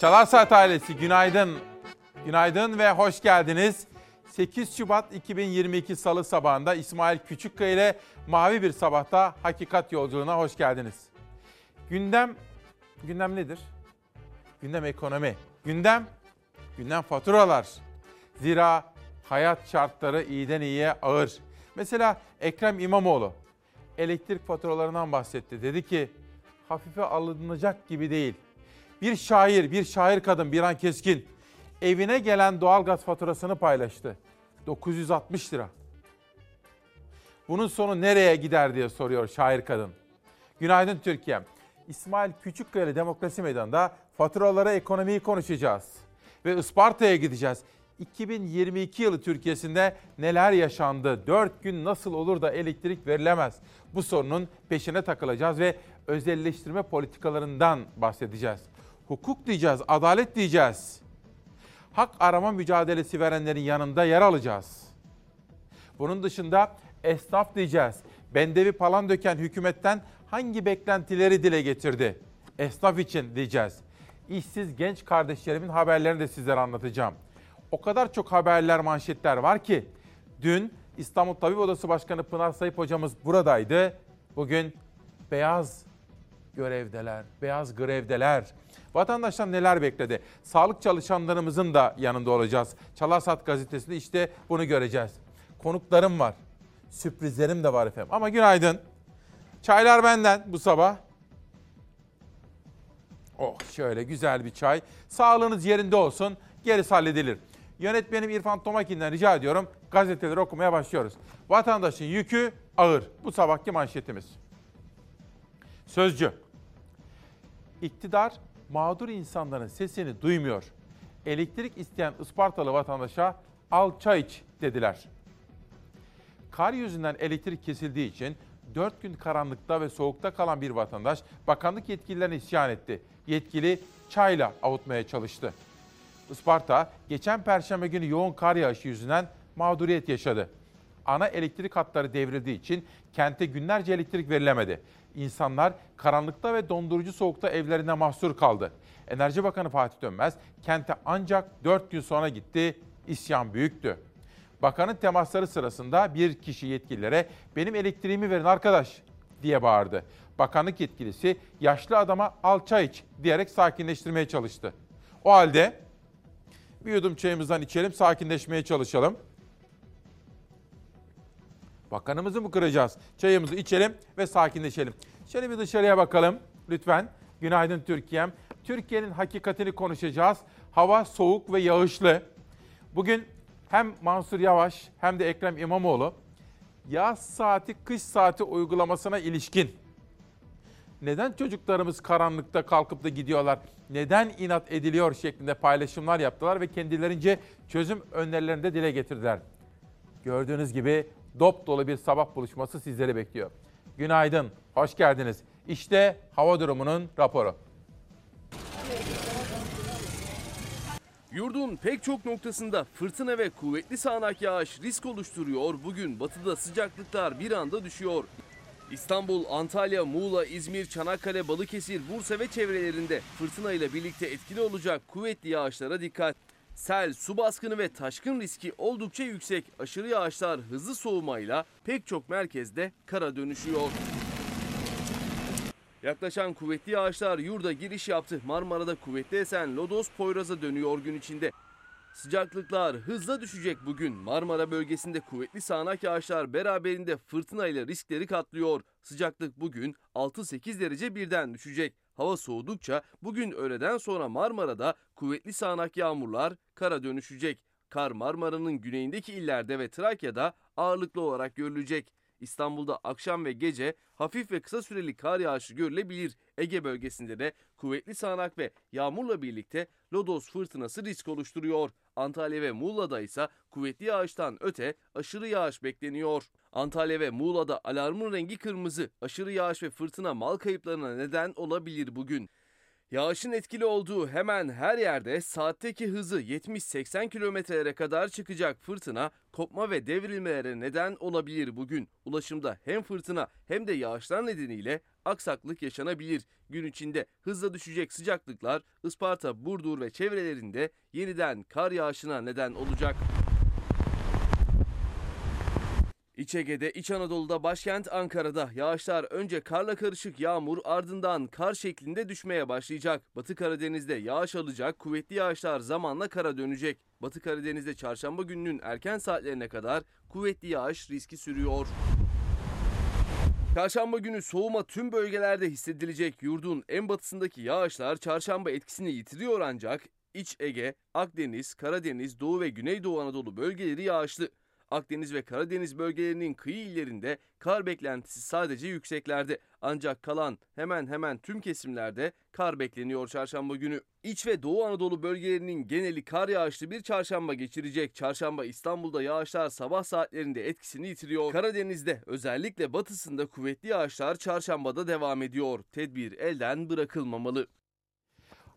Çalar Saat ailesi günaydın. Günaydın ve hoş geldiniz. 8 Şubat 2022 Salı sabahında İsmail Küçükkaya ile Mavi Bir Sabah'ta Hakikat Yolculuğuna hoş geldiniz. Gündem, gündem nedir? Gündem ekonomi. Gündem, gündem faturalar. Zira hayat şartları iyiden iyiye ağır. Mesela Ekrem İmamoğlu elektrik faturalarından bahsetti. Dedi ki hafife alınacak gibi değil. Bir şair, bir şair kadın Biran Keskin evine gelen doğalgaz faturasını paylaştı. 960 lira. Bunun sonu nereye gider diye soruyor şair kadın. Günaydın Türkiye. İsmail Küçükkaya Demokrasi Meydanı'nda faturalara ekonomiyi konuşacağız. Ve Isparta'ya gideceğiz. 2022 yılı Türkiye'sinde neler yaşandı? 4 gün nasıl olur da elektrik verilemez? Bu sorunun peşine takılacağız ve özelleştirme politikalarından bahsedeceğiz. Hukuk diyeceğiz, adalet diyeceğiz. Hak arama mücadelesi verenlerin yanında yer alacağız. Bunun dışında esnaf diyeceğiz. Bendevi palan döken hükümetten hangi beklentileri dile getirdi? Esnaf için diyeceğiz. İşsiz genç kardeşlerimin haberlerini de sizlere anlatacağım. O kadar çok haberler, manşetler var ki dün İstanbul Tabip Odası Başkanı Pınar Sayıp hocamız buradaydı. Bugün beyaz görevdeler, beyaz grevdeler. Vatandaşlar neler bekledi? Sağlık çalışanlarımızın da yanında olacağız. Çalarsat gazetesinde işte bunu göreceğiz. Konuklarım var. Sürprizlerim de var efendim. Ama günaydın. Çaylar benden bu sabah. Oh şöyle güzel bir çay. Sağlığınız yerinde olsun. Gerisi halledilir. Yönetmenim İrfan Tomakin'den rica ediyorum. Gazeteleri okumaya başlıyoruz. Vatandaşın yükü ağır. Bu sabahki manşetimiz. Sözcü. İktidar mağdur insanların sesini duymuyor. Elektrik isteyen Ispartalı vatandaşa al çay iç dediler. Kar yüzünden elektrik kesildiği için 4 gün karanlıkta ve soğukta kalan bir vatandaş bakanlık yetkililerine isyan etti. Yetkili çayla avutmaya çalıştı. Isparta geçen perşembe günü yoğun kar yağışı yüzünden mağduriyet yaşadı. Ana elektrik hatları devrildiği için kente günlerce elektrik verilemedi. İnsanlar karanlıkta ve dondurucu soğukta evlerine mahsur kaldı. Enerji Bakanı Fatih Dönmez kente ancak 4 gün sonra gitti. İsyan büyüktü. Bakanın temasları sırasında bir kişi yetkililere benim elektriğimi verin arkadaş diye bağırdı. Bakanlık yetkilisi yaşlı adama al çay iç diyerek sakinleştirmeye çalıştı. O halde bir yudum çayımızdan içelim, sakinleşmeye çalışalım. Bakanımızı mı kıracağız? Çayımızı içelim ve sakinleşelim. Şöyle bir dışarıya bakalım lütfen. Günaydın Türkiye'm. Türkiye'nin hakikatini konuşacağız. Hava soğuk ve yağışlı. Bugün hem Mansur Yavaş hem de Ekrem İmamoğlu yaz saati kış saati uygulamasına ilişkin neden çocuklarımız karanlıkta kalkıp da gidiyorlar? Neden inat ediliyor şeklinde paylaşımlar yaptılar ve kendilerince çözüm önerilerini de dile getirdiler. Gördüğünüz gibi dop dolu bir sabah buluşması sizleri bekliyor. Günaydın, hoş geldiniz. İşte hava durumunun raporu. Yurdun pek çok noktasında fırtına ve kuvvetli sağanak yağış risk oluşturuyor. Bugün batıda sıcaklıklar bir anda düşüyor. İstanbul, Antalya, Muğla, İzmir, Çanakkale, Balıkesir, Bursa ve çevrelerinde fırtına ile birlikte etkili olacak kuvvetli yağışlara dikkat. Sel, su baskını ve taşkın riski oldukça yüksek. Aşırı yağışlar hızlı soğumayla pek çok merkezde kara dönüşüyor. Yaklaşan kuvvetli yağışlar yurda giriş yaptı. Marmara'da kuvvetli esen Lodos Poyraz'a dönüyor gün içinde. Sıcaklıklar hızla düşecek bugün. Marmara bölgesinde kuvvetli sağanak yağışlar beraberinde fırtına ile riskleri katlıyor. Sıcaklık bugün 6-8 derece birden düşecek. Hava soğudukça bugün öğleden sonra Marmara'da kuvvetli sağanak yağmurlar kara dönüşecek. Kar Marmara'nın güneyindeki illerde ve Trakya'da ağırlıklı olarak görülecek. İstanbul'da akşam ve gece hafif ve kısa süreli kar yağışı görülebilir. Ege bölgesinde de kuvvetli sağanak ve yağmurla birlikte lodos fırtınası risk oluşturuyor. Antalya ve Muğla'da ise kuvvetli yağıştan öte aşırı yağış bekleniyor. Antalya ve Muğla'da alarmın rengi kırmızı. Aşırı yağış ve fırtına mal kayıplarına neden olabilir bugün. Yağışın etkili olduğu hemen her yerde saatteki hızı 70-80 kilometrelere kadar çıkacak fırtına kopma ve devrilmelere neden olabilir bugün. Ulaşımda hem fırtına hem de yağışlar nedeniyle aksaklık yaşanabilir. Gün içinde hızla düşecek sıcaklıklar Isparta, Burdur ve çevrelerinde yeniden kar yağışına neden olacak. İç Ege'de, İç Anadolu'da, başkent Ankara'da yağışlar önce karla karışık yağmur ardından kar şeklinde düşmeye başlayacak. Batı Karadeniz'de yağış alacak, kuvvetli yağışlar zamanla kara dönecek. Batı Karadeniz'de çarşamba gününün erken saatlerine kadar kuvvetli yağış riski sürüyor. Çarşamba günü soğuma tüm bölgelerde hissedilecek. Yurdun en batısındaki yağışlar çarşamba etkisini yitiriyor ancak İç Ege, Akdeniz, Karadeniz, Doğu ve Güneydoğu Anadolu bölgeleri yağışlı. Akdeniz ve Karadeniz bölgelerinin kıyı illerinde kar beklentisi sadece yükseklerde. Ancak kalan hemen hemen tüm kesimlerde kar bekleniyor çarşamba günü. İç ve Doğu Anadolu bölgelerinin geneli kar yağışlı bir çarşamba geçirecek. Çarşamba İstanbul'da yağışlar sabah saatlerinde etkisini yitiriyor. Karadeniz'de özellikle batısında kuvvetli yağışlar çarşambada devam ediyor. Tedbir elden bırakılmamalı.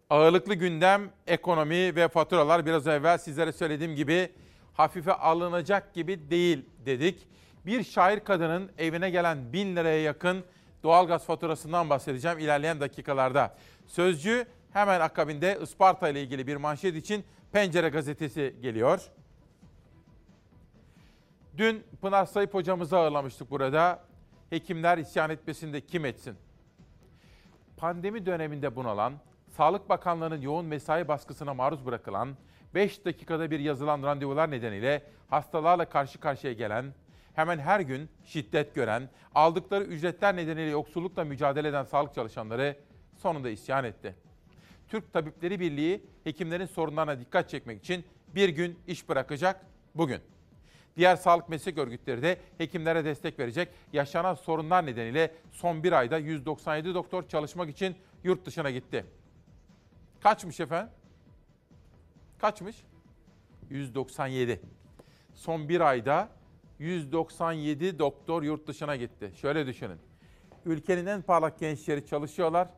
Ağırlıklı gündem, ekonomi ve faturalar biraz evvel sizlere söylediğim gibi hafife alınacak gibi değil dedik. Bir şair kadının evine gelen bin liraya yakın doğalgaz faturasından bahsedeceğim ilerleyen dakikalarda. Sözcü hemen akabinde Isparta ile ilgili bir manşet için Pencere gazetesi geliyor. Dün Pınar Sayıp hocamızı ağırlamıştık burada. Hekimler isyan etmesinde kim etsin? Pandemi döneminde bunalan, Sağlık Bakanlığı'nın yoğun mesai baskısına maruz bırakılan, 5 dakikada bir yazılan randevular nedeniyle hastalarla karşı karşıya gelen, hemen her gün şiddet gören, aldıkları ücretler nedeniyle yoksullukla mücadele eden sağlık çalışanları sonunda isyan etti. Türk Tabipleri Birliği hekimlerin sorunlarına dikkat çekmek için bir gün iş bırakacak bugün. Diğer sağlık meslek örgütleri de hekimlere destek verecek. Yaşanan sorunlar nedeniyle son bir ayda 197 doktor çalışmak için yurt dışına gitti. Kaçmış efendim? Kaçmış? 197. Son bir ayda 197 doktor yurt dışına gitti. Şöyle düşünün. Ülkenin en parlak gençleri çalışıyorlar.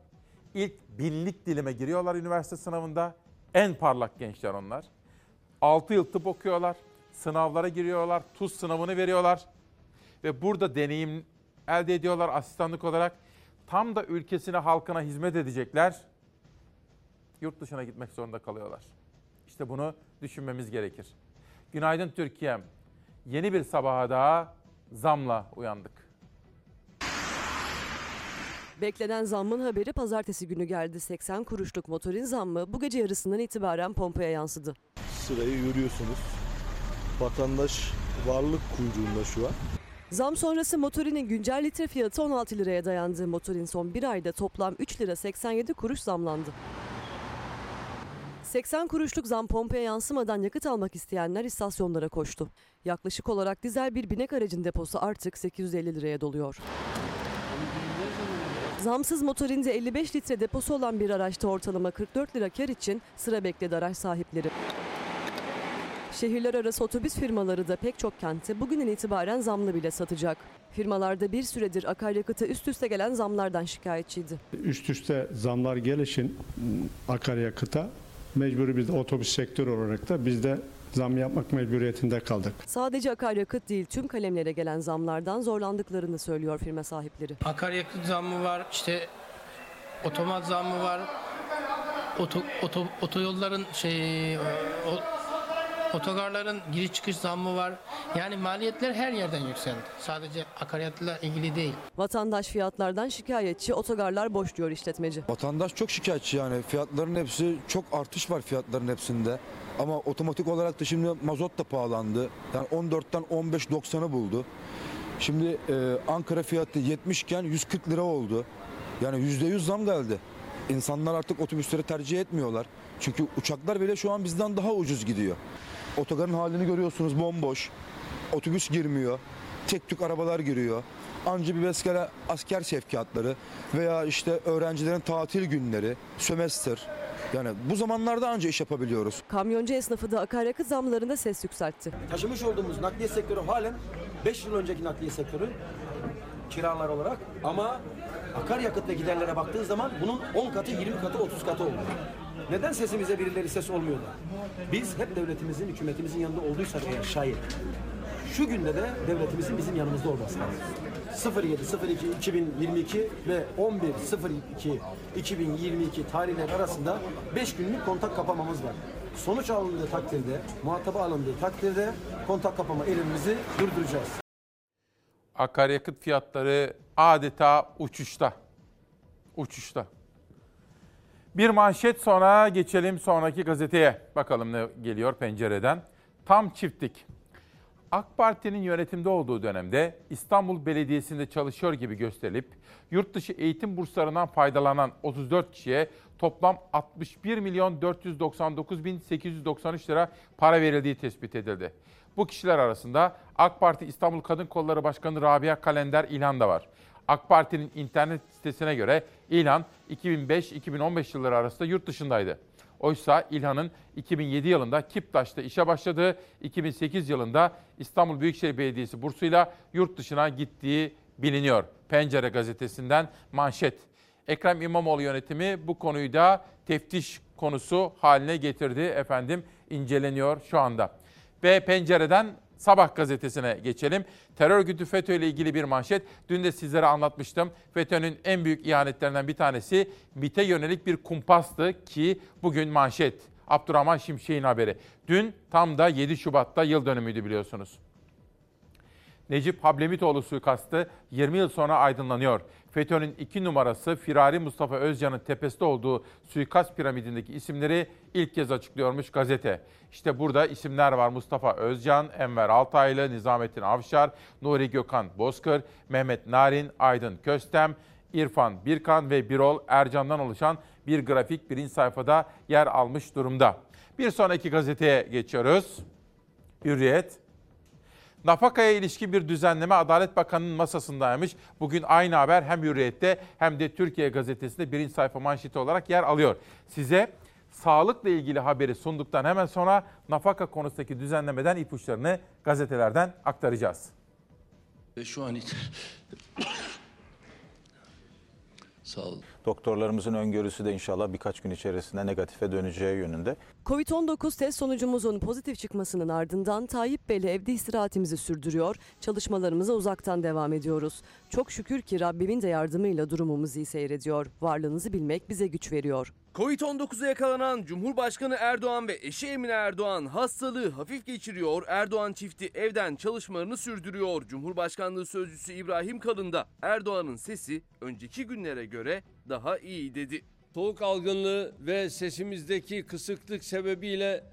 İlk binlik dilime giriyorlar üniversite sınavında. En parlak gençler onlar. 6 yıl tıp okuyorlar. Sınavlara giriyorlar. TUS sınavını veriyorlar. Ve burada deneyim elde ediyorlar asistanlık olarak. Tam da ülkesine, halkına hizmet edecekler. Yurt dışına gitmek zorunda kalıyorlar. İşte bunu düşünmemiz gerekir. Günaydın Türkiye'm. Yeni bir sabaha daha zamla uyandık. Beklenen zammın haberi pazartesi günü geldi. 80 kuruşluk motorin zammı bu gece yarısından itibaren pompaya yansıdı. Sırayı görüyorsunuz. Vatandaş varlık kuyruğunda şu an. Zam sonrası motorinin güncel litre fiyatı 16 liraya dayandı. Motorin son bir ayda toplam 3 lira 87 kuruş zamlandı. 80 kuruşluk zam pompaya yansımadan yakıt almak isteyenler istasyonlara koştu. Yaklaşık olarak dizel bir binek aracın deposu artık 850 liraya doluyor. Zamsız motorinde 55 litre deposu olan bir araçta ortalama 44 lira kar için sıra bekledi araç sahipleri. Şehirler arası otobüs firmaları da pek çok kente bugünden itibaren zamlı bile satacak. Firmalarda bir süredir akaryakıta üst üste gelen zamlardan şikayetçiydi. Üst üste zamlar gelişin akaryakıta mecburi biz de otobüs sektörü olarak da biz de zam yapmak mecburiyetinde kaldık. Sadece akaryakıt değil tüm kalemlere gelen zamlardan zorlandıklarını söylüyor firma sahipleri. Akaryakıt zammı var, işte otomat zammı var, oto, oto, otoyolların şey, o, otogarların giriş çıkış zammı var. Yani maliyetler her yerden yükseldi. Sadece akaryakıtla ilgili değil. Vatandaş fiyatlardan şikayetçi, otogarlar boş diyor işletmeci. Vatandaş çok şikayetçi yani fiyatların hepsi çok artış var fiyatların hepsinde. Ama otomatik olarak da şimdi mazot da pahalandı. Yani 14'ten 15.90'ı buldu. Şimdi e, Ankara fiyatı 70 iken 140 lira oldu. Yani %100 zam geldi. İnsanlar artık otobüsleri tercih etmiyorlar. Çünkü uçaklar bile şu an bizden daha ucuz gidiyor. Otogarın halini görüyorsunuz bomboş. Otobüs girmiyor. Tek tük arabalar giriyor. Anca bir mesela asker sevkiyatları veya işte öğrencilerin tatil günleri, sömestr. Yani bu zamanlarda anca iş yapabiliyoruz. Kamyoncu esnafı da akaryakıt zamlarında ses yükseltti. taşımış olduğumuz nakliye sektörü halen 5 yıl önceki nakliye sektörü kiralar olarak ama Akaryakıt ve giderlere baktığın zaman bunun 10 katı, 20 katı, 30 katı oldu. Neden sesimize birileri ses olmuyor da? Biz hep devletimizin, hükümetimizin yanında olduysak eğer şayet şu günde de devletimizin bizim yanımızda olması lazım. 07 02 2022 ve 11 02 2022 tarihler arasında 5 günlük kontak kapamamız var. Sonuç alındığı takdirde, muhataba alındığı takdirde kontak kapama elimimizi durduracağız. Akaryakıt fiyatları adeta uçuşta. Uçuşta. Bir manşet sonra geçelim sonraki gazeteye. Bakalım ne geliyor pencereden. Tam çiftlik. AK Parti'nin yönetimde olduğu dönemde İstanbul Belediyesi'nde çalışıyor gibi gösterilip yurt dışı eğitim burslarından faydalanan 34 kişiye toplam 61 milyon 499 bin 893 lira para verildiği tespit edildi. Bu kişiler arasında AK Parti İstanbul Kadın Kolları Başkanı Rabia Kalender İlhan da var. AK Parti'nin internet sitesine göre İlhan 2005-2015 yılları arasında yurt dışındaydı. Oysa İlhan'ın 2007 yılında Kiptaş'ta işe başladığı, 2008 yılında İstanbul Büyükşehir Belediyesi bursuyla yurt dışına gittiği biliniyor. Pencere gazetesinden manşet. Ekrem İmamoğlu yönetimi bu konuyu da teftiş konusu haline getirdi efendim inceleniyor şu anda. Ve pencereden Sabah gazetesine geçelim. Terör örgütü FETÖ ile ilgili bir manşet. Dün de sizlere anlatmıştım. FETÖ'nün en büyük ihanetlerinden bir tanesi MİT'e yönelik bir kumpastı ki bugün manşet. Abdurrahman Şimşek'in haberi. Dün tam da 7 Şubat'ta yıl dönümüydü biliyorsunuz. Necip Hablemitoğlu suikastı 20 yıl sonra aydınlanıyor. FETÖ'nün iki numarası Firari Mustafa Özcan'ın tepesinde olduğu suikast piramidindeki isimleri ilk kez açıklıyormuş gazete. İşte burada isimler var Mustafa Özcan, Enver Altaylı, Nizamettin Avşar, Nuri Gökhan Bozkır, Mehmet Narin, Aydın Köstem, İrfan Birkan ve Birol Ercan'dan oluşan bir grafik birinci sayfada yer almış durumda. Bir sonraki gazeteye geçiyoruz. Hürriyet. Nafakaya ilişkin bir düzenleme Adalet Bakanı'nın masasındaymış. Bugün aynı haber hem Hürriyet'te hem de Türkiye Gazetesi'nde birinci sayfa manşeti olarak yer alıyor. Size sağlıkla ilgili haberi sunduktan hemen sonra nafaka konusundaki düzenlemeden ipuçlarını gazetelerden aktaracağız. Ve şu an için sağ olun. Doktorlarımızın öngörüsü de inşallah birkaç gün içerisinde negatife döneceği yönünde. Covid-19 test sonucumuzun pozitif çıkmasının ardından Tayyip Bey'le evde istirahatimizi sürdürüyor, çalışmalarımıza uzaktan devam ediyoruz. Çok şükür ki Rabbimin de yardımıyla durumumuz iyi seyrediyor. Varlığınızı bilmek bize güç veriyor. Covid-19'a yakalanan Cumhurbaşkanı Erdoğan ve eşi Emine Erdoğan hastalığı hafif geçiriyor. Erdoğan çifti evden çalışmalarını sürdürüyor. Cumhurbaşkanlığı sözcüsü İbrahim Kalın da Erdoğan'ın sesi önceki günlere göre daha iyi dedi. Soğuk algınlığı ve sesimizdeki kısıklık sebebiyle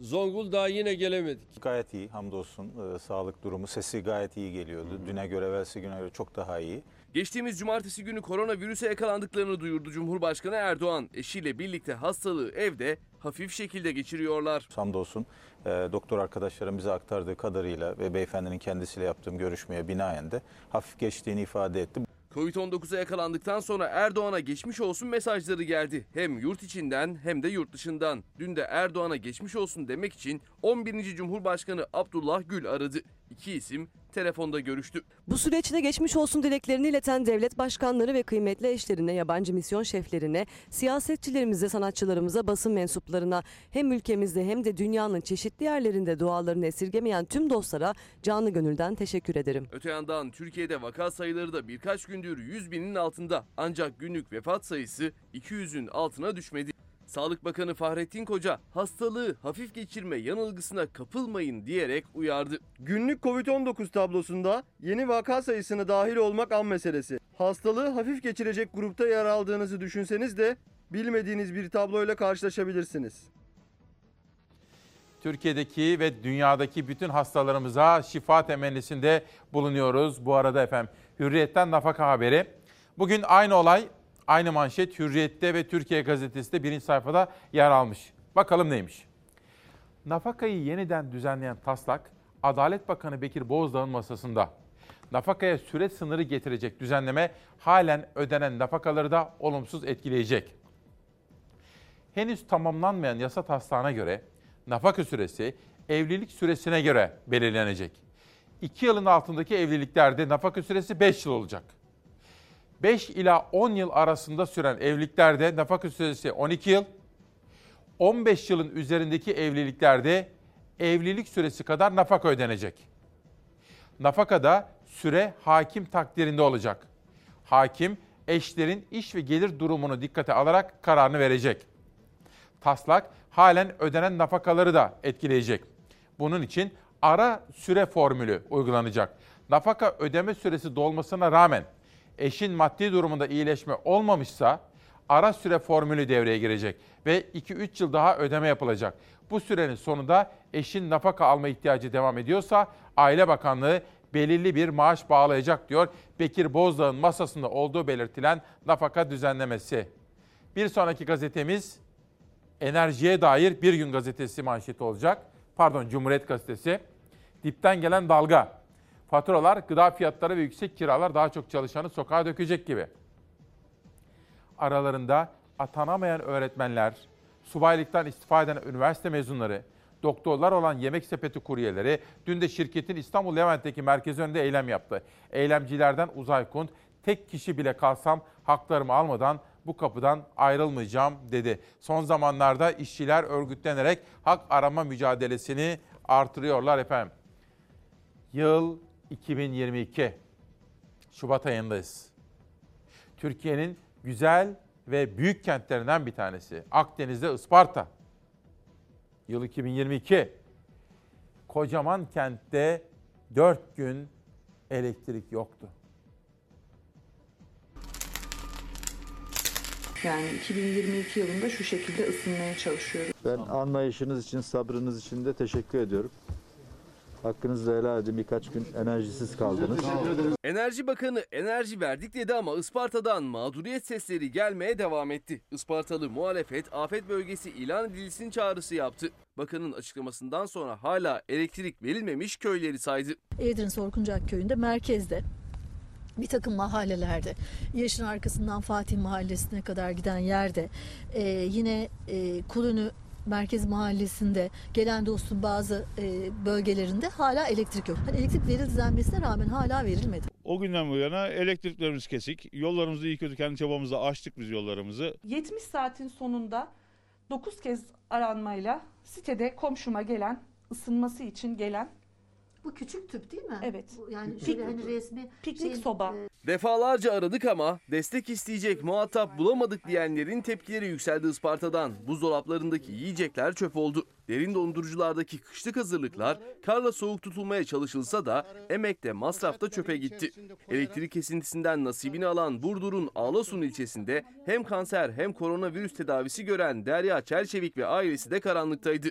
Zonguldak'a yine gelemedik. Gayet iyi hamdolsun Ee, sağlık durumu sesi gayet iyi geliyordu. Düne göre evvelsi güne göre çok daha iyi. Geçtiğimiz cumartesi günü koronavirüse yakalandıklarını duyurdu Cumhurbaşkanı Erdoğan. Eşiyle birlikte hastalığı evde hafif şekilde geçiriyorlar. Hamdolsun e, doktor arkadaşlarım bize aktardığı kadarıyla ve beyefendinin kendisiyle yaptığım görüşmeye binaen de hafif geçtiğini ifade etti. Covid-19'a yakalandıktan sonra Erdoğan'a geçmiş olsun mesajları geldi. Hem yurt içinden hem de yurt dışından. Dün de Erdoğan'a geçmiş olsun demek için 11. Cumhurbaşkanı Abdullah Gül aradı. İki isim telefonda görüştü. Bu süreçte geçmiş olsun dileklerini ileten devlet başkanları ve kıymetli eşlerine, yabancı misyon şeflerine, siyasetçilerimize, sanatçılarımıza, basın mensuplarına hem ülkemizde hem de dünyanın çeşitli yerlerinde dualarını esirgemeyen tüm dostlara canı gönülden teşekkür ederim. Öte yandan Türkiye'de vaka sayıları da birkaç gündür 100 binin altında. Ancak günlük vefat sayısı 200'ün altına düşmedi. Sağlık Bakanı Fahrettin Koca hastalığı hafif geçirme yanılgısına kapılmayın diyerek uyardı. Günlük Covid-19 tablosunda yeni vaka sayısına dahil olmak an meselesi. Hastalığı hafif geçirecek grupta yer aldığınızı düşünseniz de bilmediğiniz bir tabloyla karşılaşabilirsiniz. Türkiye'deki ve dünyadaki bütün hastalarımıza şifa temennisinde bulunuyoruz. Bu arada efendim Hürriyet'ten nafaka haberi. Bugün aynı olay, aynı manşet Hürriyet'te ve Türkiye Gazetesi'nde birinci sayfada yer almış. Bakalım neymiş? Nafakayı yeniden düzenleyen taslak Adalet Bakanı Bekir Bozdağ'ın masasında. Nafakaya süre sınırı getirecek düzenleme halen ödenen nafakaları da olumsuz etkileyecek. Henüz tamamlanmayan yasa taslağına göre nafaka süresi evlilik süresine göre belirlenecek. 2 yılın altındaki evliliklerde nafaka süresi 5 yıl olacak. 5 ila 10 yıl arasında süren evliliklerde nafaka süresi 12 yıl, 15 yılın üzerindeki evliliklerde evlilik süresi kadar nafaka ödenecek. Nafakada süre hakim takdirinde olacak. Hakim eşlerin iş ve gelir durumunu dikkate alarak kararını verecek. Taslak halen ödenen nafakaları da etkileyecek. Bunun için ara süre formülü uygulanacak. Nafaka ödeme süresi dolmasına rağmen eşin maddi durumunda iyileşme olmamışsa ara süre formülü devreye girecek ve 2-3 yıl daha ödeme yapılacak. Bu sürenin sonunda eşin nafaka alma ihtiyacı devam ediyorsa Aile Bakanlığı belirli bir maaş bağlayacak diyor Bekir Bozdağ'ın masasında olduğu belirtilen nafaka düzenlemesi. Bir sonraki gazetemiz enerjiye dair Bir Gün Gazetesi manşeti olacak. Pardon Cumhuriyet Gazetesi. Dipten gelen dalga. Faturalar, gıda fiyatları ve yüksek kiralar daha çok çalışanı sokağa dökecek gibi. Aralarında atanamayan öğretmenler, subaylıktan istifa eden üniversite mezunları, doktorlar olan yemek sepeti kuryeleri dün de şirketin İstanbul Levent'teki merkezi önünde eylem yaptı. Eylemcilerden Uzay Kunt, tek kişi bile kalsam haklarımı almadan bu kapıdan ayrılmayacağım dedi. Son zamanlarda işçiler örgütlenerek hak arama mücadelesini artırıyorlar efendim. Yıl 2022. Şubat ayındayız. Türkiye'nin güzel ve büyük kentlerinden bir tanesi. Akdeniz'de Isparta. Yıl 2022. Kocaman kentte 4 gün elektrik yoktu. Yani 2022 yılında şu şekilde ısınmaya çalışıyoruz. Ben anlayışınız için, sabrınız için de teşekkür ediyorum. Hakkınızı helal edin. Birkaç gün enerjisiz kaldınız. Enerji Bakanı enerji verdik dedi ama Isparta'dan mağduriyet sesleri gelmeye devam etti. Ispartalı muhalefet afet bölgesi ilan edilsin çağrısı yaptı. Bakanın açıklamasından sonra hala elektrik verilmemiş köyleri saydı. Eğirdir'in Sorkuncak köyünde merkezde bir takım mahallelerde, Yaşın arkasından Fatih Mahallesi'ne kadar giden yerde, e, yine e, Kulünü Merkez Mahallesi'nde, gelen dostun bazı e, bölgelerinde hala elektrik yok. Hani elektrik verildi denmesine rağmen hala verilmedi. O günden bu yana elektriklerimiz kesik. Yollarımızı iyi kötü kendi çabamızla açtık biz yollarımızı. 70 saatin sonunda 9 kez aranmayla sitede komşuma gelen, ısınması için gelen Bu küçük tüp değil mi? Evet. Bu Yani Pik- şöyle hani resmi piknik şey- soba. Defalarca aradık ama destek isteyecek muhatap bulamadık diyenlerin tepkileri yükseldi Isparta'dan. Buzdolaplarındaki yiyecekler çöp oldu. Derin donduruculardaki kışlık hazırlıklar karla soğuk tutulmaya çalışılsa da emekte masrafta çöpe gitti. Elektrik kesintisinden nasibini alan Burdur'un Ağlasun ilçesinde hem kanser hem koronavirüs tedavisi gören Derya Çerçevik ve ailesi de karanlıktaydı.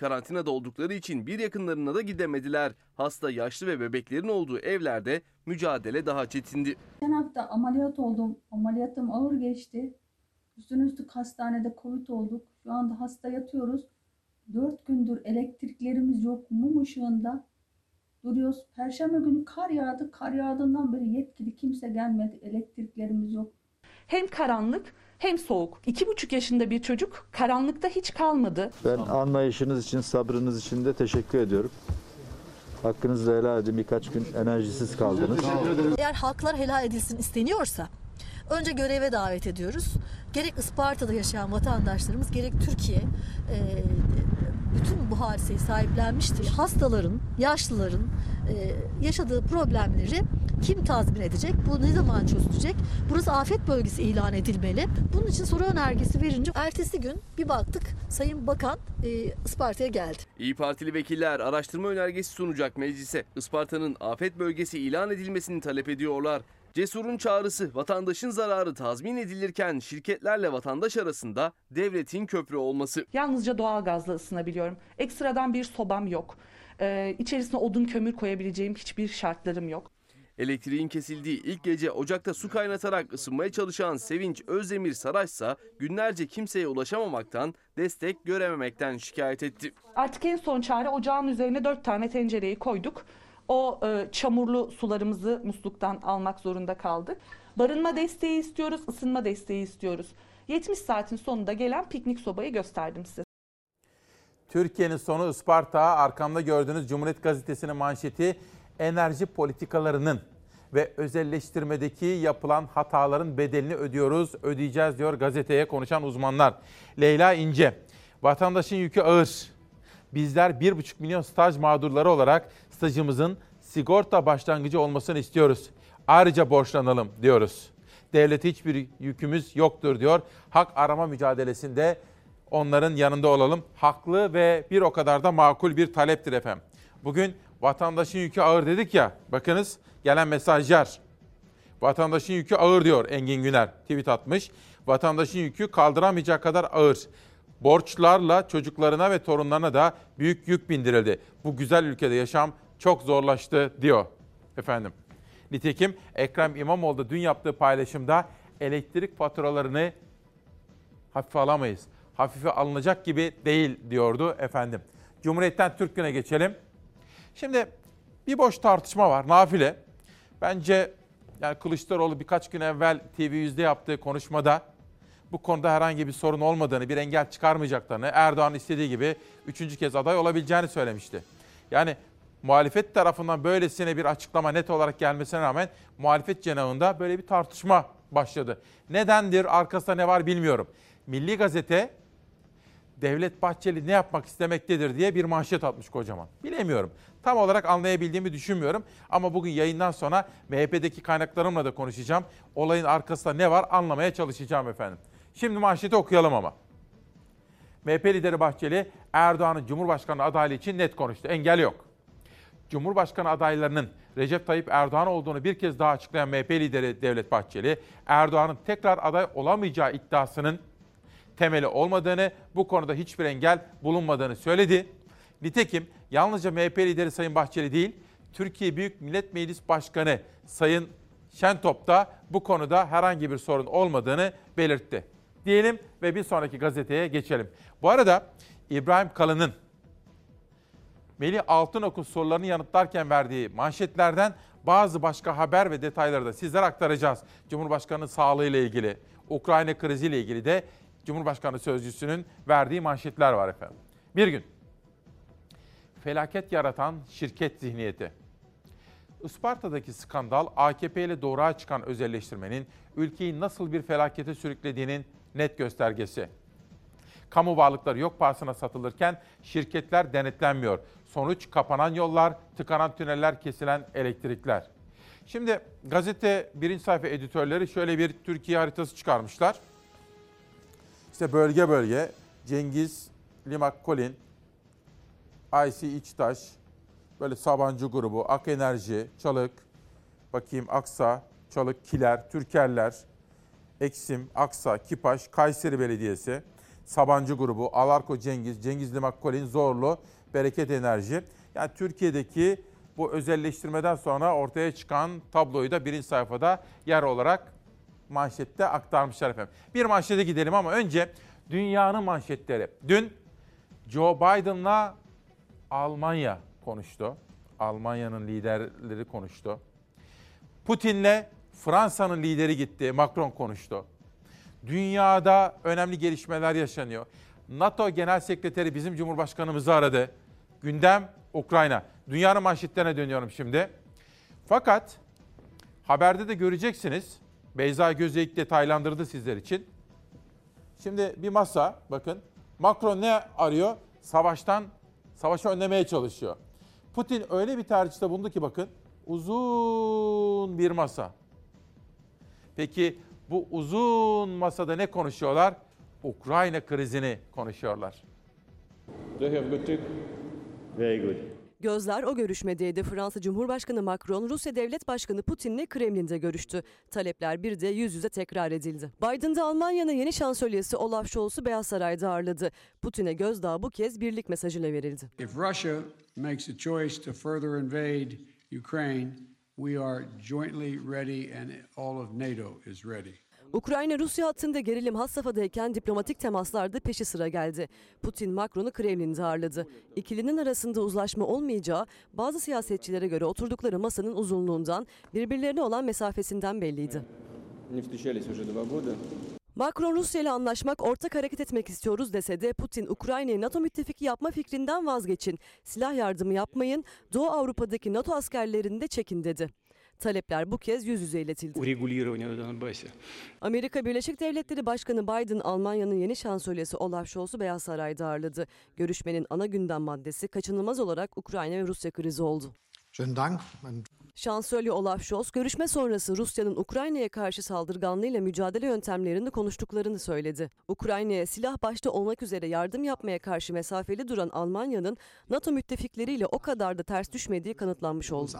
Karantinada oldukları için bir yakınlarına da gidemediler. Hasta, yaşlı ve bebeklerin olduğu evlerde mücadele daha çetindi. Geçen hafta ameliyat oldum. Ameliyatım ağır geçti. Üstüne üstlük hastanede Covid olduk. Şu anda hasta yatıyoruz. Dört gündür elektriklerimiz yok. Mum ışığında duruyoruz. Perşembe günü kar yağdı. Kar yağdığından beri yetkili kimse gelmedi. Elektriklerimiz yok. Hem karanlık hem soğuk. 2,5 yaşında bir çocuk karanlıkta hiç kalmadı. Ben anlayışınız için, sabrınız için de teşekkür ediyorum. Hakkınızı helal edin. Birkaç gün enerjisiz kaldınız. Eğer halklar helal edilsin isteniyorsa önce göreve davet ediyoruz. Gerek Isparta'da yaşayan vatandaşlarımız gerek Türkiye e, bütün bu hadiseyi sahiplenmiştir. Hastaların, yaşlıların e, yaşadığı problemleri kim tazmin edecek? Bu ne zaman çözülecek? Burası afet bölgesi ilan edilmeli. Bunun için soru önergesi verince ertesi gün bir baktık Sayın Bakan e, Isparta'ya geldi. İyi Partili vekiller araştırma önergesi sunacak meclise. Isparta'nın afet bölgesi ilan edilmesini talep ediyorlar. Cesur'un çağrısı vatandaşın zararı tazmin edilirken şirketlerle vatandaş arasında devletin köprü olması. Yalnızca doğalgazla ısınabiliyorum. Ekstradan bir sobam yok. Ee, içerisine odun kömür koyabileceğim hiçbir şartlarım yok. Elektriğin kesildiği ilk gece ocakta su kaynatarak ısınmaya çalışan Sevinç Özdemir Saraç ise günlerce kimseye ulaşamamaktan, destek görememekten şikayet etti. Artık en son çare ocağın üzerine dört tane tencereyi koyduk. O e, çamurlu sularımızı musluktan almak zorunda kaldık. Barınma desteği istiyoruz, ısınma desteği istiyoruz. 70 saatin sonunda gelen piknik sobayı gösterdim size. Türkiye'nin sonu Isparta. Arkamda gördüğünüz Cumhuriyet Gazetesi'nin manşeti enerji politikalarının ve özelleştirmedeki yapılan hataların bedelini ödüyoruz, ödeyeceğiz diyor gazeteye konuşan uzmanlar. Leyla İnce, vatandaşın yükü ağır. Bizler 1,5 milyon staj mağdurları olarak stajımızın sigorta başlangıcı olmasını istiyoruz. Ayrıca borçlanalım diyoruz. Devlete hiçbir yükümüz yoktur diyor. Hak arama mücadelesinde onların yanında olalım. Haklı ve bir o kadar da makul bir taleptir efendim. Bugün vatandaşın yükü ağır dedik ya. Bakınız gelen mesajlar. Vatandaşın yükü ağır diyor Engin Güner tweet atmış. Vatandaşın yükü kaldıramayacak kadar ağır. Borçlarla çocuklarına ve torunlarına da büyük yük bindirildi. Bu güzel ülkede yaşam çok zorlaştı diyor efendim. Nitekim Ekrem İmamoğlu da dün yaptığı paylaşımda elektrik faturalarını hafife alamayız. Hafife alınacak gibi değil diyordu efendim. Cumhuriyet'ten Türk Günü'ne geçelim. Şimdi bir boş tartışma var nafile. Bence yani Kılıçdaroğlu birkaç gün evvel TV100'de yaptığı konuşmada bu konuda herhangi bir sorun olmadığını, bir engel çıkarmayacaklarını, Erdoğan istediği gibi üçüncü kez aday olabileceğini söylemişti. Yani muhalefet tarafından böylesine bir açıklama net olarak gelmesine rağmen muhalefet cenahında böyle bir tartışma başladı. Nedendir, arkasında ne var bilmiyorum. Milli Gazete Devlet Bahçeli ne yapmak istemektedir diye bir manşet atmış kocaman. Bilemiyorum. Tam olarak anlayabildiğimi düşünmüyorum. Ama bugün yayından sonra MHP'deki kaynaklarımla da konuşacağım. Olayın arkasında ne var anlamaya çalışacağım efendim. Şimdi manşeti okuyalım ama. MHP lideri Bahçeli Erdoğan'ın Cumhurbaşkanı adaylığı için net konuştu. Engel yok. Cumhurbaşkanı adaylarının Recep Tayyip Erdoğan olduğunu bir kez daha açıklayan MHP lideri Devlet Bahçeli, Erdoğan'ın tekrar aday olamayacağı iddiasının temeli olmadığını, bu konuda hiçbir engel bulunmadığını söyledi. Nitekim yalnızca MHP lideri Sayın Bahçeli değil, Türkiye Büyük Millet Meclis Başkanı Sayın Şentop da bu konuda herhangi bir sorun olmadığını belirtti. Diyelim ve bir sonraki gazeteye geçelim. Bu arada İbrahim Kalın'ın Melih Altınok'un sorularını yanıtlarken verdiği manşetlerden bazı başka haber ve detayları da sizlere aktaracağız. Cumhurbaşkanı sağlığı ile ilgili, Ukrayna krizi ile ilgili de Cumhurbaşkanı sözcüsünün verdiği manşetler var efendim. Bir gün felaket yaratan şirket zihniyeti. Isparta'daki skandal AKP ile doğruğa çıkan özelleştirmenin ülkeyi nasıl bir felakete sürüklediğinin net göstergesi. Kamu varlıkları yok pahasına satılırken şirketler denetlenmiyor. Sonuç kapanan yollar, tıkanan tüneller, kesilen elektrikler. Şimdi gazete birinci sayfa editörleri şöyle bir Türkiye haritası çıkarmışlar. İşte bölge bölge Cengiz, Limak Kolin, IC İçtaş, böyle Sabancı grubu, Ak Enerji, Çalık, bakayım Aksa, Çalık, Kiler, Türkerler, Eksim, Aksa, Kipaş, Kayseri Belediyesi, Sabancı grubu, Alarko Cengiz, Cengiz Limak Kolin, Zorlu, Bereket Enerji. Yani Türkiye'deki bu özelleştirmeden sonra ortaya çıkan tabloyu da birinci sayfada yer olarak manşette aktarmışlar efendim. Bir manşete gidelim ama önce dünyanın manşetleri. Dün Joe Biden'la Almanya konuştu. Almanya'nın liderleri konuştu. Putin'le Fransa'nın lideri gitti. Macron konuştu. Dünyada önemli gelişmeler yaşanıyor. NATO Genel Sekreteri bizim Cumhurbaşkanımızı aradı. Gündem Ukrayna. Dünyanın manşetlerine dönüyorum şimdi. Fakat haberde de göreceksiniz. Beyza Gözeyik detaylandırdı sizler için. Şimdi bir masa bakın. Macron ne arıyor? Savaştan, savaşı önlemeye çalışıyor. Putin öyle bir tercihte bulundu ki bakın. Uzun bir masa. Peki bu uzun masada ne konuşuyorlar? Ukrayna krizini konuşuyorlar. Very good. Gözler o görüşmedeydi. Fransa Cumhurbaşkanı Macron, Rusya Devlet Başkanı Putin'le Kremlin'de görüştü. Talepler bir de yüz yüze tekrar edildi. Biden de Almanya'nın yeni şansölyesi Olaf Scholz'u Beyaz Saray'da ağırladı. Putin'e gözdağı bu kez birlik mesajıyla verildi. If Russia makes a choice to further invade Ukraine, we are jointly ready and all of NATO is ready. Ukrayna-Rusya hattında gerilim has safhadayken diplomatik temaslarda peşi sıra geldi. Putin Macron'u Kremlin'de ağırladı. İkilinin arasında uzlaşma olmayacağı bazı siyasetçilere göre oturdukları masanın uzunluğundan, birbirlerine olan mesafesinden belliydi. Macron Rusya ile anlaşmak, ortak hareket etmek istiyoruz dese de Putin Ukrayna'yı NATO müttefiki yapma fikrinden vazgeçin, silah yardımı yapmayın, Doğu Avrupa'daki NATO askerlerini de çekin dedi. Talepler bu kez yüz yüze iletildi. Amerika Birleşik Devletleri Başkanı Biden, Almanya'nın yeni şansölyesi Olaf Scholz'u Beyaz Saray'da ağırladı. Görüşmenin ana gündem maddesi kaçınılmaz olarak Ukrayna ve Rusya krizi oldu. Şansölye Olaf Scholz, görüşme sonrası Rusya'nın Ukrayna'ya karşı saldırganlığıyla mücadele yöntemlerini konuştuklarını söyledi. Ukrayna'ya silah başta olmak üzere yardım yapmaya karşı mesafeli duran Almanya'nın NATO müttefikleriyle o kadar da ters düşmediği kanıtlanmış oldu.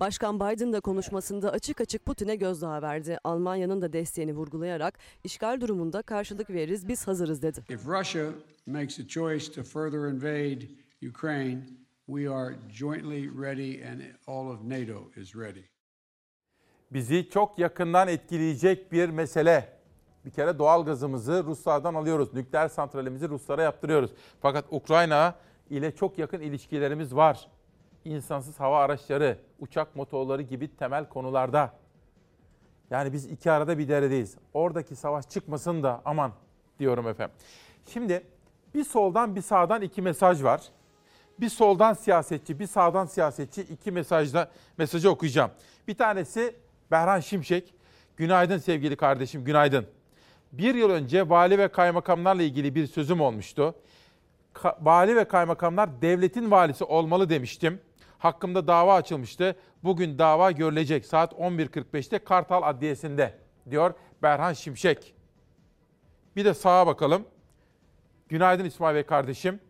Başkan Biden da konuşmasında açık açık Putin'e gözdağı verdi. Almanya'nın da desteğini vurgulayarak işgal durumunda karşılık veririz biz hazırız dedi. If Russia makes a choice to further invade Ukraine, we are jointly ready and all of NATO is ready. Bizi çok yakından etkileyecek bir mesele. Bir kere doğal gazımızı Ruslardan alıyoruz. Nükleer santralimizi Ruslara yaptırıyoruz. Fakat Ukrayna ile çok yakın ilişkilerimiz var. İnsansız hava araçları, uçak motorları gibi temel konularda. Yani biz iki arada bir deredeyiz. Oradaki savaş çıkmasın da aman diyorum efendim. Şimdi bir soldan bir sağdan iki mesaj var. Bir soldan siyasetçi, bir sağdan siyasetçi iki mesajda mesajı okuyacağım. Bir tanesi Berhan Şimşek. Günaydın sevgili kardeşim, günaydın. Bir yıl önce vali ve kaymakamlarla ilgili bir sözüm olmuştu. Ka- vali ve kaymakamlar devletin valisi olmalı demiştim. Hakkımda dava açılmıştı. Bugün dava görülecek saat 11.45'te Kartal Adliyesi'nde diyor Berhan Şimşek. Bir de sağa bakalım. Günaydın İsmail Bey kardeşim.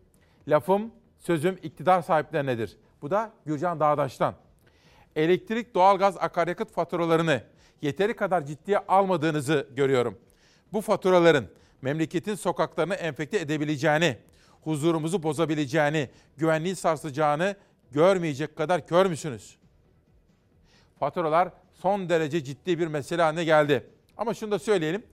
Lafım, sözüm iktidar sahiplerinedir. Bu da Gürcan Dağdaş'tan. Elektrik, doğalgaz, akaryakıt faturalarını yeteri kadar ciddiye almadığınızı görüyorum. Bu faturaların memleketin sokaklarını enfekte edebileceğini, huzurumuzu bozabileceğini, güvenliği sarsacağını görmeyecek kadar kör müsünüz? Faturalar son derece ciddi bir mesele haline geldi. Ama şunu da söyleyelim.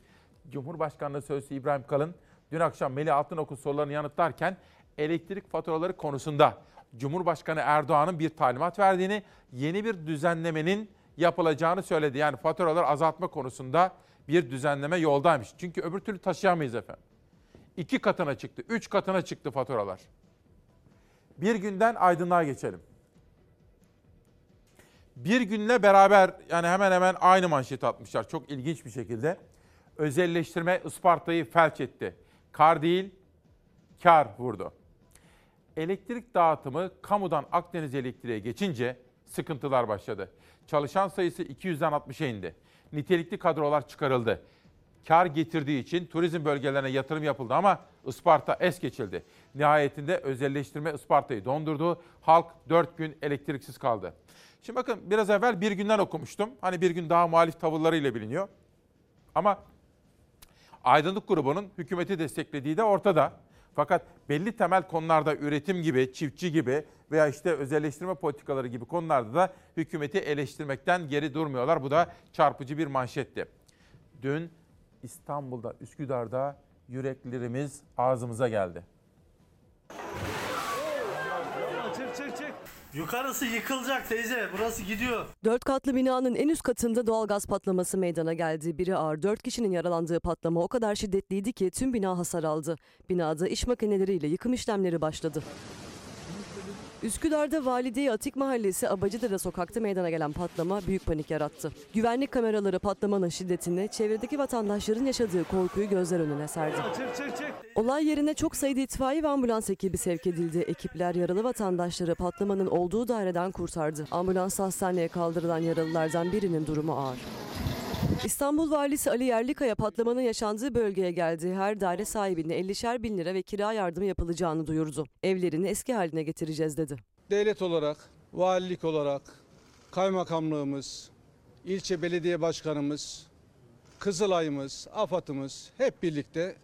Cumhurbaşkanlığı Sözcüsü İbrahim Kalın dün akşam Melih Altınok'un sorularını yanıtlarken elektrik faturaları konusunda Cumhurbaşkanı Erdoğan'ın bir talimat verdiğini, yeni bir düzenlemenin yapılacağını söyledi. Yani faturaları azaltma konusunda bir düzenleme yoldaymış. Çünkü öbür türlü taşıyamayız efendim. İki katına çıktı, üç katına çıktı faturalar. Bir günden aydınlığa geçelim. Bir günle beraber yani hemen hemen aynı manşet atmışlar. Çok ilginç bir şekilde. Özelleştirme Isparta'yı felç etti. Kar değil, kar vurdu. Elektrik dağıtımı kamudan Akdeniz Elektriğe geçince sıkıntılar başladı. Çalışan sayısı 200'den 60'a indi. Nitelikli kadrolar çıkarıldı. Kar getirdiği için turizm bölgelerine yatırım yapıldı ama Isparta es geçildi. Nihayetinde özelleştirme Isparta'yı dondurdu. Halk 4 gün elektriksiz kaldı. Şimdi bakın biraz evvel bir günden okumuştum. Hani bir gün daha muhalif tavırlarıyla biliniyor. Ama Aydınlık grubunun hükümeti desteklediği de ortada. Fakat belli temel konularda üretim gibi, çiftçi gibi veya işte özelleştirme politikaları gibi konularda da hükümeti eleştirmekten geri durmuyorlar. Bu da çarpıcı bir manşetti. Dün İstanbul'da, Üsküdar'da yüreklerimiz ağzımıza geldi. Yukarısı yıkılacak teyze. Burası gidiyor. Dört katlı binanın en üst katında doğalgaz patlaması meydana geldi. Biri ağır dört kişinin yaralandığı patlama o kadar şiddetliydi ki tüm bina hasar aldı. Binada iş makineleriyle yıkım işlemleri başladı. Üsküdar'da Valide Atik Mahallesi Abacıdere sokakta meydana gelen patlama büyük panik yarattı. Güvenlik kameraları patlamanın şiddetini, çevredeki vatandaşların yaşadığı korkuyu gözler önüne serdi. Olay yerine çok sayıda itfaiye ve ambulans ekibi sevk edildi. Ekipler yaralı vatandaşları patlamanın olduğu daireden kurtardı. Ambulans hastaneye kaldırılan yaralılardan birinin durumu ağır. İstanbul Valisi Ali Yerlikaya patlamanın yaşandığı bölgeye geldi. Her daire sahibine 50'şer bin lira ve kira yardımı yapılacağını duyurdu. Evlerini eski haline getireceğiz dedi. Devlet olarak, valilik olarak, kaymakamlığımız, ilçe belediye başkanımız, Kızılay'ımız, AFAD'ımız hep birlikte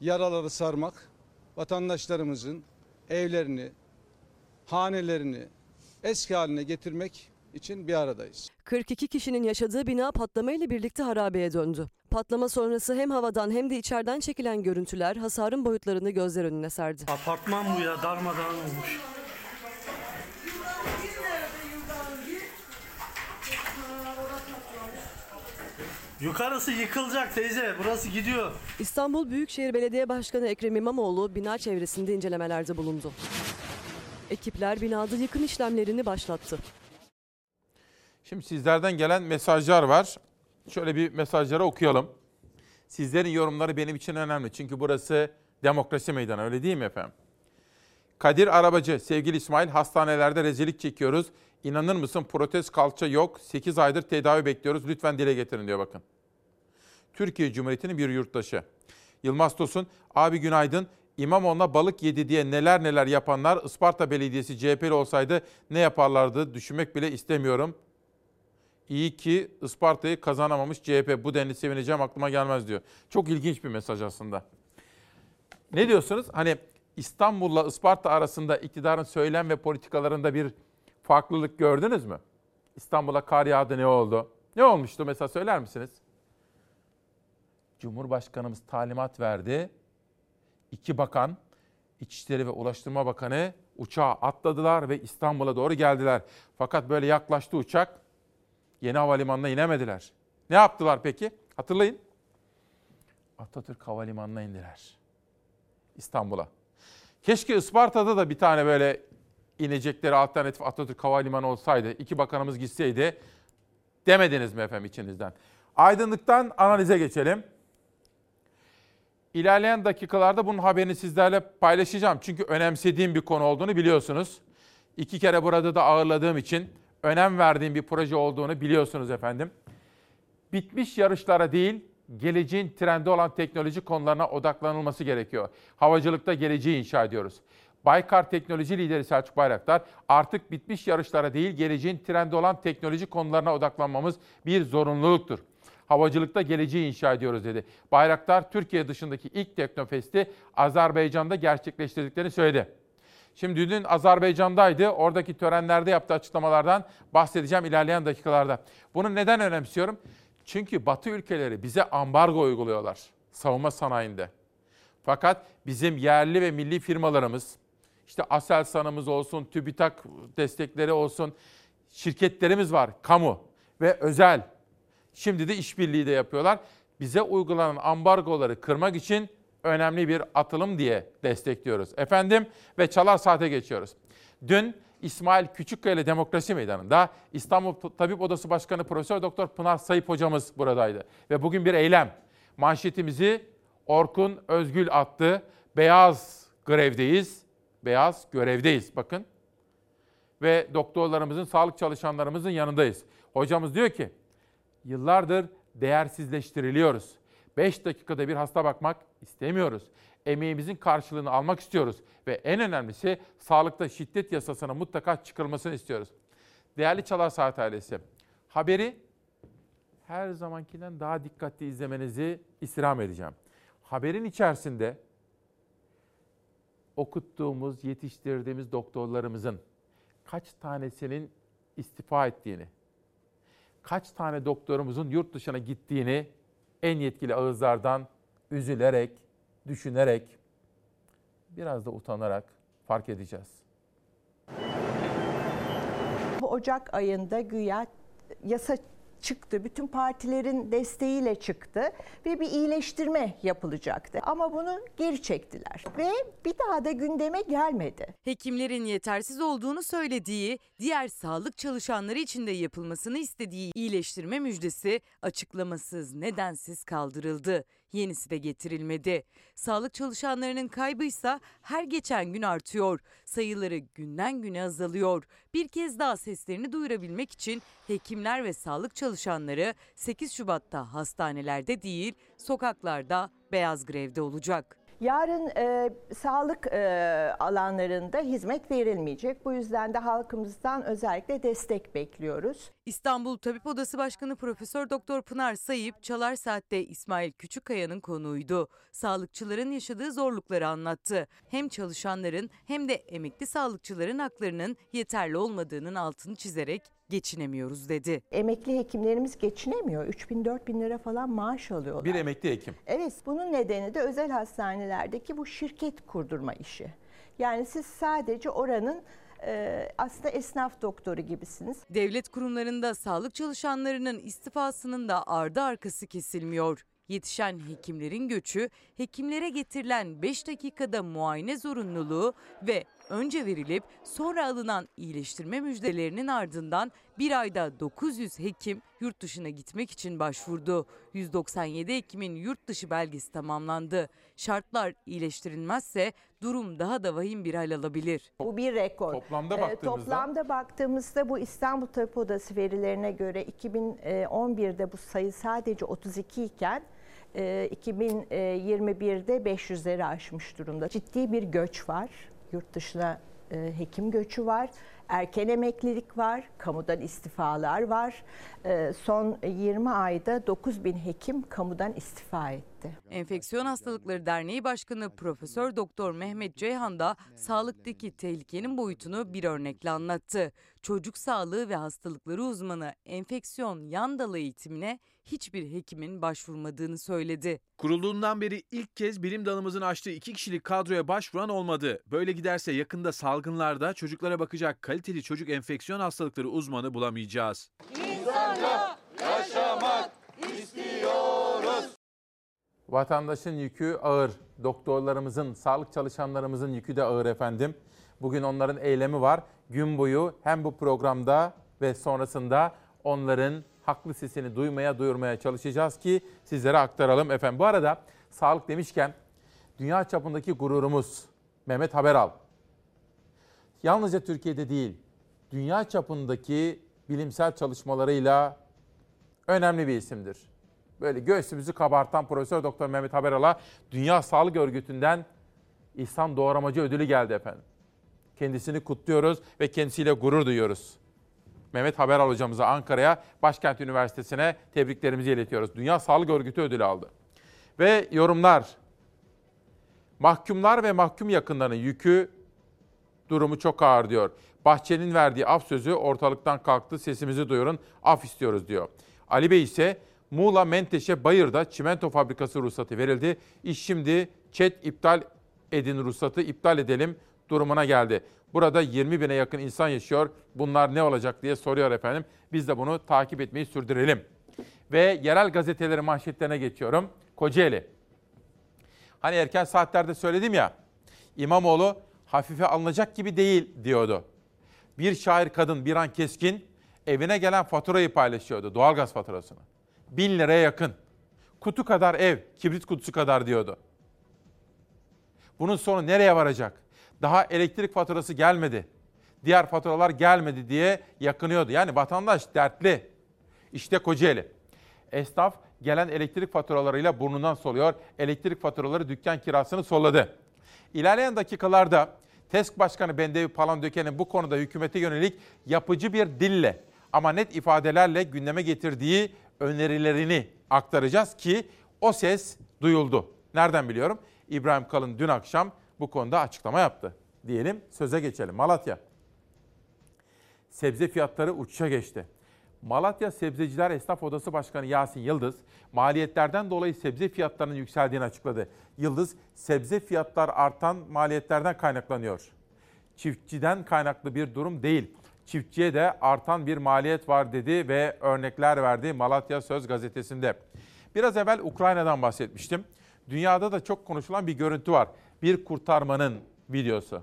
yaraları sarmak, vatandaşlarımızın evlerini, hanelerini eski haline getirmek için bir aradayız. 42 kişinin yaşadığı bina patlamayla birlikte harabeye döndü. Patlama sonrası hem havadan hem de içeriden çekilen görüntüler hasarın boyutlarını gözler önüne serdi. Apartman bu ya darmadağın olmuş. Yukarısı yıkılacak teyze. Burası gidiyor. İstanbul Büyükşehir Belediye Başkanı Ekrem İmamoğlu bina çevresinde incelemelerde bulundu. Ekipler binada yıkım işlemlerini başlattı. Şimdi sizlerden gelen mesajlar var. Şöyle bir mesajları okuyalım. Sizlerin yorumları benim için önemli. Çünkü burası demokrasi meydanı öyle değil mi efendim? Kadir Arabacı, sevgili İsmail hastanelerde rezillik çekiyoruz. İnanır mısın protez kalça yok. 8 aydır tedavi bekliyoruz. Lütfen dile getirin diyor bakın. Türkiye Cumhuriyeti'nin bir yurttaşı. Yılmaz Tosun, abi günaydın. İmamoğlu'na balık yedi diye neler neler yapanlar Isparta Belediyesi CHP'li olsaydı ne yaparlardı düşünmek bile istemiyorum. İyi ki Isparta'yı kazanamamış CHP. Bu denli sevineceğim aklıma gelmez diyor. Çok ilginç bir mesaj aslında. Ne diyorsunuz? Hani İstanbul'la Isparta arasında iktidarın söylem ve politikalarında bir farklılık gördünüz mü? İstanbul'a kar yağdı ne oldu? Ne olmuştu mesela söyler misiniz? Cumhurbaşkanımız talimat verdi. İki bakan, İçişleri ve Ulaştırma Bakanı uçağa atladılar ve İstanbul'a doğru geldiler. Fakat böyle yaklaştı uçak. Yeni havalimanına inemediler. Ne yaptılar peki? Hatırlayın. Atatürk Havalimanı'na indiler. İstanbul'a. Keşke Isparta'da da bir tane böyle inecekleri alternatif Atatürk Havalimanı olsaydı. iki bakanımız gitseydi demediniz mi efendim içinizden? Aydınlıktan analize geçelim. İlerleyen dakikalarda bunun haberini sizlerle paylaşacağım. Çünkü önemsediğim bir konu olduğunu biliyorsunuz. İki kere burada da ağırladığım için önem verdiğim bir proje olduğunu biliyorsunuz efendim. Bitmiş yarışlara değil, geleceğin trendi olan teknoloji konularına odaklanılması gerekiyor. Havacılıkta geleceği inşa ediyoruz. Baykar Teknoloji Lideri Selçuk Bayraktar, artık bitmiş yarışlara değil, geleceğin trendi olan teknoloji konularına odaklanmamız bir zorunluluktur. Havacılıkta geleceği inşa ediyoruz dedi. Bayraktar, Türkiye dışındaki ilk Teknofest'i Azerbaycan'da gerçekleştirdiklerini söyledi. Şimdi dün Azerbaycan'daydı. Oradaki törenlerde yaptığı açıklamalardan bahsedeceğim ilerleyen dakikalarda. Bunu neden önemsiyorum? Çünkü Batı ülkeleri bize ambargo uyguluyorlar savunma sanayinde. Fakat bizim yerli ve milli firmalarımız, işte Aselsan'ımız olsun, TÜBİTAK destekleri olsun, şirketlerimiz var, kamu ve özel. Şimdi de işbirliği de yapıyorlar. Bize uygulanan ambargoları kırmak için önemli bir atılım diye destekliyoruz. Efendim ve çalar saate geçiyoruz. Dün İsmail Küçükkaya Demokrasi Meydanı'nda İstanbul Tabip Odası Başkanı Profesör Doktor Pınar Sayıp hocamız buradaydı. Ve bugün bir eylem. Manşetimizi Orkun Özgül attı. Beyaz grevdeyiz. Beyaz görevdeyiz bakın. Ve doktorlarımızın, sağlık çalışanlarımızın yanındayız. Hocamız diyor ki yıllardır değersizleştiriliyoruz. 5 dakikada bir hasta bakmak istemiyoruz. Emeğimizin karşılığını almak istiyoruz ve en önemlisi sağlıkta şiddet yasasına mutlaka çıkılmasını istiyoruz. Değerli Çalar Saat ailesi, haberi her zamankinden daha dikkatli izlemenizi istirham edeceğim. Haberin içerisinde okuttuğumuz, yetiştirdiğimiz doktorlarımızın kaç tanesinin istifa ettiğini, kaç tane doktorumuzun yurt dışına gittiğini en yetkili ağızlardan üzülerek, düşünerek, biraz da utanarak fark edeceğiz. Bu Ocak ayında güya yasa çıktı. Bütün partilerin desteğiyle çıktı ve bir iyileştirme yapılacaktı. Ama bunu geri çektiler ve bir daha da gündeme gelmedi. Hekimlerin yetersiz olduğunu söylediği, diğer sağlık çalışanları için de yapılmasını istediği iyileştirme müjdesi açıklamasız, nedensiz kaldırıldı. Yenisi de getirilmedi. Sağlık çalışanlarının kaybıysa her geçen gün artıyor. Sayıları günden güne azalıyor. Bir kez daha seslerini duyurabilmek için hekimler ve sağlık çalışanları 8 Şubat'ta hastanelerde değil, sokaklarda beyaz grevde olacak. Yarın e, sağlık e, alanlarında hizmet verilmeyecek. Bu yüzden de halkımızdan özellikle destek bekliyoruz. İstanbul Tabip Odası Başkanı Profesör Doktor Pınar Sayıp Çalar Saat'te İsmail Küçükkaya'nın konuğuydu. Sağlıkçıların yaşadığı zorlukları anlattı. Hem çalışanların hem de emekli sağlıkçıların haklarının yeterli olmadığının altını çizerek geçinemiyoruz dedi. Emekli hekimlerimiz geçinemiyor. 3 bin 4 bin lira falan maaş alıyorlar. Bir emekli hekim. Evet bunun nedeni de özel hastanelerdeki bu şirket kurdurma işi. Yani siz sadece oranın e, aslında esnaf doktoru gibisiniz. Devlet kurumlarında sağlık çalışanlarının istifasının da ardı arkası kesilmiyor. Yetişen hekimlerin göçü, hekimlere getirilen 5 dakikada muayene zorunluluğu ve önce verilip sonra alınan iyileştirme müjdelerinin ardından bir ayda 900 hekim yurt dışına gitmek için başvurdu. 197 hekimin yurt dışı belgesi tamamlandı. Şartlar iyileştirilmezse durum daha da vahim bir hal alabilir. Bu bir rekor. Toplamda Ee, baktığımızda toplamda baktığımızda bu İstanbul Tabip Odası verilerine göre 2011'de bu sayı sadece 32 iken e, 2021'de 500'leri aşmış durumda. Ciddi bir göç var. Yurt dışına e, hekim göçü var. Erken emeklilik var, kamudan istifalar var. E, Son 20 ayda 9 bin hekim kamudan istifa etti. Enfeksiyon Hastalıkları Derneği Başkanı Profesör Doktor Mehmet Ceyhan da sağlıktaki tehlikenin boyutunu bir örnekle anlattı. Çocuk sağlığı ve hastalıkları uzmanı enfeksiyon yan dalı eğitimine hiçbir hekimin başvurmadığını söyledi. Kurulduğundan beri ilk kez bilim dalımızın açtığı iki kişilik kadroya başvuran olmadı. Böyle giderse yakında salgınlarda çocuklara bakacak kaliteli çocuk enfeksiyon hastalıkları uzmanı bulamayacağız. İnsanca yaşamak istiyoruz. Vatandaşın yükü ağır. Doktorlarımızın, sağlık çalışanlarımızın yükü de ağır efendim. Bugün onların eylemi var. Gün boyu hem bu programda ve sonrasında onların haklı sesini duymaya, duyurmaya çalışacağız ki sizlere aktaralım efendim. Bu arada sağlık demişken dünya çapındaki gururumuz Mehmet Haberal. Yalnızca Türkiye'de değil, dünya çapındaki bilimsel çalışmalarıyla önemli bir isimdir. Böyle göğsümüzü kabartan Profesör Doktor Mehmet Haberal'a Dünya Sağlık Örgütü'nden İhsan Doğramacı ödülü geldi efendim. Kendisini kutluyoruz ve kendisiyle gurur duyuyoruz. Mehmet Haberal hocamıza Ankara'ya, Başkent Üniversitesi'ne tebriklerimizi iletiyoruz. Dünya Sağlık Örgütü ödülü aldı. Ve yorumlar. Mahkumlar ve mahkum yakınlarının yükü durumu çok ağır diyor. Bahçenin verdiği af sözü ortalıktan kalktı. Sesimizi duyurun. Af istiyoruz diyor. Ali Bey ise Muğla Menteşe Bayır'da çimento fabrikası ruhsatı verildi. İş şimdi çet iptal edin ruhsatı iptal edelim durumuna geldi. Burada 20 bine yakın insan yaşıyor. Bunlar ne olacak diye soruyor efendim. Biz de bunu takip etmeyi sürdürelim. Ve yerel gazetelerin manşetlerine geçiyorum. Kocaeli. Hani erken saatlerde söyledim ya. İmamoğlu hafife alınacak gibi değil diyordu. Bir şair kadın bir an keskin evine gelen faturayı paylaşıyordu. Doğalgaz faturasını. Bin liraya yakın. Kutu kadar ev, kibrit kutusu kadar diyordu. Bunun sonu nereye varacak? Daha elektrik faturası gelmedi. Diğer faturalar gelmedi diye yakınıyordu. Yani vatandaş dertli. İşte Kocaeli. Esnaf gelen elektrik faturalarıyla burnundan soluyor. Elektrik faturaları dükkan kirasını solladı. İlerleyen dakikalarda TESK Başkanı Bendevi Palandöken'in bu konuda hükümete yönelik yapıcı bir dille ama net ifadelerle gündeme getirdiği önerilerini aktaracağız ki o ses duyuldu. Nereden biliyorum? İbrahim Kalın dün akşam bu konuda açıklama yaptı. Diyelim söze geçelim. Malatya. Sebze fiyatları uçuşa geçti. Malatya Sebzeciler Esnaf Odası Başkanı Yasin Yıldız, maliyetlerden dolayı sebze fiyatlarının yükseldiğini açıkladı. Yıldız, sebze fiyatlar artan maliyetlerden kaynaklanıyor. Çiftçiden kaynaklı bir durum değil. Çiftçiye de artan bir maliyet var dedi ve örnekler verdi Malatya Söz gazetesinde. Biraz evvel Ukrayna'dan bahsetmiştim. Dünyada da çok konuşulan bir görüntü var. Bir kurtarmanın videosu.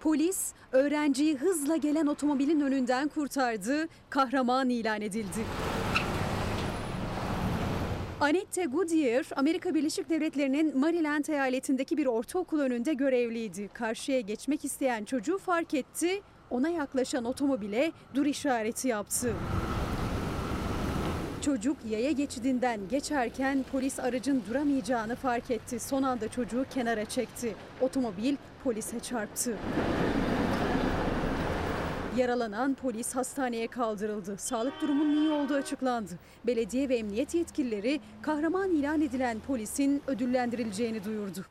Polis öğrenciyi hızla gelen otomobilin önünden kurtardı, kahraman ilan edildi. Annette Goodyear, Amerika Birleşik Devletleri'nin Maryland eyaletindeki bir ortaokul önünde görevliydi. Karşıya geçmek isteyen çocuğu fark etti, ona yaklaşan otomobile dur işareti yaptı. Çocuk yaya geçidinden geçerken polis aracın duramayacağını fark etti. Son anda çocuğu kenara çekti. Otomobil polise çarptı. Yaralanan polis hastaneye kaldırıldı. Sağlık durumunun iyi olduğu açıklandı. Belediye ve emniyet yetkilileri kahraman ilan edilen polisin ödüllendirileceğini duyurdu.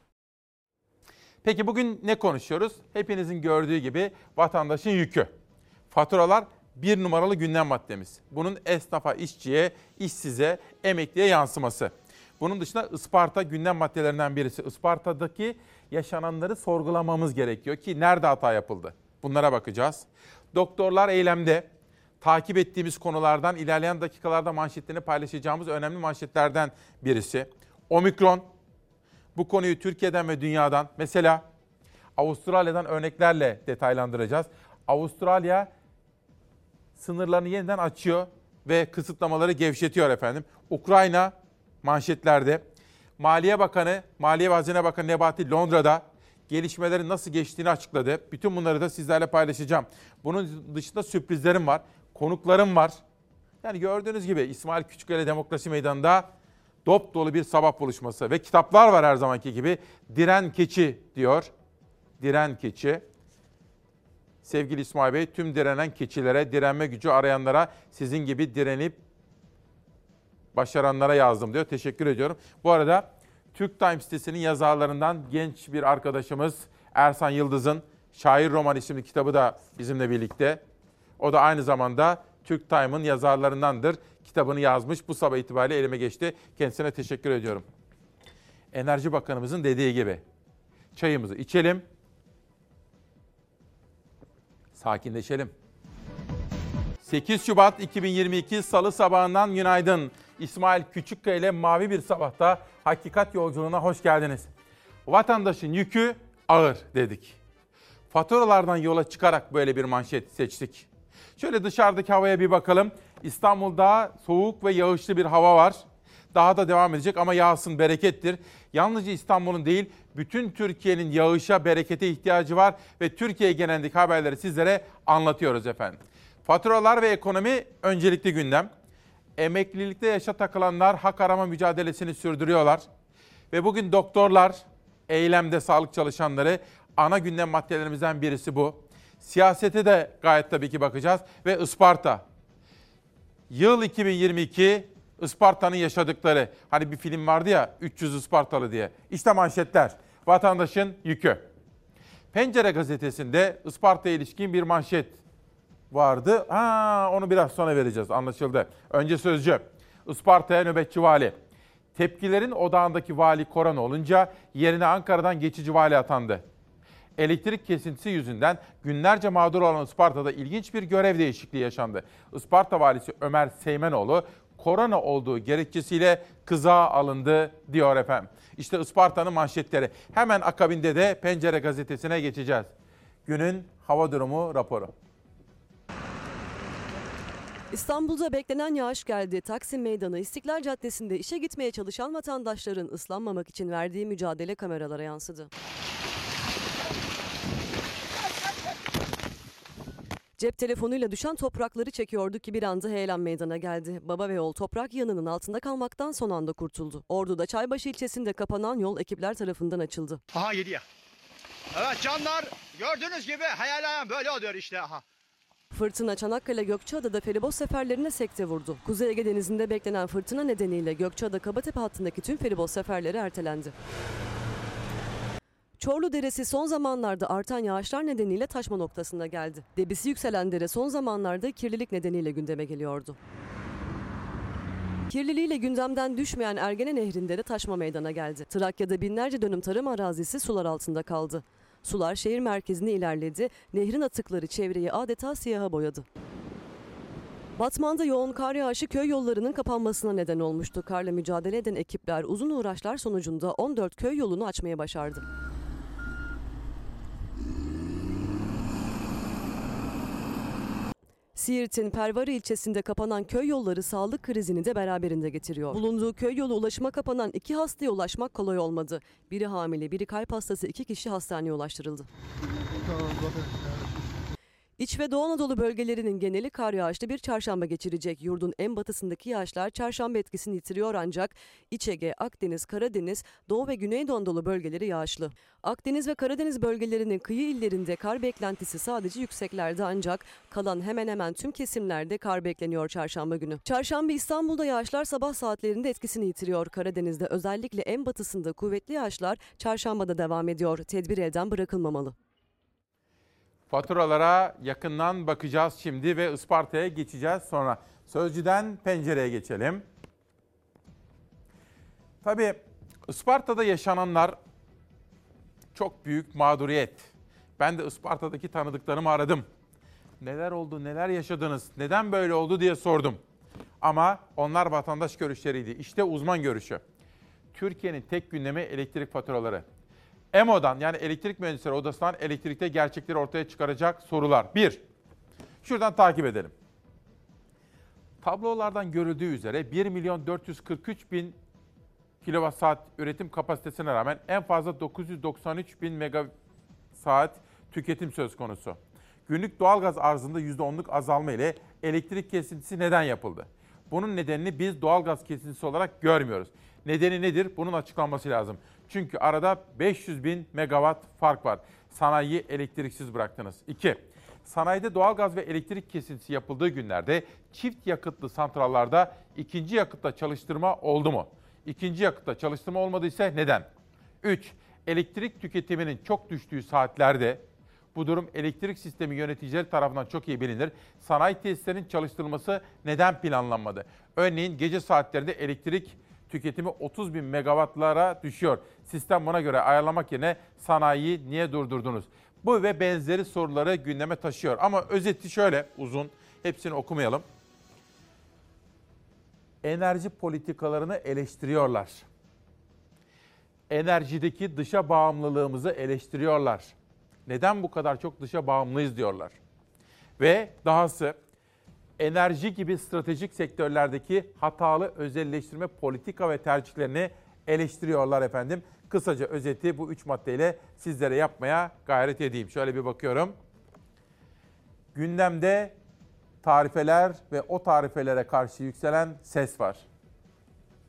Peki bugün ne konuşuyoruz? Hepinizin gördüğü gibi vatandaşın yükü. Faturalar bir numaralı gündem maddemiz. Bunun esnafa, işçiye, işsize, emekliye yansıması. Bunun dışında Isparta gündem maddelerinden birisi. Isparta'daki yaşananları sorgulamamız gerekiyor ki nerede hata yapıldı? Bunlara bakacağız. Doktorlar eylemde. Takip ettiğimiz konulardan ilerleyen dakikalarda manşetlerini paylaşacağımız önemli manşetlerden birisi. Omikron. Bu konuyu Türkiye'den ve dünyadan mesela Avustralya'dan örneklerle detaylandıracağız. Avustralya sınırlarını yeniden açıyor ve kısıtlamaları gevşetiyor efendim. Ukrayna manşetlerde. Maliye Bakanı, Maliye ve Hazine Bakanı Nebati Londra'da gelişmelerin nasıl geçtiğini açıkladı. Bütün bunları da sizlerle paylaşacağım. Bunun dışında sürprizlerim var, konuklarım var. Yani gördüğünüz gibi İsmail Küçüköy'le Demokrasi Meydanı'nda dop dolu bir sabah buluşması ve kitaplar var her zamanki gibi. Diren Keçi diyor. Diren Keçi. Sevgili İsmail Bey, tüm direnen keçilere, direnme gücü arayanlara, sizin gibi direnip başaranlara yazdım diyor. Teşekkür ediyorum. Bu arada Türk Times sitesinin yazarlarından genç bir arkadaşımız Ersan Yıldız'ın Şair Roman isimli kitabı da bizimle birlikte. O da aynı zamanda Türk Time'ın yazarlarındandır. Kitabını yazmış. Bu sabah itibariyle elime geçti. Kendisine teşekkür ediyorum. Enerji Bakanımızın dediği gibi çayımızı içelim. Sakinleşelim. 8 Şubat 2022 Salı sabahından günaydın. İsmail Küçükkaya ile Mavi Bir Sabah'ta Hakikat Yolculuğuna hoş geldiniz. Vatandaşın yükü ağır dedik. Faturalardan yola çıkarak böyle bir manşet seçtik. Şöyle dışarıdaki havaya bir bakalım. İstanbul'da soğuk ve yağışlı bir hava var. Daha da devam edecek ama yağsın berekettir. Yalnızca İstanbul'un değil, bütün Türkiye'nin yağışa, berekete ihtiyacı var ve Türkiye genelindeki haberleri sizlere anlatıyoruz efendim. Faturalar ve ekonomi öncelikli gündem. Emeklilikte yaşa takılanlar hak arama mücadelesini sürdürüyorlar. Ve bugün doktorlar, eylemde sağlık çalışanları ana gündem maddelerimizden birisi bu. Siyasete de gayet tabii ki bakacağız ve Isparta. Yıl 2022 Isparta'nın yaşadıkları. Hani bir film vardı ya 300 Ispartalı diye. İşte manşetler. Vatandaşın yükü. Pencere gazetesinde Isparta'ya ilişkin bir manşet vardı. Ha, onu biraz sonra vereceğiz anlaşıldı. Önce sözcü. Isparta'ya nöbetçi vali. Tepkilerin odağındaki vali korona olunca yerine Ankara'dan geçici vali atandı. Elektrik kesintisi yüzünden günlerce mağdur olan Isparta'da ilginç bir görev değişikliği yaşandı. Isparta valisi Ömer Seymenoğlu korona olduğu gerekçesiyle kızağa alındı diyor efendim. İşte Isparta'nın manşetleri. Hemen akabinde de Pencere gazetesine geçeceğiz. Günün hava durumu raporu. İstanbul'da beklenen yağış geldi. Taksim Meydanı İstiklal Caddesi'nde işe gitmeye çalışan vatandaşların ıslanmamak için verdiği mücadele kameralara yansıdı. Cep telefonuyla düşen toprakları çekiyordu ki bir anda heyelan meydana geldi. Baba ve oğul toprak yanının altında kalmaktan son anda kurtuldu. Ordu'da Çaybaşı ilçesinde kapanan yol ekipler tarafından açıldı. Aha gidiyor. Evet canlar gördüğünüz gibi hayal böyle oluyor işte aha. Fırtına Çanakkale Gökçeada'da feribot seferlerine sekte vurdu. Kuzey Ege Denizi'nde beklenen fırtına nedeniyle Gökçeada Kabatepe hattındaki tüm feribot seferleri ertelendi. Çorlu Deresi son zamanlarda artan yağışlar nedeniyle taşma noktasında geldi. Debisi yükselen dere son zamanlarda kirlilik nedeniyle gündeme geliyordu. Kirliliğiyle gündemden düşmeyen Ergene Nehri'nde de taşma meydana geldi. Trakya'da binlerce dönüm tarım arazisi sular altında kaldı. Sular şehir merkezine ilerledi, nehrin atıkları çevreyi adeta siyaha boyadı. Batman'da yoğun kar yağışı köy yollarının kapanmasına neden olmuştu. Karla mücadele eden ekipler uzun uğraşlar sonucunda 14 köy yolunu açmaya başardı. Siirt'in Pervari ilçesinde kapanan köy yolları sağlık krizini de beraberinde getiriyor. Bulunduğu köy yolu ulaşıma kapanan iki hastaya ulaşmak kolay olmadı. Biri hamile, biri kalp hastası iki kişi hastaneye ulaştırıldı. İç ve Doğu Anadolu bölgelerinin geneli kar yağışlı bir çarşamba geçirecek. Yurdun en batısındaki yağışlar çarşamba etkisini yitiriyor ancak İç Ege, Akdeniz, Karadeniz, Doğu ve Güneydoğu Anadolu bölgeleri yağışlı. Akdeniz ve Karadeniz bölgelerinin kıyı illerinde kar beklentisi sadece yükseklerde ancak kalan hemen hemen tüm kesimlerde kar bekleniyor çarşamba günü. Çarşamba İstanbul'da yağışlar sabah saatlerinde etkisini yitiriyor. Karadeniz'de özellikle en batısında kuvvetli yağışlar çarşambada devam ediyor. Tedbir elden bırakılmamalı. Faturalara yakından bakacağız şimdi ve Isparta'ya geçeceğiz sonra. Sözcüden pencereye geçelim. Tabii Isparta'da yaşananlar çok büyük mağduriyet. Ben de Isparta'daki tanıdıklarımı aradım. Neler oldu, neler yaşadınız, neden böyle oldu diye sordum. Ama onlar vatandaş görüşleriydi. İşte uzman görüşü. Türkiye'nin tek gündemi elektrik faturaları. EMO'dan yani Elektrik Mühendisleri Odası'ndan elektrikte gerçekleri ortaya çıkaracak sorular. Bir, şuradan takip edelim. Tablolardan görüldüğü üzere 1 milyon 443 bin kilowatt saat üretim kapasitesine rağmen en fazla 993 bin mega saat tüketim söz konusu. Günlük doğalgaz arzında %10'luk azalma ile elektrik kesintisi neden yapıldı? Bunun nedenini biz doğalgaz kesintisi olarak görmüyoruz. Nedeni nedir? Bunun açıklanması lazım. Çünkü arada 500 bin megawatt fark var. Sanayiyi elektriksiz bıraktınız. 2. Sanayide doğalgaz ve elektrik kesintisi yapıldığı günlerde çift yakıtlı santrallarda ikinci yakıtla çalıştırma oldu mu? İkinci yakıtla çalıştırma olmadıysa neden? 3. Elektrik tüketiminin çok düştüğü saatlerde bu durum elektrik sistemi yöneticileri tarafından çok iyi bilinir. Sanayi tesislerinin çalıştırılması neden planlanmadı? Örneğin gece saatlerinde elektrik tüketimi 30 bin megawattlara düşüyor. Sistem buna göre ayarlamak yerine sanayiyi niye durdurdunuz? Bu ve benzeri soruları gündeme taşıyor. Ama özeti şöyle uzun, hepsini okumayalım. Enerji politikalarını eleştiriyorlar. Enerjideki dışa bağımlılığımızı eleştiriyorlar. Neden bu kadar çok dışa bağımlıyız diyorlar. Ve dahası enerji gibi stratejik sektörlerdeki hatalı özelleştirme politika ve tercihlerini eleştiriyorlar efendim. Kısaca özeti bu üç maddeyle sizlere yapmaya gayret edeyim. Şöyle bir bakıyorum. Gündemde tarifeler ve o tarifelere karşı yükselen ses var.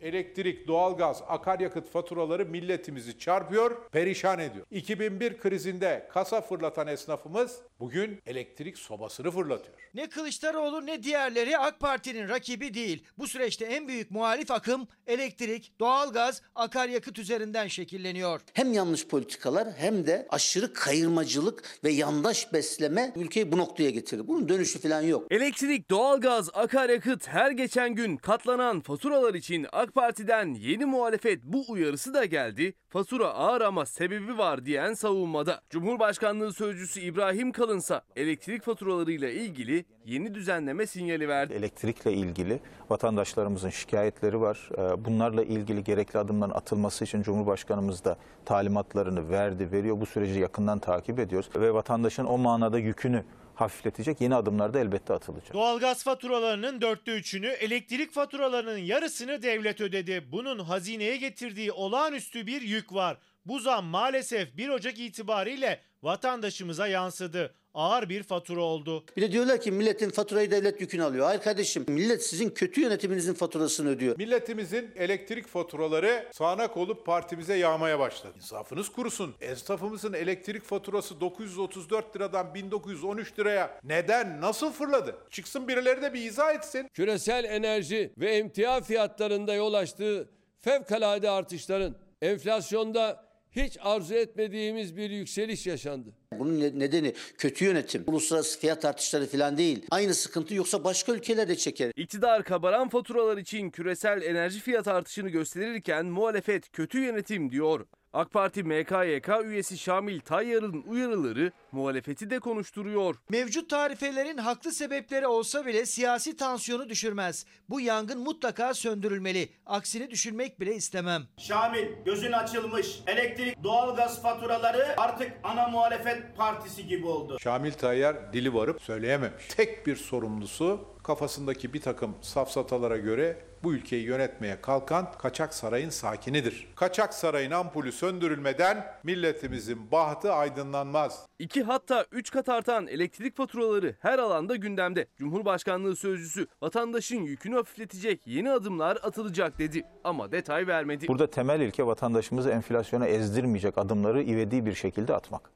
Elektrik, doğalgaz, akaryakıt faturaları milletimizi çarpıyor, perişan ediyor. 2001 krizinde kasa fırlatan esnafımız bugün elektrik sobasını fırlatıyor. Ne Kılıçdaroğlu ne diğerleri AK Parti'nin rakibi değil. Bu süreçte en büyük muhalif akım elektrik, doğalgaz, akaryakıt üzerinden şekilleniyor. Hem yanlış politikalar hem de aşırı kayırmacılık ve yandaş besleme ülkeyi bu noktaya getirdi. Bunun dönüşü falan yok. Elektrik, doğalgaz, akaryakıt her geçen gün katlanan faturalar için AK Parti'den yeni muhalefet bu uyarısı da geldi. Fatura ağır ama sebebi var diyen savunmada. Cumhurbaşkanlığı Sözcüsü İbrahim Kalınsa elektrik faturalarıyla ilgili yeni düzenleme sinyali verdi. Elektrikle ilgili vatandaşlarımızın şikayetleri var. Ee, Bunlarla ilgili gerekli adımların atılması için Cumhurbaşkanımız da talimatlarını verdi, veriyor. Bu süreci yakından takip ediyoruz ve vatandaşın o manada yükünü hafifletecek yeni adımlar da elbette atılacak. Doğalgaz faturalarının dörtte üçünü, elektrik faturalarının yarısını devlet ödedi. Bunun hazineye getirdiği olağanüstü bir yük var. Bu zam maalesef 1 Ocak itibariyle vatandaşımıza yansıdı. Ağır bir fatura oldu. Bir de diyorlar ki milletin faturayı devlet yükünü alıyor. Hayır kardeşim millet sizin kötü yönetiminizin faturasını ödüyor. Milletimizin elektrik faturaları sağanak olup partimize yağmaya başladı. İnsafınız kurusun. Esnafımızın elektrik faturası 934 liradan 1913 liraya neden, nasıl fırladı? Çıksın birileri de bir izah etsin. Küresel enerji ve emtia fiyatlarında yol açtığı fevkalade artışların enflasyonda hiç arzu etmediğimiz bir yükseliş yaşandı. Bunun ne- nedeni kötü yönetim. Uluslararası fiyat artışları falan değil. Aynı sıkıntı yoksa başka ülkeler de çeker. İktidar kabaran faturalar için küresel enerji fiyat artışını gösterirken muhalefet kötü yönetim diyor. AK Parti MKYK üyesi Şamil Tayyar'ın uyarıları muhalefeti de konuşturuyor. Mevcut tarifelerin haklı sebepleri olsa bile siyasi tansiyonu düşürmez. Bu yangın mutlaka söndürülmeli. Aksini düşünmek bile istemem. Şamil gözün açılmış. Elektrik, doğalgaz faturaları artık ana muhalefet partisi gibi oldu. Şamil Tayyar dili varıp söyleyememiş. Tek bir sorumlusu kafasındaki bir takım safsatalara göre bu ülkeyi yönetmeye kalkan Kaçak Saray'ın sakinidir. Kaçak Saray'ın ampulü söndürülmeden milletimizin bahtı aydınlanmaz. İki hatta üç kat artan elektrik faturaları her alanda gündemde. Cumhurbaşkanlığı sözcüsü vatandaşın yükünü hafifletecek yeni adımlar atılacak dedi ama detay vermedi. Burada temel ilke vatandaşımızı enflasyona ezdirmeyecek adımları ivedi bir şekilde atmak.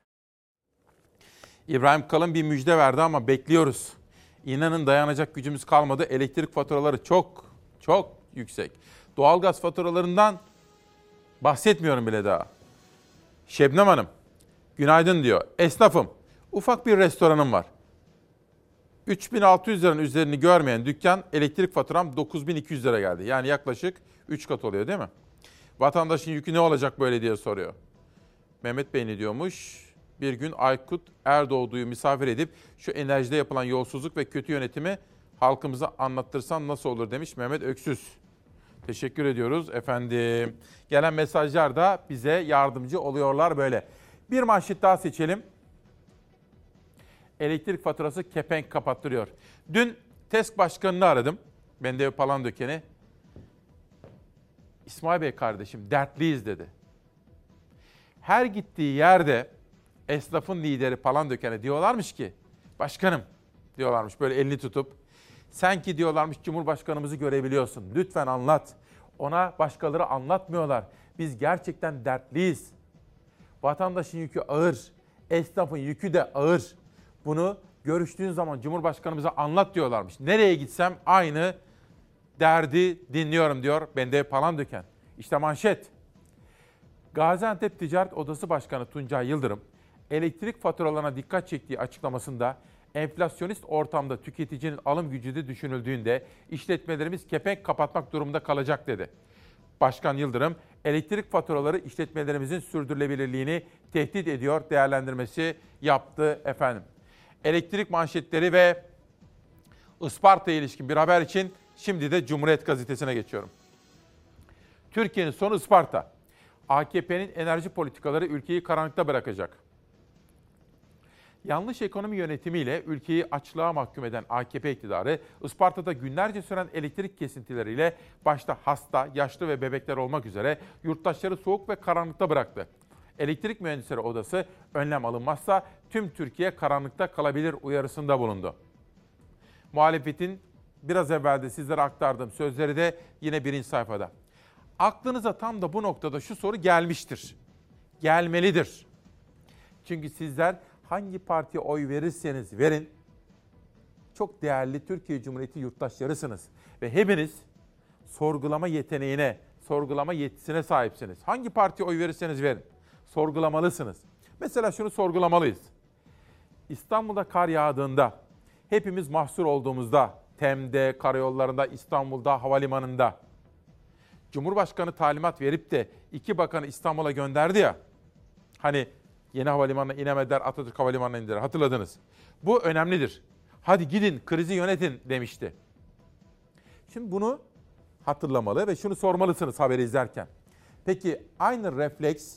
İbrahim Kalın bir müjde verdi ama bekliyoruz. İnanın dayanacak gücümüz kalmadı. Elektrik faturaları çok çok yüksek. Doğalgaz faturalarından bahsetmiyorum bile daha. Şebnem Hanım, günaydın diyor. Esnafım, ufak bir restoranım var. 3600 liranın üzerini görmeyen dükkan elektrik faturam 9200 lira geldi. Yani yaklaşık 3 kat oluyor değil mi? Vatandaşın yükü ne olacak böyle diye soruyor. Mehmet Bey ne diyormuş? Bir gün Aykut Erdoğdu'yu misafir edip şu enerjide yapılan yolsuzluk ve kötü yönetimi halkımıza anlattırsan nasıl olur demiş Mehmet Öksüz. Teşekkür ediyoruz efendim. Gelen mesajlar da bize yardımcı oluyorlar böyle. Bir manşet daha seçelim. Elektrik faturası kepenk kapattırıyor. Dün TESK başkanını aradım. Bendevi Palandöken'i. İsmail Bey kardeşim dertliyiz dedi. Her gittiği yerde esnafın lideri Palandöken'e diyorlarmış ki başkanım diyorlarmış böyle elini tutup sen ki diyorlarmış Cumhurbaşkanımızı görebiliyorsun. Lütfen anlat. Ona başkaları anlatmıyorlar. Biz gerçekten dertliyiz. Vatandaşın yükü ağır. Esnafın yükü de ağır. Bunu görüştüğün zaman Cumhurbaşkanımıza anlat diyorlarmış. Nereye gitsem aynı derdi dinliyorum diyor Bende Palandöken. İşte manşet. Gaziantep Ticaret Odası Başkanı Tuncay Yıldırım, elektrik faturalarına dikkat çektiği açıklamasında enflasyonist ortamda tüketicinin alım gücü de düşünüldüğünde işletmelerimiz kepenk kapatmak durumunda kalacak dedi. Başkan Yıldırım, elektrik faturaları işletmelerimizin sürdürülebilirliğini tehdit ediyor değerlendirmesi yaptı efendim. Elektrik manşetleri ve Isparta'ya ilişkin bir haber için şimdi de Cumhuriyet Gazetesi'ne geçiyorum. Türkiye'nin sonu Isparta. AKP'nin enerji politikaları ülkeyi karanlıkta bırakacak. Yanlış ekonomi yönetimiyle ülkeyi açlığa mahkum eden AKP iktidarı Isparta'da günlerce süren elektrik kesintileriyle başta hasta, yaşlı ve bebekler olmak üzere yurttaşları soğuk ve karanlıkta bıraktı. Elektrik Mühendisleri Odası önlem alınmazsa tüm Türkiye karanlıkta kalabilir uyarısında bulundu. Muhalefetin biraz evvel de sizlere aktardığım sözleri de yine birinci sayfada. Aklınıza tam da bu noktada şu soru gelmiştir. Gelmelidir. Çünkü sizler hangi partiye oy verirseniz verin, çok değerli Türkiye Cumhuriyeti yurttaşlarısınız. Ve hepiniz sorgulama yeteneğine, sorgulama yetisine sahipsiniz. Hangi partiye oy verirseniz verin, sorgulamalısınız. Mesela şunu sorgulamalıyız. İstanbul'da kar yağdığında, hepimiz mahsur olduğumuzda, TEM'de, karayollarında, İstanbul'da, havalimanında, Cumhurbaşkanı talimat verip de iki bakanı İstanbul'a gönderdi ya, hani Yeni havalimanına inemediler, Atatürk Havalimanı'na indiler. Hatırladınız. Bu önemlidir. Hadi gidin krizi yönetin demişti. Şimdi bunu hatırlamalı ve şunu sormalısınız haberi izlerken. Peki aynı refleks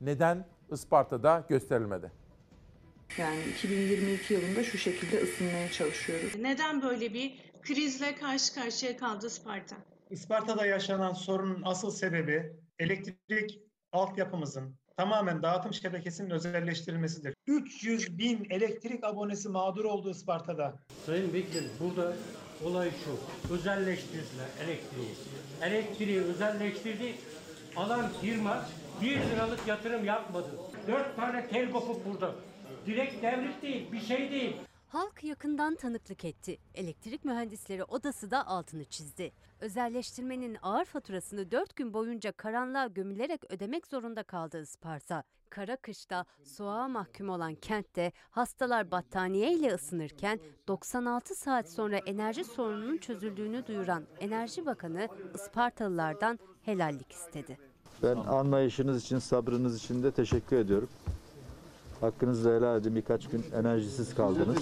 neden Isparta'da gösterilmedi? Yani 2022 yılında şu şekilde ısınmaya çalışıyoruz. Neden böyle bir krizle karşı karşıya kaldı Isparta? Isparta'da yaşanan sorunun asıl sebebi elektrik altyapımızın tamamen dağıtım şebekesinin özelleştirilmesidir. 300 bin elektrik abonesi mağdur oldu Isparta'da. Sayın Vekilim burada olay şu. Özelleştirdiler elektriği. Elektriği özelleştirdi. Alan firma 1 liralık yatırım yapmadı. 4 tane tel kopup burada. Direkt devlet değil, bir şey değil. Halk yakından tanıklık etti. Elektrik Mühendisleri Odası da altını çizdi. Özelleştirmenin ağır faturasını 4 gün boyunca karanlığa gömülerek ödemek zorunda kaldı Isparta. Kara kışta soğuğa mahkum olan kentte hastalar battaniye ile ısınırken 96 saat sonra enerji sorununun çözüldüğünü duyuran Enerji Bakanı Ispartalılardan helallik istedi. Ben anlayışınız için, sabrınız için de teşekkür ediyorum. Hakkınızı helal edin. Birkaç gün enerjisiz kaldınız.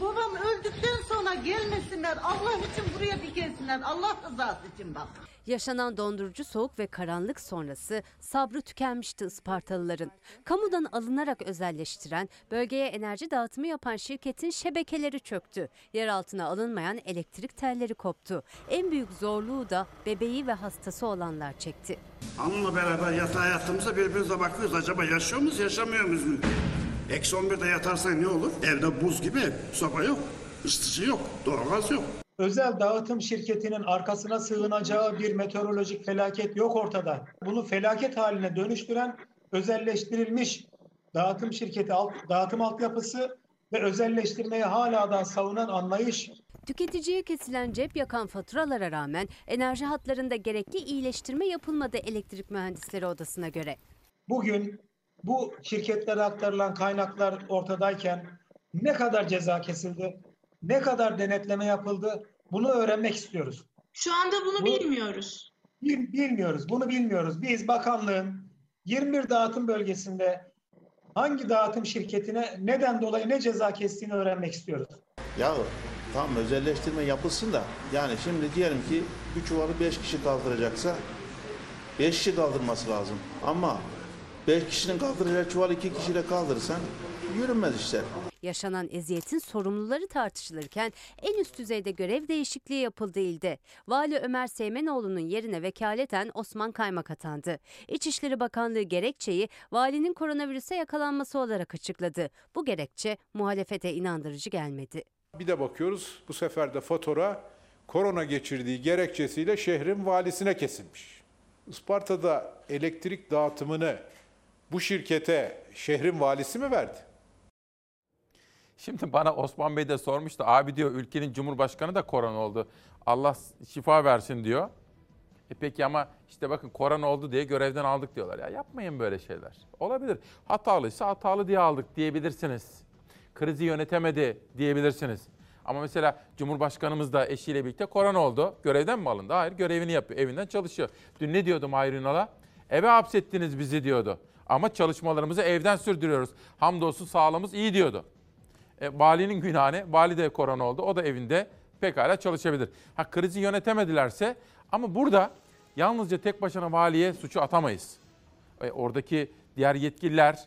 Babam öldükten sonra gelmesinler. Allah için buraya bir gelsinler. Allah rızası için bak. Yaşanan dondurucu soğuk ve karanlık sonrası sabrı tükenmişti Ispartalıların. Kamudan alınarak özelleştiren, bölgeye enerji dağıtımı yapan şirketin şebekeleri çöktü. Yer altına alınmayan elektrik telleri koptu. En büyük zorluğu da bebeği ve hastası olanlar çekti. Hanımla beraber yatağa yattığımızda birbirimize bakıyoruz. Acaba yaşıyor muyuz, yaşamıyor muyuz? Eksi 11'de yatarsan ne olur? Evde buz gibi soba yok, ısıtıcı yok, doğalgaz yok. Özel dağıtım şirketinin arkasına sığınacağı bir meteorolojik felaket yok ortada. Bunu felaket haline dönüştüren özelleştirilmiş dağıtım şirketi, alt, dağıtım altyapısı ve özelleştirmeyi hala da savunan anlayış Tüketiciye kesilen cep yakan faturalara rağmen enerji hatlarında gerekli iyileştirme yapılmadı Elektrik Mühendisleri Odası'na göre. Bugün bu şirketlere aktarılan kaynaklar ortadayken ne kadar ceza kesildi, ne kadar denetleme yapıldı bunu öğrenmek istiyoruz. Şu anda bunu Bu- bilmiyoruz. Bil- Bilmiyoruz, bunu bilmiyoruz. Biz bakanlığın 21 dağıtım bölgesinde hangi dağıtım şirketine neden dolayı ne ceza kestiğini öğrenmek istiyoruz. Ya Tamam özelleştirme yapılsın da yani şimdi diyelim ki bir çuvalı 5 kişi kaldıracaksa 5 kişi kaldırması lazım. Ama 5 kişinin kaldıracağı çuvalı 2 kişiyle kaldırırsan yürünmez işler. Yaşanan eziyetin sorumluları tartışılırken en üst düzeyde görev değişikliği yapıldı ilde. Vali Ömer Seymenoğlu'nun yerine vekaleten Osman Kaymak atandı. İçişleri Bakanlığı gerekçeyi valinin koronavirüse yakalanması olarak açıkladı. Bu gerekçe muhalefete inandırıcı gelmedi. Bir de bakıyoruz bu sefer de fatura korona geçirdiği gerekçesiyle şehrin valisine kesilmiş. Isparta'da elektrik dağıtımını bu şirkete şehrin valisi mi verdi? Şimdi bana Osman Bey de sormuştu. Abi diyor ülkenin cumhurbaşkanı da korona oldu. Allah şifa versin diyor. E peki ama işte bakın korona oldu diye görevden aldık diyorlar. Ya yapmayın böyle şeyler. Olabilir. Hatalıysa hatalı diye aldık diyebilirsiniz. Krizi yönetemedi diyebilirsiniz. Ama mesela Cumhurbaşkanımız da eşiyle birlikte korona oldu. Görevden mi alındı? Hayır görevini yapıyor. Evinden çalışıyor. Dün ne diyordum Hayır Ünal'a? Eve hapsettiniz bizi diyordu. Ama çalışmalarımızı evden sürdürüyoruz. Hamdolsun sağlığımız iyi diyordu. E, valinin günahı, vali de korona oldu. O da evinde pekala çalışabilir. Ha krizi yönetemedilerse ama burada yalnızca tek başına valiye suçu atamayız. E, oradaki diğer yetkililer,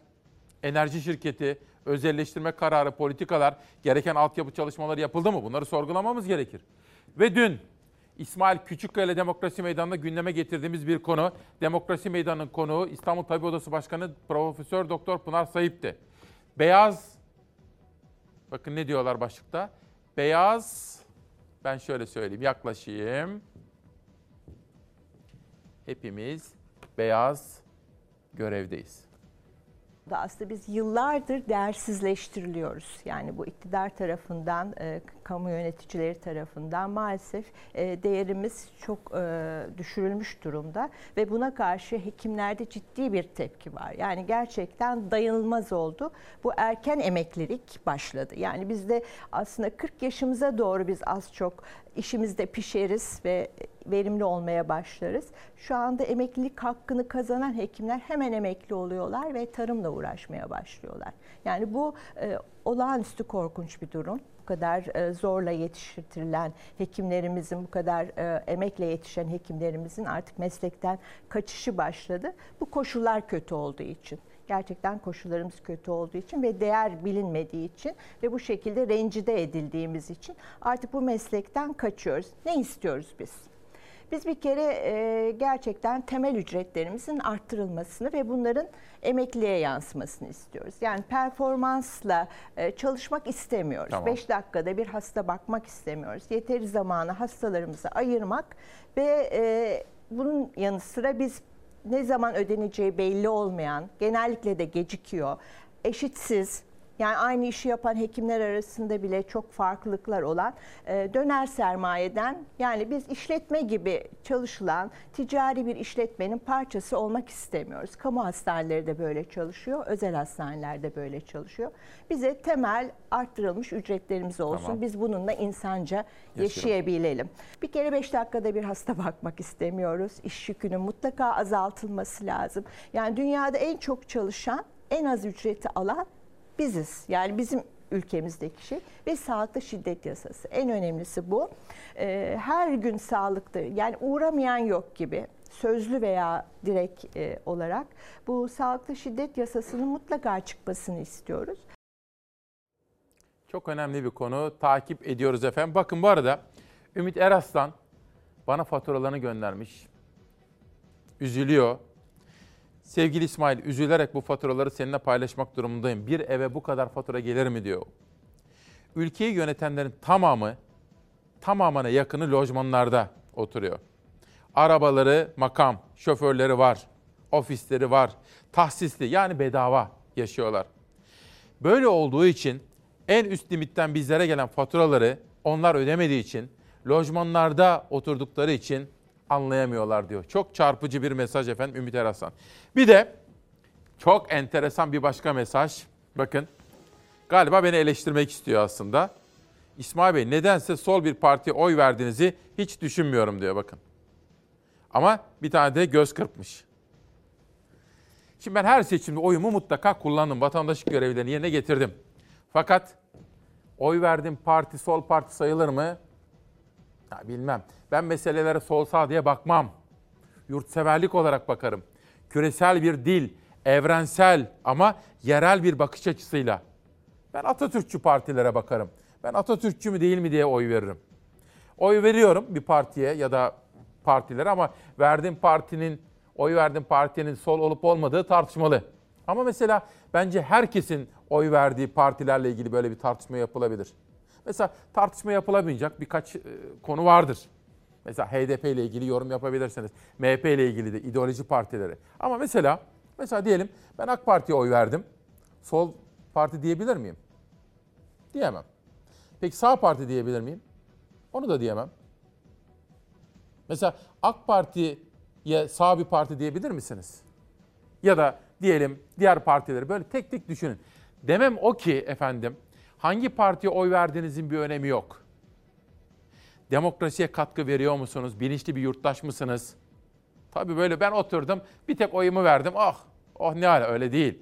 enerji şirketi, özelleştirme kararı, politikalar, gereken altyapı çalışmaları yapıldı mı? Bunları sorgulamamız gerekir. Ve dün İsmail Küçükkaya Demokrasi Meydanı'nda gündeme getirdiğimiz bir konu. Demokrasi Meydanı'nın konuğu İstanbul Tabip Odası Başkanı Profesör Doktor Pınar Sayıp'tı. Beyaz Bakın ne diyorlar başlıkta? Beyaz, ben şöyle söyleyeyim, yaklaşayım. Hepimiz beyaz görevdeyiz da aslında biz yıllardır değersizleştiriliyoruz. Yani bu iktidar tarafından, e, kamu yöneticileri tarafından maalesef e, değerimiz çok e, düşürülmüş durumda ve buna karşı hekimlerde ciddi bir tepki var. Yani gerçekten dayanılmaz oldu. Bu erken emeklilik başladı. Yani biz de aslında 40 yaşımıza doğru biz az çok işimizde pişeriz ve verimli olmaya başlarız. Şu anda emeklilik hakkını kazanan hekimler hemen emekli oluyorlar ve tarımla uğraşmaya başlıyorlar. Yani bu e, olağanüstü korkunç bir durum. Kadar e, zorla yetiştirilen hekimlerimizin, bu kadar e, emekle yetişen hekimlerimizin artık meslekten kaçışı başladı. Bu koşullar kötü olduğu için gerçekten koşullarımız kötü olduğu için ve değer bilinmediği için ve bu şekilde rencide edildiğimiz için artık bu meslekten kaçıyoruz. Ne istiyoruz biz? Biz bir kere e, gerçekten temel ücretlerimizin arttırılmasını ve bunların emekliye yansımasını istiyoruz. Yani performansla e, çalışmak istemiyoruz. 5 tamam. dakikada bir hasta bakmak istemiyoruz. Yeteri zamanı hastalarımıza ayırmak ve e, bunun yanı sıra biz ne zaman ödeneceği belli olmayan, genellikle de gecikiyor, eşitsiz, yani aynı işi yapan hekimler arasında bile çok farklılıklar olan e, döner sermayeden yani biz işletme gibi çalışılan ticari bir işletmenin parçası olmak istemiyoruz. Kamu hastaneleri de böyle çalışıyor, özel hastaneler de böyle çalışıyor. Bize temel arttırılmış ücretlerimiz olsun. Tamam. Biz bununla insanca yaşayabilelim. Bir kere 5 dakikada bir hasta bakmak istemiyoruz. İş yükünün mutlaka azaltılması lazım. Yani dünyada en çok çalışan, en az ücreti alan biziz. Yani bizim ülkemizdeki şey ve sağlıkta şiddet yasası. En önemlisi bu. Ee, her gün sağlıkta yani uğramayan yok gibi sözlü veya direkt e, olarak bu sağlıkta şiddet yasasının mutlaka çıkmasını istiyoruz. Çok önemli bir konu. Takip ediyoruz efendim. Bakın bu arada Ümit Eraslan bana faturalarını göndermiş. Üzülüyor. Sevgili İsmail, üzülerek bu faturaları seninle paylaşmak durumundayım. Bir eve bu kadar fatura gelir mi diyor. Ülkeyi yönetenlerin tamamı, tamamına yakını lojmanlarda oturuyor. Arabaları makam, şoförleri var, ofisleri var, tahsisli yani bedava yaşıyorlar. Böyle olduğu için en üst limitten bizlere gelen faturaları onlar ödemediği için, lojmanlarda oturdukları için anlayamıyorlar diyor. Çok çarpıcı bir mesaj efendim Ümit Erasan. Bir de çok enteresan bir başka mesaj. Bakın galiba beni eleştirmek istiyor aslında. İsmail Bey nedense sol bir partiye oy verdiğinizi hiç düşünmüyorum diyor bakın. Ama bir tane de göz kırpmış. Şimdi ben her seçimde oyumu mutlaka kullandım. Vatandaşlık görevlerini yerine getirdim. Fakat oy verdiğim parti sol parti sayılır mı? Ya bilmem. Ben meselelere sol sağ diye bakmam. Yurtseverlik olarak bakarım. Küresel bir dil, evrensel ama yerel bir bakış açısıyla. Ben Atatürkçü partilere bakarım. Ben Atatürkçü mü değil mi diye oy veririm. Oy veriyorum bir partiye ya da partilere ama verdiğim partinin, oy verdiğim partinin sol olup olmadığı tartışmalı. Ama mesela bence herkesin oy verdiği partilerle ilgili böyle bir tartışma yapılabilir. Mesela tartışma yapılamayacak birkaç e, konu vardır. Mesela HDP ile ilgili yorum yapabilirsiniz. MHP ile ilgili de ideoloji partileri. Ama mesela mesela diyelim ben AK Parti'ye oy verdim. Sol parti diyebilir miyim? Diyemem. Peki sağ parti diyebilir miyim? Onu da diyemem. Mesela AK Parti'ye sağ bir parti diyebilir misiniz? Ya da diyelim diğer partileri böyle tek tek düşünün. Demem o ki efendim hangi partiye oy verdiğinizin bir önemi yok. Demokrasiye katkı veriyor musunuz? Bilinçli bir yurttaş mısınız? Tabii böyle ben oturdum bir tek oyumu verdim. Ah oh ne hala öyle değil.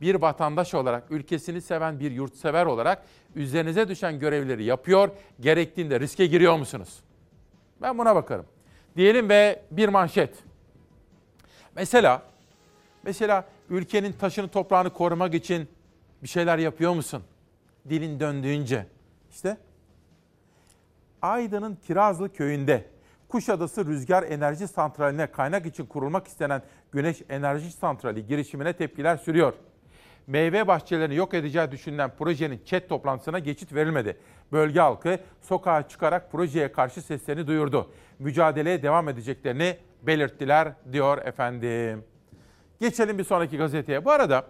Bir vatandaş olarak, ülkesini seven bir yurtsever olarak üzerinize düşen görevleri yapıyor, gerektiğinde riske giriyor musunuz? Ben buna bakarım. Diyelim ve bir manşet. Mesela, mesela ülkenin taşını toprağını korumak için bir şeyler yapıyor musun? Dilin döndüğünce. İşte Aydın'ın Kirazlı köyünde Kuşadası Rüzgar Enerji Santrali'ne kaynak için kurulmak istenen Güneş Enerji Santrali girişimine tepkiler sürüyor. Meyve bahçelerini yok edeceği düşünülen projenin chat toplantısına geçit verilmedi. Bölge halkı sokağa çıkarak projeye karşı seslerini duyurdu. Mücadeleye devam edeceklerini belirttiler diyor efendim. Geçelim bir sonraki gazeteye. Bu arada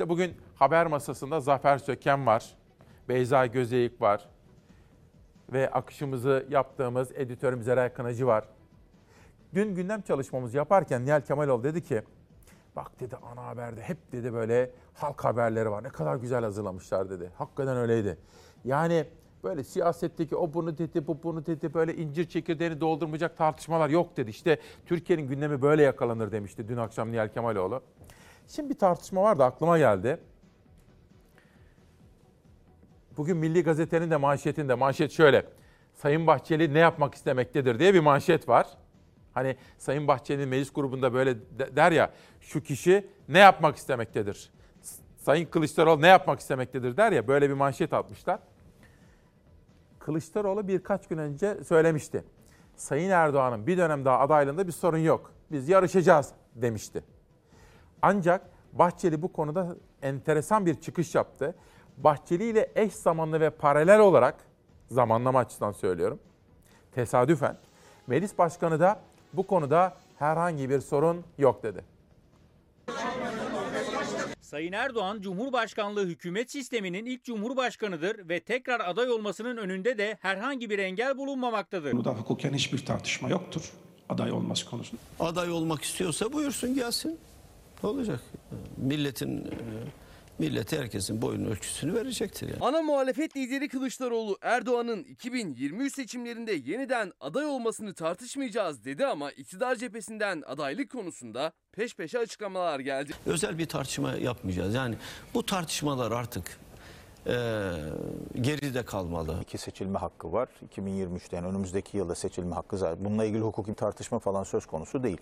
işte bugün haber masasında Zafer Söken var. Beyza Gözeyik var. Ve akışımızı yaptığımız editörümüz Eray Kınacı var. Dün gündem çalışmamızı yaparken Nihal Kemalov dedi ki Bak dedi ana haberde hep dedi böyle halk haberleri var. Ne kadar güzel hazırlamışlar dedi. Hakikaten öyleydi. Yani böyle siyasetteki o bunu dedi, bu bunu dedi, böyle incir çekirdeğini doldurmayacak tartışmalar yok dedi. İşte Türkiye'nin gündemi böyle yakalanır demişti dün akşam Nihal Kemaloğlu. Şimdi bir tartışma var da aklıma geldi. Bugün Milli Gazete'nin de manşetinde manşet şöyle. Sayın Bahçeli ne yapmak istemektedir diye bir manşet var. Hani Sayın Bahçeli'nin meclis grubunda böyle der ya şu kişi ne yapmak istemektedir? Sayın Kılıçdaroğlu ne yapmak istemektedir der ya böyle bir manşet atmışlar. Kılıçdaroğlu birkaç gün önce söylemişti. Sayın Erdoğan'ın bir dönem daha adaylığında bir sorun yok. Biz yarışacağız demişti. Ancak Bahçeli bu konuda enteresan bir çıkış yaptı. Bahçeli ile eş zamanlı ve paralel olarak zamanlama açısından söylüyorum. Tesadüfen Meclis Başkanı da bu konuda herhangi bir sorun yok dedi. Sayın Erdoğan Cumhurbaşkanlığı hükümet sisteminin ilk cumhurbaşkanıdır ve tekrar aday olmasının önünde de herhangi bir engel bulunmamaktadır. Burada hukuken hiçbir tartışma yoktur aday olması konusunda. Aday olmak istiyorsa buyursun gelsin. Olacak? Milletin millete herkesin boyun ölçüsünü verecektir yani. Ana muhalefet lideri Kılıçdaroğlu Erdoğan'ın 2023 seçimlerinde yeniden aday olmasını tartışmayacağız dedi ama iktidar cephesinden adaylık konusunda peş peşe açıklamalar geldi. Özel bir tartışma yapmayacağız. Yani bu tartışmalar artık e, geride kalmalı. İki seçilme hakkı var. 2023'ten önümüzdeki yılda seçilme hakkı zaten. Bununla ilgili hukuki tartışma falan söz konusu değil.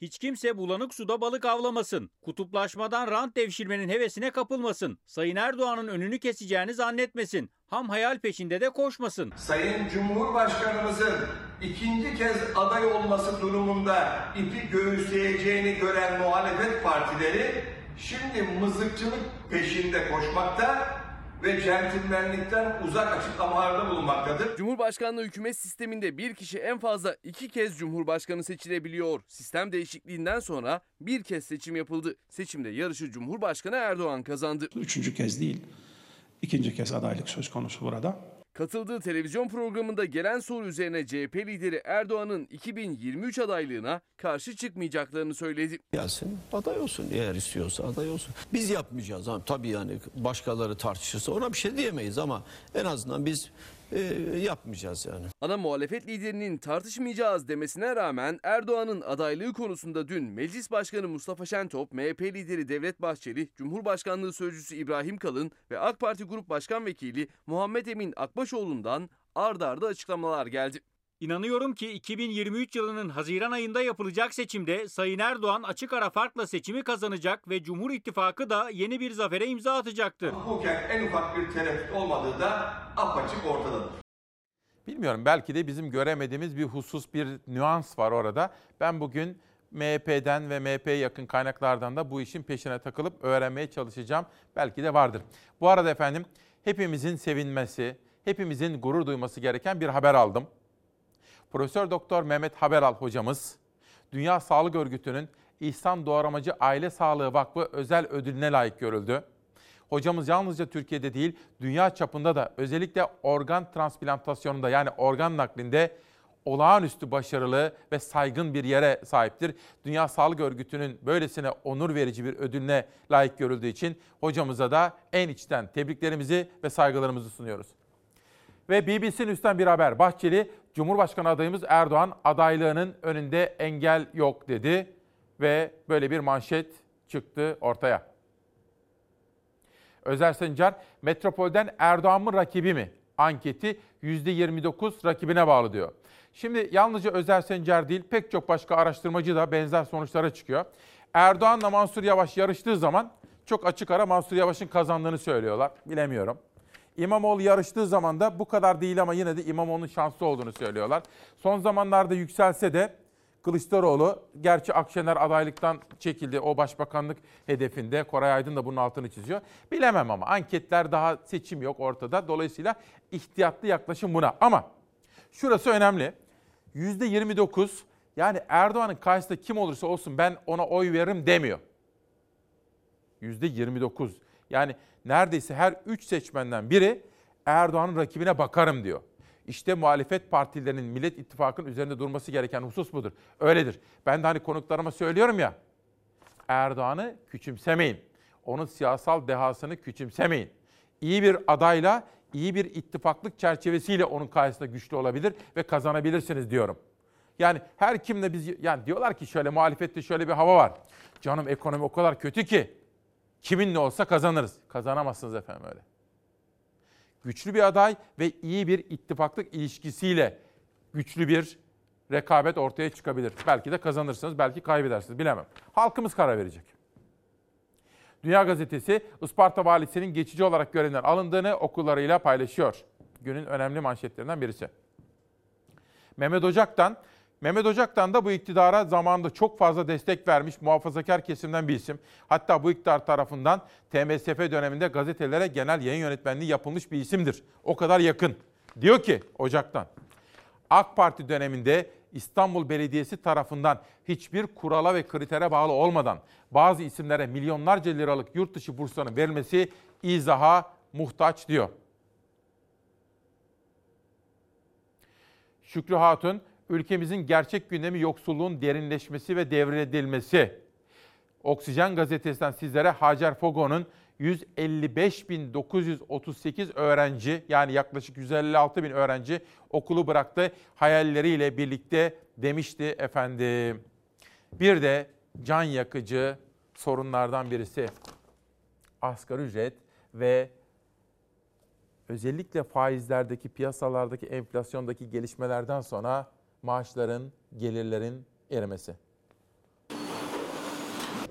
Hiç kimse bulanık suda balık avlamasın. Kutuplaşmadan rant devşirmenin hevesine kapılmasın. Sayın Erdoğan'ın önünü keseceğini zannetmesin. Ham hayal peşinde de koşmasın. Sayın Cumhurbaşkanımızın ikinci kez aday olması durumunda ipi göğüsleyeceğini gören muhalefet partileri şimdi mızıkçılık peşinde koşmakta ve centilmenlikten uzak açıklamalarda bulunmaktadır. Cumhurbaşkanlığı hükümet sisteminde bir kişi en fazla iki kez cumhurbaşkanı seçilebiliyor. Sistem değişikliğinden sonra bir kez seçim yapıldı. Seçimde yarışı Cumhurbaşkanı Erdoğan kazandı. Üçüncü kez değil, ikinci kez adaylık söz konusu burada. Katıldığı televizyon programında gelen soru üzerine CHP lideri Erdoğan'ın 2023 adaylığına karşı çıkmayacaklarını söyledi. Gelsin aday olsun eğer istiyorsa aday olsun. Biz yapmayacağız tabii yani başkaları tartışırsa ona bir şey diyemeyiz ama en azından biz e, yapmayacağız yani. Ana muhalefet liderinin tartışmayacağız demesine rağmen Erdoğan'ın adaylığı konusunda dün Meclis Başkanı Mustafa Şentop, MHP lideri Devlet Bahçeli, Cumhurbaşkanlığı Sözcüsü İbrahim Kalın ve AK Parti Grup Başkan Vekili Muhammed Emin Akbaşoğlu'ndan ard arda açıklamalar geldi. İnanıyorum ki 2023 yılının Haziran ayında yapılacak seçimde Sayın Erdoğan açık ara farkla seçimi kazanacak ve Cumhur İttifakı da yeni bir zafere imza atacaktır. Hukuken en ufak bir tereddüt olmadığı da apaçık ortadadır. Bilmiyorum belki de bizim göremediğimiz bir husus, bir nüans var orada. Ben bugün MHP'den ve MHP'ye yakın kaynaklardan da bu işin peşine takılıp öğrenmeye çalışacağım. Belki de vardır. Bu arada efendim hepimizin sevinmesi, hepimizin gurur duyması gereken bir haber aldım. Profesör Doktor Mehmet Haberal hocamız Dünya Sağlık Örgütü'nün İhsan Doğramacı Aile Sağlığı Vakfı özel ödülüne layık görüldü. Hocamız yalnızca Türkiye'de değil, dünya çapında da özellikle organ transplantasyonunda yani organ naklinde olağanüstü başarılı ve saygın bir yere sahiptir. Dünya Sağlık Örgütü'nün böylesine onur verici bir ödülüne layık görüldüğü için hocamıza da en içten tebriklerimizi ve saygılarımızı sunuyoruz. Ve BBC'nin üstten bir haber. Bahçeli, Cumhurbaşkanı adayımız Erdoğan adaylığının önünde engel yok dedi ve böyle bir manşet çıktı ortaya. Özer Sencar, Metropol'den Erdoğan mı rakibi mi? Anketi %29 rakibine bağlı diyor. Şimdi yalnızca Özer Sencer değil pek çok başka araştırmacı da benzer sonuçlara çıkıyor. Erdoğan'la Mansur Yavaş yarıştığı zaman çok açık ara Mansur Yavaş'ın kazandığını söylüyorlar. Bilemiyorum. İmamoğlu yarıştığı zaman da bu kadar değil ama yine de İmamoğlu'nun şanslı olduğunu söylüyorlar. Son zamanlarda yükselse de Kılıçdaroğlu, gerçi Akşener adaylıktan çekildi o başbakanlık hedefinde. Koray Aydın da bunun altını çiziyor. Bilemem ama anketler daha seçim yok ortada. Dolayısıyla ihtiyatlı yaklaşım buna. Ama şurası önemli. %29 yani Erdoğan'ın karşısında kim olursa olsun ben ona oy veririm demiyor. %29. Yani neredeyse her 3 seçmenden biri Erdoğan'ın rakibine bakarım diyor. İşte muhalefet partilerinin Millet İttifakı'nın üzerinde durması gereken husus budur. Öyledir. Ben de hani konuklarıma söylüyorum ya, Erdoğan'ı küçümsemeyin. Onun siyasal dehasını küçümsemeyin. İyi bir adayla, iyi bir ittifaklık çerçevesiyle onun karşısında güçlü olabilir ve kazanabilirsiniz diyorum. Yani her kimle biz, yani diyorlar ki şöyle muhalefette şöyle bir hava var. Canım ekonomi o kadar kötü ki kiminle olsa kazanırız. Kazanamazsınız efendim öyle güçlü bir aday ve iyi bir ittifaklık ilişkisiyle güçlü bir rekabet ortaya çıkabilir. Belki de kazanırsınız, belki kaybedersiniz bilemem. Halkımız karar verecek. Dünya Gazetesi Isparta valisinin geçici olarak görevden alındığını okullarıyla paylaşıyor. Günün önemli manşetlerinden birisi. Mehmet Ocak'tan Mehmet Ocak'tan da bu iktidara zamanında çok fazla destek vermiş muhafazakar kesimden bir isim. Hatta bu iktidar tarafından TMSF döneminde gazetelere genel yayın yönetmenliği yapılmış bir isimdir. O kadar yakın. Diyor ki Ocak'tan, AK Parti döneminde İstanbul Belediyesi tarafından hiçbir kurala ve kritere bağlı olmadan bazı isimlere milyonlarca liralık yurt dışı burslarının verilmesi izaha muhtaç diyor. Şükrü Hatun, ülkemizin gerçek gündemi yoksulluğun derinleşmesi ve devredilmesi. Oksijen gazetesinden sizlere Hacer Fogo'nun 155.938 öğrenci yani yaklaşık 156 bin öğrenci okulu bıraktı hayalleriyle birlikte demişti efendim. Bir de can yakıcı sorunlardan birisi asgari ücret ve özellikle faizlerdeki piyasalardaki enflasyondaki gelişmelerden sonra maaşların, gelirlerin erimesi.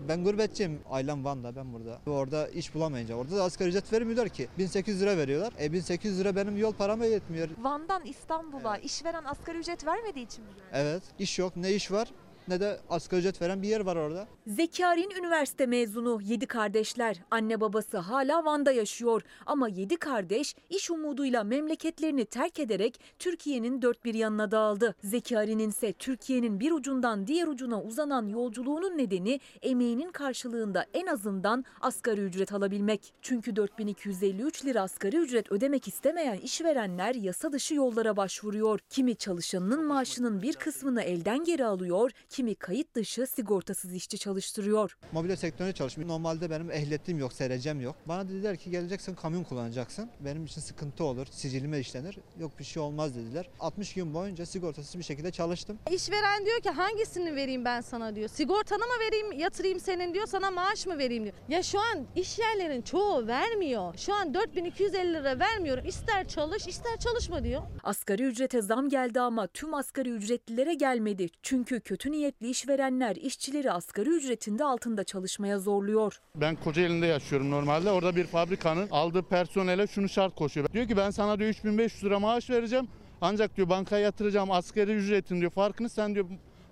Ben gurbetçiyim. Ailem Van'da, ben burada. Orada iş bulamayınca, orada da asgari ücret vermiyorlar ki. 1800 lira veriyorlar. E 1800 lira benim yol parama yetmiyor. Van'dan İstanbul'a işveren asgari ücret vermediği için mi? Evet, iş yok. Ne iş var? Ne de asgari ücret veren bir yer var orada. Zekarin üniversite mezunu 7 kardeşler. Anne babası hala Van'da yaşıyor. Ama 7 kardeş iş umuduyla memleketlerini terk ederek Türkiye'nin dört bir yanına dağıldı. Zekarin'in ise Türkiye'nin bir ucundan diğer ucuna uzanan yolculuğunun nedeni emeğinin karşılığında en azından asgari ücret alabilmek. Çünkü 4253 lira asgari ücret ödemek istemeyen işverenler yasa dışı yollara başvuruyor. Kimi çalışanının maaşının bir kısmını elden geri alıyor, kimi kayıt dışı sigortasız işçi çalıştırıyor. Mobilya sektöründe çalışıyorum. Normalde benim ehliyetim yok, serecem yok. Bana dediler ki geleceksin kamyon kullanacaksın. Benim için sıkıntı olur, sicilime işlenir. Yok bir şey olmaz dediler. 60 gün boyunca sigortasız bir şekilde çalıştım. İşveren diyor ki hangisini vereyim ben sana diyor. Sigortanı mı vereyim yatırayım senin diyor sana maaş mı vereyim diyor. Ya şu an iş yerlerin çoğu vermiyor. Şu an 4250 lira vermiyorum. İster çalış ister çalışma diyor. Asgari ücrete zam geldi ama tüm asgari ücretlilere gelmedi. Çünkü kötü niyetli işverenler işçileri asgari ücretinde altında çalışmaya zorluyor. Ben Kocaeli'nde yaşıyorum normalde. Orada bir fabrikanın aldığı personele şunu şart koşuyor. Diyor ki ben sana diyor 3500 lira maaş vereceğim. Ancak diyor bankaya yatıracağım asgari ücretin diyor farkını sen diyor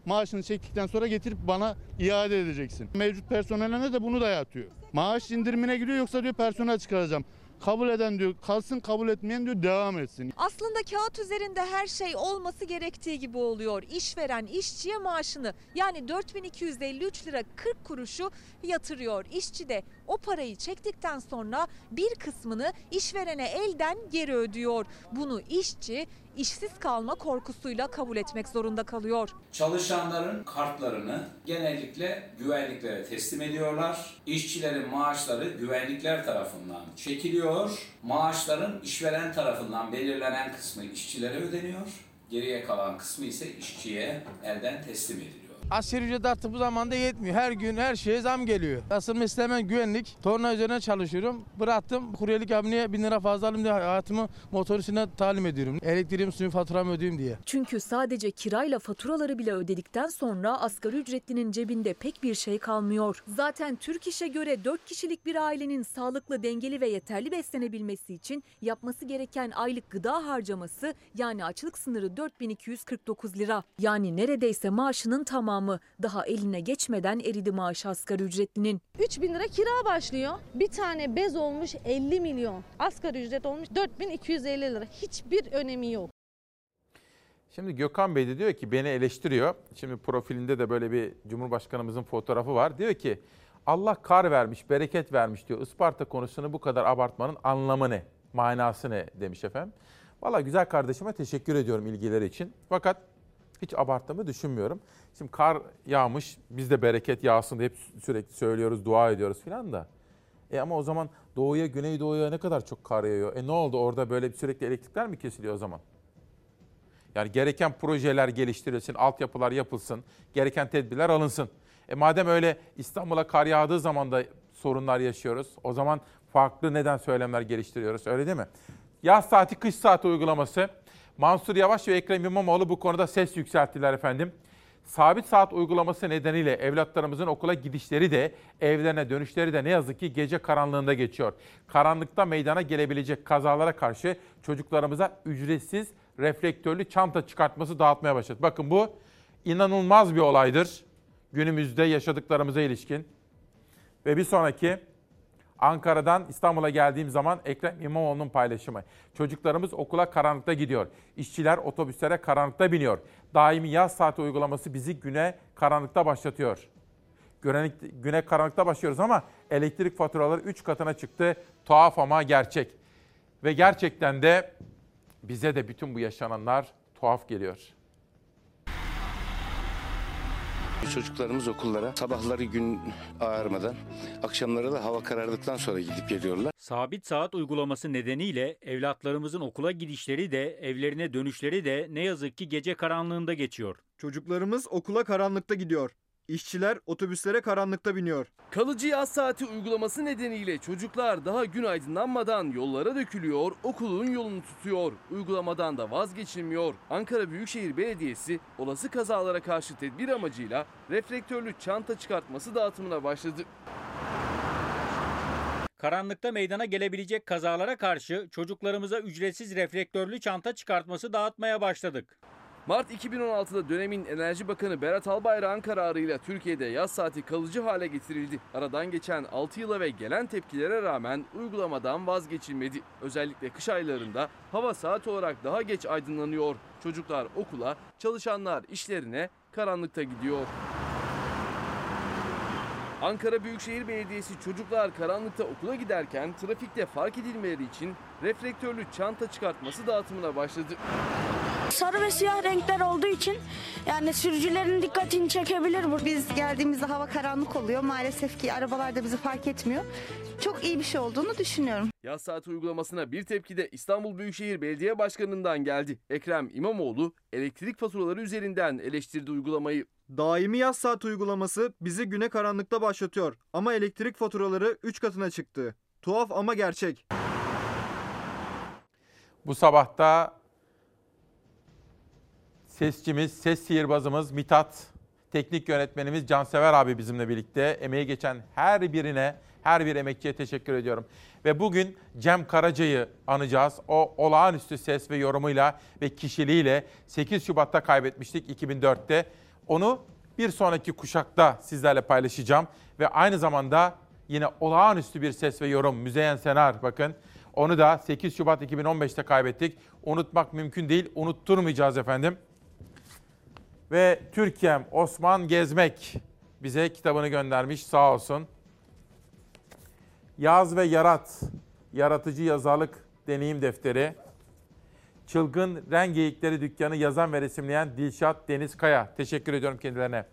maaşını çektikten sonra getirip bana iade edeceksin. Mevcut personeline de bunu dayatıyor. Maaş indirimine gidiyor yoksa diyor personel çıkaracağım. Kabul eden diyor kalsın kabul etmeyen diyor devam etsin. Aslında kağıt üzerinde her şey olması gerektiği gibi oluyor. İşveren işçiye maaşını yani 4253 lira 40 kuruşu yatırıyor. İşçi de o parayı çektikten sonra bir kısmını işverene elden geri ödüyor. Bunu işçi işsiz kalma korkusuyla kabul etmek zorunda kalıyor. Çalışanların kartlarını genellikle güvenliklere teslim ediyorlar. İşçilerin maaşları güvenlikler tarafından çekiliyor. Maaşların işveren tarafından belirlenen kısmı işçilere ödeniyor. Geriye kalan kısmı ise işçiye elden teslim ediliyor. Asgari ücret artık bu zamanda yetmiyor. Her gün her şeye zam geliyor. Asıl mesleğim ben güvenlik. Torna üzerine çalışıyorum. Bıraktım. Kuryelik abineye bin lira fazla alayım diye hayatımı motor üstüne talim ediyorum. Elektriğim, suyum, faturamı ödeyeyim diye. Çünkü sadece kirayla faturaları bile ödedikten sonra asgari ücretlinin cebinde pek bir şey kalmıyor. Zaten Türk İş'e göre 4 kişilik bir ailenin sağlıklı, dengeli ve yeterli beslenebilmesi için yapması gereken aylık gıda harcaması yani açlık sınırı 4249 lira. Yani neredeyse maaşının tamamı daha eline geçmeden eridi maaş asgari ücretlinin. 3000 lira kira başlıyor. Bir tane bez olmuş 50 milyon. Asgari ücret olmuş 4250 lira. Hiçbir önemi yok. Şimdi Gökhan Bey de diyor ki beni eleştiriyor. Şimdi profilinde de böyle bir Cumhurbaşkanımızın fotoğrafı var. Diyor ki Allah kar vermiş, bereket vermiş diyor. Isparta konusunu bu kadar abartmanın anlamı ne? Manası ne demiş efendim. Valla güzel kardeşime teşekkür ediyorum ilgileri için. Fakat hiç abarttığımı düşünmüyorum. Şimdi kar yağmış, biz de bereket yağsın diye hep sürekli söylüyoruz, dua ediyoruz filan da. E ama o zaman doğuya, güneydoğuya ne kadar çok kar yağıyor? E ne oldu orada böyle sürekli elektrikler mi kesiliyor o zaman? Yani gereken projeler geliştirilsin, altyapılar yapılsın, gereken tedbirler alınsın. E madem öyle İstanbul'a kar yağdığı zaman da sorunlar yaşıyoruz. O zaman farklı neden söylemler geliştiriyoruz öyle değil mi? Yaz saati, kış saati uygulaması. Mansur Yavaş ve Ekrem İmamoğlu bu konuda ses yükselttiler efendim. Sabit saat uygulaması nedeniyle evlatlarımızın okula gidişleri de evlerine dönüşleri de ne yazık ki gece karanlığında geçiyor. Karanlıkta meydana gelebilecek kazalara karşı çocuklarımıza ücretsiz reflektörlü çanta çıkartması dağıtmaya başladı. Bakın bu inanılmaz bir olaydır günümüzde yaşadıklarımıza ilişkin. Ve bir sonraki Ankara'dan İstanbul'a geldiğim zaman Ekrem İmamoğlu'nun paylaşımı. Çocuklarımız okula karanlıkta gidiyor. İşçiler otobüslere karanlıkta biniyor. Daimi yaz saati uygulaması bizi güne karanlıkta başlatıyor. Güne, güne karanlıkta başlıyoruz ama elektrik faturaları 3 katına çıktı. Tuhaf ama gerçek. Ve gerçekten de bize de bütün bu yaşananlar tuhaf geliyor. Çocuklarımız okullara sabahları gün ağarmadan, akşamları da hava karardıktan sonra gidip geliyorlar. Sabit saat uygulaması nedeniyle evlatlarımızın okula gidişleri de evlerine dönüşleri de ne yazık ki gece karanlığında geçiyor. Çocuklarımız okula karanlıkta gidiyor. İşçiler otobüslere karanlıkta biniyor. Kalıcı yaz saati uygulaması nedeniyle çocuklar daha gün aydınlanmadan yollara dökülüyor, okulun yolunu tutuyor. Uygulamadan da vazgeçilmiyor. Ankara Büyükşehir Belediyesi olası kazalara karşı tedbir amacıyla reflektörlü çanta çıkartması dağıtımına başladı. Karanlıkta meydana gelebilecek kazalara karşı çocuklarımıza ücretsiz reflektörlü çanta çıkartması dağıtmaya başladık. Mart 2016'da dönemin Enerji Bakanı Berat Albayrak'ın kararıyla Türkiye'de yaz saati kalıcı hale getirildi. Aradan geçen 6 yıla ve gelen tepkilere rağmen uygulamadan vazgeçilmedi. Özellikle kış aylarında hava saat olarak daha geç aydınlanıyor. Çocuklar okula, çalışanlar işlerine karanlıkta gidiyor. Ankara Büyükşehir Belediyesi çocuklar karanlıkta okula giderken trafikte fark edilmeleri için reflektörlü çanta çıkartması dağıtımına başladı. Sarı ve siyah renkler olduğu için yani sürücülerin dikkatini çekebilir bu. Biz geldiğimizde hava karanlık oluyor. Maalesef ki arabalar da bizi fark etmiyor. Çok iyi bir şey olduğunu düşünüyorum. Yaz saati uygulamasına bir tepki de İstanbul Büyükşehir Belediye Başkanı'ndan geldi. Ekrem İmamoğlu elektrik faturaları üzerinden eleştirdi uygulamayı. Daimi yaz saat uygulaması bizi güne karanlıkta başlatıyor ama elektrik faturaları 3 katına çıktı. Tuhaf ama gerçek. Bu sabahta sesçimiz, ses sihirbazımız Mitat, teknik yönetmenimiz Cansever abi bizimle birlikte. Emeği geçen her birine, her bir emekçiye teşekkür ediyorum. Ve bugün Cem Karaca'yı anacağız. O olağanüstü ses ve yorumuyla ve kişiliğiyle 8 Şubat'ta kaybetmiştik 2004'te. Onu bir sonraki kuşakta sizlerle paylaşacağım. Ve aynı zamanda yine olağanüstü bir ses ve yorum Müzeyyen Senar bakın. Onu da 8 Şubat 2015'te kaybettik. Unutmak mümkün değil, unutturmayacağız efendim. Ve Türkiye'm Osman Gezmek bize kitabını göndermiş sağ olsun. Yaz ve Yarat, Yaratıcı Yazarlık Deneyim Defteri. Çılgın Rengeyikleri Dükkanı yazan ve resimleyen Dilşat Deniz Kaya. Teşekkür ediyorum kendilerine.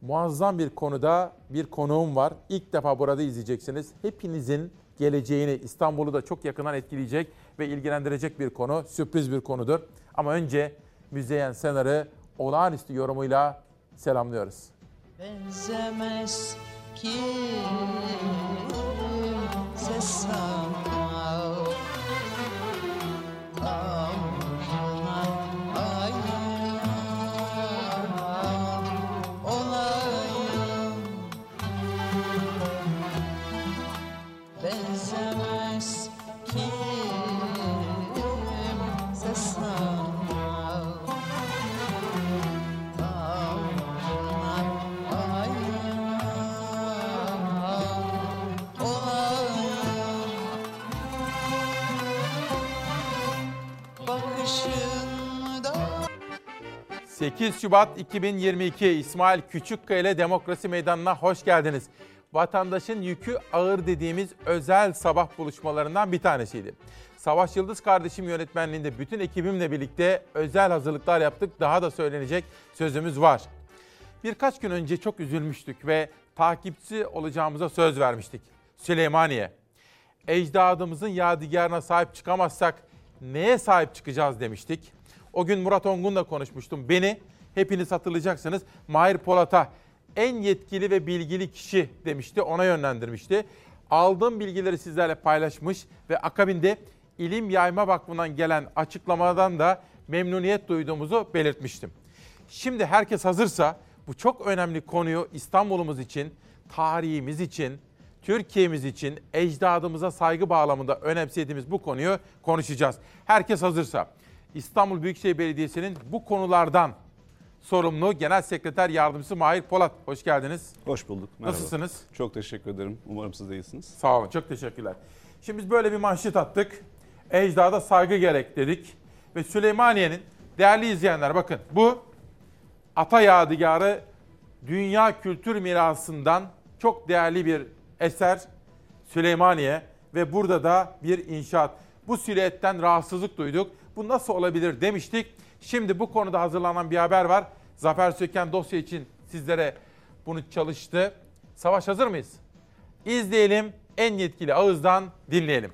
Muazzam bir konuda bir konuğum var. İlk defa burada izleyeceksiniz. Hepinizin geleceğini, İstanbul'u da çok yakından etkileyecek ve ilgilendirecek bir konu. Sürpriz bir konudur. Ama önce Müzeyyen Senar'ı olağanüstü yorumuyla selamlıyoruz. Benzemez kimse sana olayım 8 Şubat 2022 İsmail Küçükkaya ile Demokrasi Meydanı'na hoş geldiniz. Vatandaşın yükü ağır dediğimiz özel sabah buluşmalarından bir tanesiydi. Savaş Yıldız kardeşim yönetmenliğinde bütün ekibimle birlikte özel hazırlıklar yaptık. Daha da söylenecek sözümüz var. Birkaç gün önce çok üzülmüştük ve takipçi olacağımıza söz vermiştik. Süleymaniye. Ecdadımızın yadigarına sahip çıkamazsak neye sahip çıkacağız demiştik. O gün Murat Ongun'la konuşmuştum. Beni hepiniz hatırlayacaksınız Mahir Polat'a en yetkili ve bilgili kişi demişti. Ona yönlendirmişti. Aldığım bilgileri sizlerle paylaşmış ve akabinde İlim Yayma Vakfı'ndan gelen açıklamadan da memnuniyet duyduğumuzu belirtmiştim. Şimdi herkes hazırsa bu çok önemli konuyu İstanbul'umuz için, tarihimiz için, Türkiye'miz için ecdadımıza saygı bağlamında önemsediğimiz bu konuyu konuşacağız. Herkes hazırsa İstanbul Büyükşehir Belediyesi'nin bu konulardan sorumlu Genel Sekreter Yardımcısı Mahir Polat. Hoş geldiniz. Hoş bulduk. Merhaba. Nasılsınız? Çok teşekkür ederim. Umarım siz de iyisiniz. Sağ olun, çok teşekkürler. Şimdi biz böyle bir manşet attık. Ecdada saygı gerek dedik. Ve Süleymaniye'nin değerli izleyenler bakın bu ata yadigarı dünya kültür mirasından çok değerli bir eser Süleymaniye ve burada da bir inşaat. Bu silüetten rahatsızlık duyduk. Bu nasıl olabilir demiştik. Şimdi bu konuda hazırlanan bir haber var. Zafer Söken dosya için sizlere bunu çalıştı. Savaş hazır mıyız? İzleyelim, en yetkili ağızdan dinleyelim.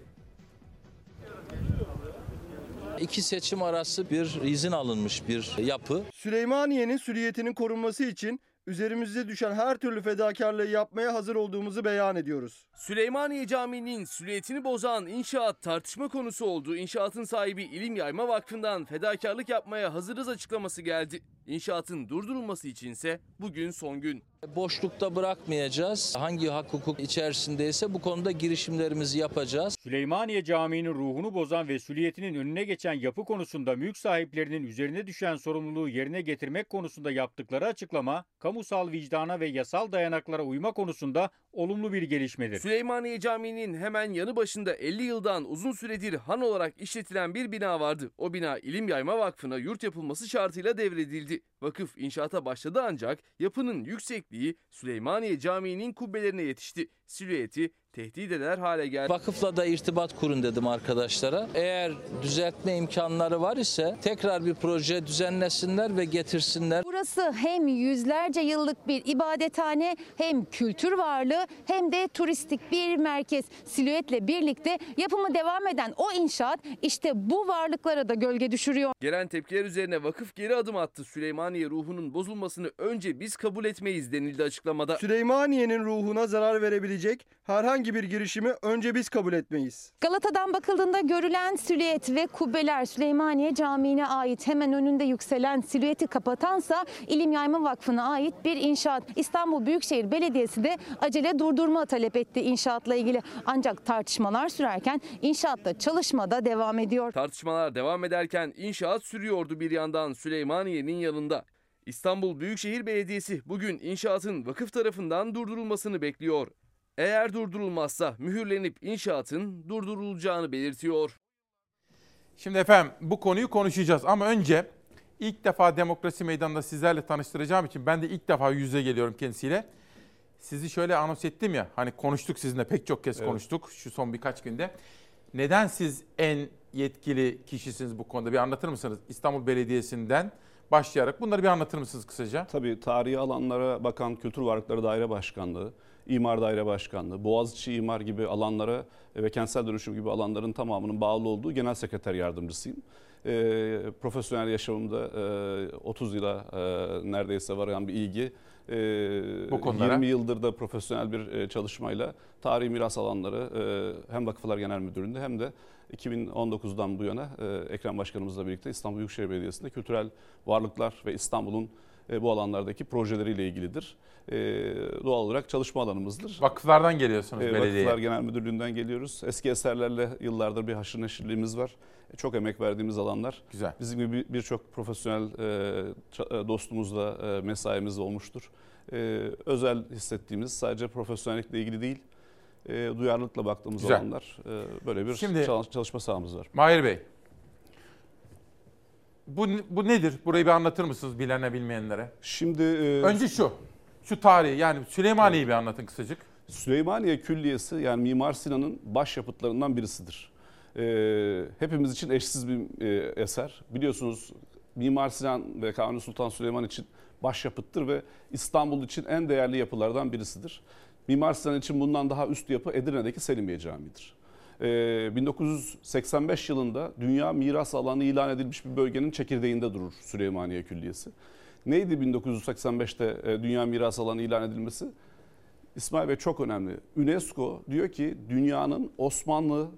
İki seçim arası bir izin alınmış bir yapı. Süleymaniye'nin süriyetinin korunması için üzerimizde düşen her türlü fedakarlığı yapmaya hazır olduğumuzu beyan ediyoruz. Süleymaniye Camii'nin silüetini bozan inşaat tartışma konusu oldu. İnşaatın sahibi İlim Yayma Vakfı'ndan fedakarlık yapmaya hazırız açıklaması geldi. İnşaatın durdurulması içinse bugün son gün. Boşlukta bırakmayacağız. Hangi hak hukuk içerisindeyse bu konuda girişimlerimizi yapacağız. Süleymaniye Camii'nin ruhunu bozan ve süliyetinin önüne geçen yapı konusunda mülk sahiplerinin üzerine düşen sorumluluğu yerine getirmek konusunda yaptıkları açıklama, kamusal vicdana ve yasal dayanaklara uyma konusunda olumlu bir gelişmedir. Süleymaniye Camii'nin hemen yanı başında 50 yıldan uzun süredir han olarak işletilen bir bina vardı. O bina İlim Yayma Vakfı'na yurt yapılması şartıyla devredildi. Vakıf inşaata başladı ancak yapının yüksekliği Süleymaniye Camii'nin kubbelerine yetişti. Silüeti tehdit eder hale geldi. Vakıfla da irtibat kurun dedim arkadaşlara. Eğer düzeltme imkanları var ise tekrar bir proje düzenlesinler ve getirsinler. Burası hem yüzlerce yıllık bir ibadethane hem kültür varlığı hem de turistik bir merkez. Silüetle birlikte yapımı devam eden o inşaat işte bu varlıklara da gölge düşürüyor. Gelen tepkiler üzerine vakıf geri adım attı. Süleymaniye ruhunun bozulmasını önce biz kabul etmeyiz denildi açıklamada. Süleymaniye'nin ruhuna zarar verebilecek herhangi bir girişimi önce biz kabul etmeyiz. Galata'dan bakıldığında görülen silüet ve kubbeler Süleymaniye Camii'ne ait. Hemen önünde yükselen silüeti kapatansa İlim Yayma Vakfı'na ait bir inşaat. İstanbul Büyükşehir Belediyesi de acele durdurma talep etti inşaatla ilgili. Ancak tartışmalar sürerken inşaatta çalışma da devam ediyor. Tartışmalar devam ederken inşaat sürüyordu bir yandan Süleymaniye'nin yanında. İstanbul Büyükşehir Belediyesi bugün inşaatın vakıf tarafından durdurulmasını bekliyor. Eğer durdurulmazsa mühürlenip inşaatın durdurulacağını belirtiyor. Şimdi efendim bu konuyu konuşacağız ama önce ilk defa demokrasi meydanında sizlerle tanıştıracağım için ben de ilk defa yüze geliyorum kendisiyle. Sizi şöyle anons ettim ya hani konuştuk sizinle pek çok kez Evet. konuştuk şu son birkaç günde. Neden siz en yetkili kişisiniz bu konuda bir anlatır mısınız? İstanbul Belediyesi'nden başlayarak bunları bir anlatır mısınız kısaca? Tabii tarihi alanlara bakan Kültür Varlıkları Daire Başkanlığı, İmar Daire Başkanlığı, Boğaziçi İmar gibi alanlara ve kentsel dönüşüm gibi alanların tamamının bağlı olduğu genel sekreter yardımcısıyım. Ee, profesyonel yaşamımda e, 30 yıla e, neredeyse varan bir ilgi. E, Bu konulara. 20 yıldır da profesyonel bir e, çalışmayla tarihi miras alanları e, hem Vakıflar Genel Müdürlüğü'nde hem de 2019'dan bu yana e, Ekrem Başkanımızla birlikte İstanbul Büyükşehir Belediyesi'nde kültürel varlıklar ve İstanbul'un e, bu alanlardaki projeleriyle ilgilidir. E, doğal olarak çalışma alanımızdır. Vakıflardan geliyorsunuz E, belediyeye. Vakıflar Genel Müdürlüğü'nden geliyoruz. Eski eserlerle yıllardır bir haşır neşirliğimiz var. E, Çok emek verdiğimiz alanlar. Güzel. Bizim gibi bir- birçok profesyonel e, dostumuzla e, mesaimiz olmuştur. E, Özel hissettiğimiz sadece profesyonellikle ilgili değil, e, duyarlılıkla baktığımız Güzel. alanlar. E, Böyle bir Şimdi- çal- çalışma sahamız var. Mahir Bey. Bu, bu nedir? Burayı bir anlatır mısınız bilene bilmeyenlere? Şimdi e, Önce şu. Şu tarihi yani Süleymaniye'yi bir anlatın kısacık. Süleymaniye Külliyesi yani Mimar Sinan'ın başyapıtlarından birisidir. Ee, hepimiz için eşsiz bir e, eser. Biliyorsunuz Mimar Sinan ve Kanuni Sultan Süleyman için başyapıttır ve İstanbul için en değerli yapılardan birisidir. Mimar Sinan için bundan daha üst yapı Edirne'deki Selimiye Camii'dir. Ee, 1985 yılında Dünya Miras Alanı ilan edilmiş bir bölgenin çekirdeğinde durur Süleymaniye Külliyesi. Neydi 1985'te e, Dünya Miras Alanı ilan edilmesi? İsmail Bey çok önemli. UNESCO diyor ki dünyanın Osmanlı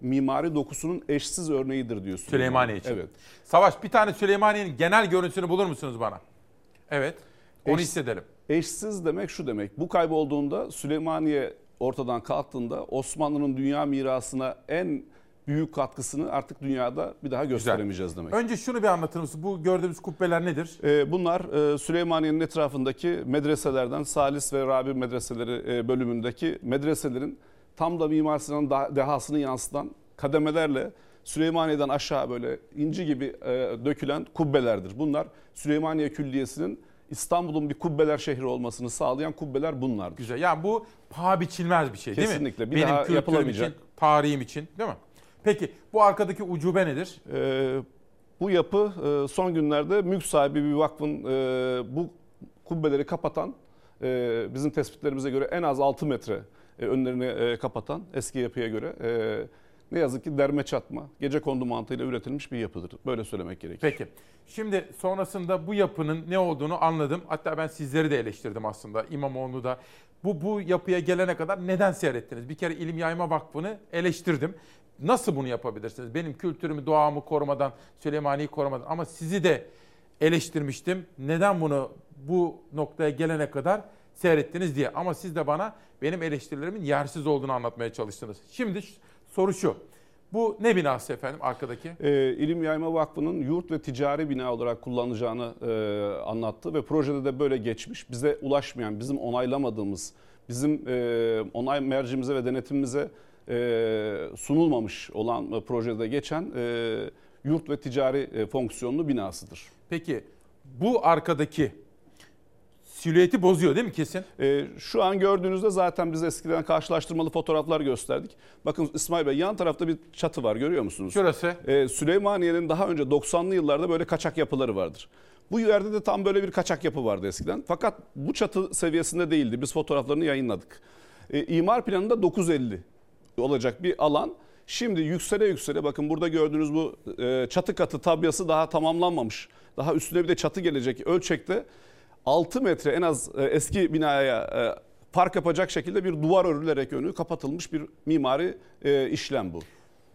mimari dokusunun eşsiz örneğidir diyor. Süleymaniye için. Evet. Savaş bir tane Süleymaniye'nin genel görüntüsünü bulur musunuz bana? Evet. Onu Eş- hissedelim. Eşsiz demek şu demek. Bu kaybolduğunda Süleymaniye ortadan kalktığında Osmanlı'nın dünya mirasına en büyük katkısını artık dünyada bir daha gösteremeyeceğiz demek. Önce şunu bir anlatır mısın? Bu gördüğümüz kubbeler nedir? Ee, Bunlar e, Süleymaniye'nin etrafındaki medreselerden Salis ve Rabi medreseleri e, bölümündeki medreselerin tam da Mimar Sinan'ın dehasını yansıtan kademelerle Süleymaniye'den aşağı böyle inci gibi e, dökülen kubbelerdir. Bunlar Süleymaniye Külliyesi'nin İstanbul'un bir kubbeler şehri olmasını sağlayan kubbeler bunlardır. Güzel. Yani bu paha biçilmez bir şey değil mi? Kesinlikle. Bir Benim daha yapılamayacak. için, tarihim için değil mi? Peki bu arkadaki ucube nedir? Ee, bu yapı e, son günlerde mülk sahibi bir vakfın e, bu kubbeleri kapatan, e, bizim tespitlerimize göre en az 6 metre önlerini kapatan eski yapıya göre ne yazık ki derme çatma, gece kondu mantığıyla üretilmiş bir yapıdır. Böyle söylemek gerekir. Peki. Şimdi sonrasında bu yapının ne olduğunu anladım. Hatta ben sizleri de eleştirdim aslında. İmamoğlu da. Bu, bu yapıya gelene kadar neden seyrettiniz? Bir kere İlim Yayma Vakfı'nı eleştirdim. Nasıl bunu yapabilirsiniz? Benim kültürümü, doğamı korumadan, Süleymaniye'yi korumadan. Ama sizi de eleştirmiştim. Neden bunu bu noktaya gelene kadar seyrettiniz diye. Ama siz de bana benim eleştirilerimin yersiz olduğunu anlatmaya çalıştınız. Şimdi soru şu. Bu ne binası efendim arkadaki? E, İlim Yayma Vakfı'nın yurt ve ticari bina olarak kullanacağını e, anlattı ve projede de böyle geçmiş. Bize ulaşmayan, bizim onaylamadığımız, bizim e, onay mercimize ve denetimimize e, sunulmamış olan e, projede geçen e, yurt ve ticari e, fonksiyonlu binasıdır. Peki bu arkadaki silüeti bozuyor değil mi kesin? Ee, şu an gördüğünüzde zaten biz eskiden karşılaştırmalı fotoğraflar gösterdik. Bakın İsmail Bey yan tarafta bir çatı var görüyor musunuz? Şurası. Ee, Süleymaniye'nin daha önce 90'lı yıllarda böyle kaçak yapıları vardır. Bu yerde de tam böyle bir kaçak yapı vardı eskiden. Fakat bu çatı seviyesinde değildi. Biz fotoğraflarını yayınladık. Ee, imar planında 950 olacak bir alan. Şimdi yüksele yüksele bakın burada gördüğünüz bu e, çatı katı tabyası daha tamamlanmamış. Daha üstüne bir de çatı gelecek ölçekte 6 metre en az e, eski binaya e, park yapacak şekilde bir duvar örülerek önü kapatılmış bir mimari e, işlem bu.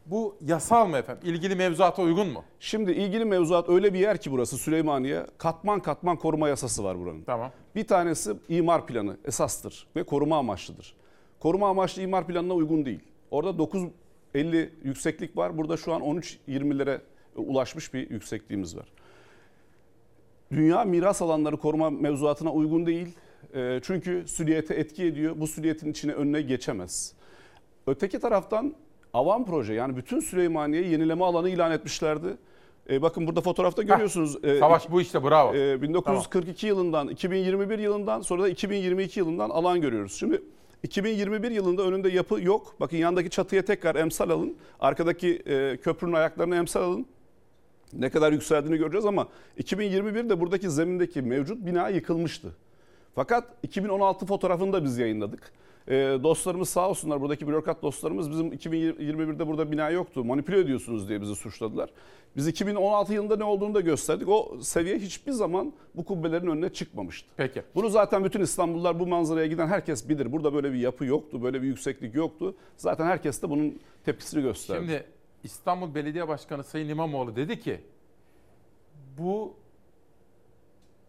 Bu yasal mı efendim? İlgili mevzuata uygun mu? Şimdi ilgili mevzuat öyle bir yer ki burası Süleymaniye. Katman katman koruma yasası var buranın. Tamam. Bir tanesi imar planı esastır ve koruma amaçlıdır. Koruma amaçlı imar planına uygun değil. Orada 950 yükseklik var. Burada şu an 13-20'lere ulaşmış bir yüksekliğimiz var. Dünya miras alanları koruma mevzuatına uygun değil. E, çünkü süliyete etki ediyor. Bu süliyetin içine önüne geçemez. Öteki taraftan avan proje yani bütün Süleymaniye yenileme alanı ilan etmişlerdi. E, bakın burada fotoğrafta görüyorsunuz. E, Savaş bu işte bravo. e, 1942 yılından 2021 yılından sonra da 2022 yılından alan görüyoruz. Şimdi 2021 yılında önünde yapı yok. Bakın yandaki çatıya tekrar emsal alın. Arkadaki e, köprünün ayaklarını emsal alın. Ne kadar yükseldiğini göreceğiz ama 2021'de buradaki zemindeki mevcut bina yıkılmıştı. Fakat 2016 fotoğrafını da biz yayınladık. Ee, dostlarımız sağ olsunlar buradaki bürokrat dostlarımız bizim 2021'de burada bina yoktu. Manipüle ediyorsunuz diye bizi suçladılar. Biz 2016 yılında ne olduğunu da gösterdik. O seviye hiçbir zaman bu kubbelerin önüne çıkmamıştı. Peki. Bunu zaten bütün İstanbullular bu manzaraya giden herkes bilir. Burada böyle bir yapı yoktu, böyle bir yükseklik yoktu. Zaten herkes de bunun tepkisini gösterdi. Şimdi İstanbul Belediye Başkanı Sayın İmamoğlu dedi ki bu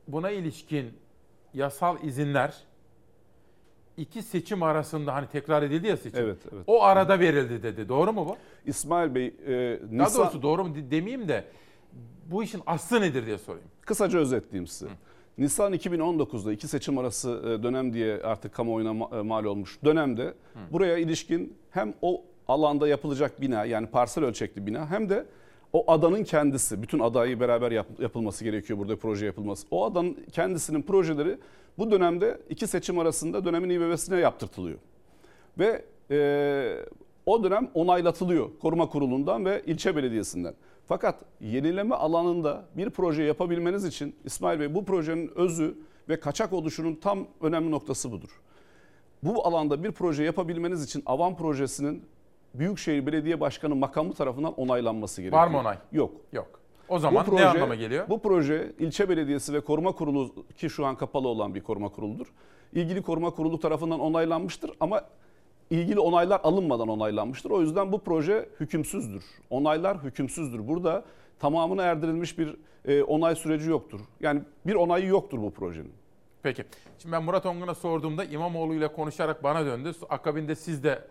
buna ilişkin yasal izinler iki seçim arasında hani tekrar edildi ya seçim. Evet, evet. O arada verildi dedi. Doğru mu bu? İsmail Bey, e, Daha Nisan- doğrusu doğru mu de- demeyeyim de bu işin aslı nedir diye sorayım. Kısaca özetleyeyim size. Nisan 2019'da iki seçim arası e, dönem diye artık kamuoyuna e, mal olmuş dönemde buraya ilişkin hem o alanda yapılacak bina yani parsel ölçekli bina hem de o adanın kendisi bütün adayı beraber yap- yapılması gerekiyor burada proje yapılması. O adanın kendisinin projeleri bu dönemde iki seçim arasında dönemin İBB'sine yaptırtılıyor. Ve e, o dönem onaylatılıyor koruma kurulundan ve ilçe belediyesinden. Fakat yenileme alanında bir proje yapabilmeniz için İsmail Bey bu projenin özü ve kaçak oluşunun tam önemli noktası budur. Bu alanda bir proje yapabilmeniz için Avan projesinin Büyükşehir Belediye Başkanı makamı tarafından onaylanması gerekiyor. Var mı onay? Yok. Yok. O zaman Bu ne anlama geliyor? Bu proje ilçe belediyesi ve koruma kurulu ki şu an kapalı olan bir koruma kuruludur. İlgili koruma kurulu tarafından onaylanmıştır ama ilgili onaylar alınmadan onaylanmıştır. O yüzden bu proje hükümsüzdür. Onaylar hükümsüzdür. Burada tamamına erdirilmiş bir e, onay süreci yoktur. Yani bir onayı yoktur bu projenin. Peki. Şimdi ben Murat Ongun'a sorduğumda İmamoğlu ile konuşarak bana döndü. Akabinde siz de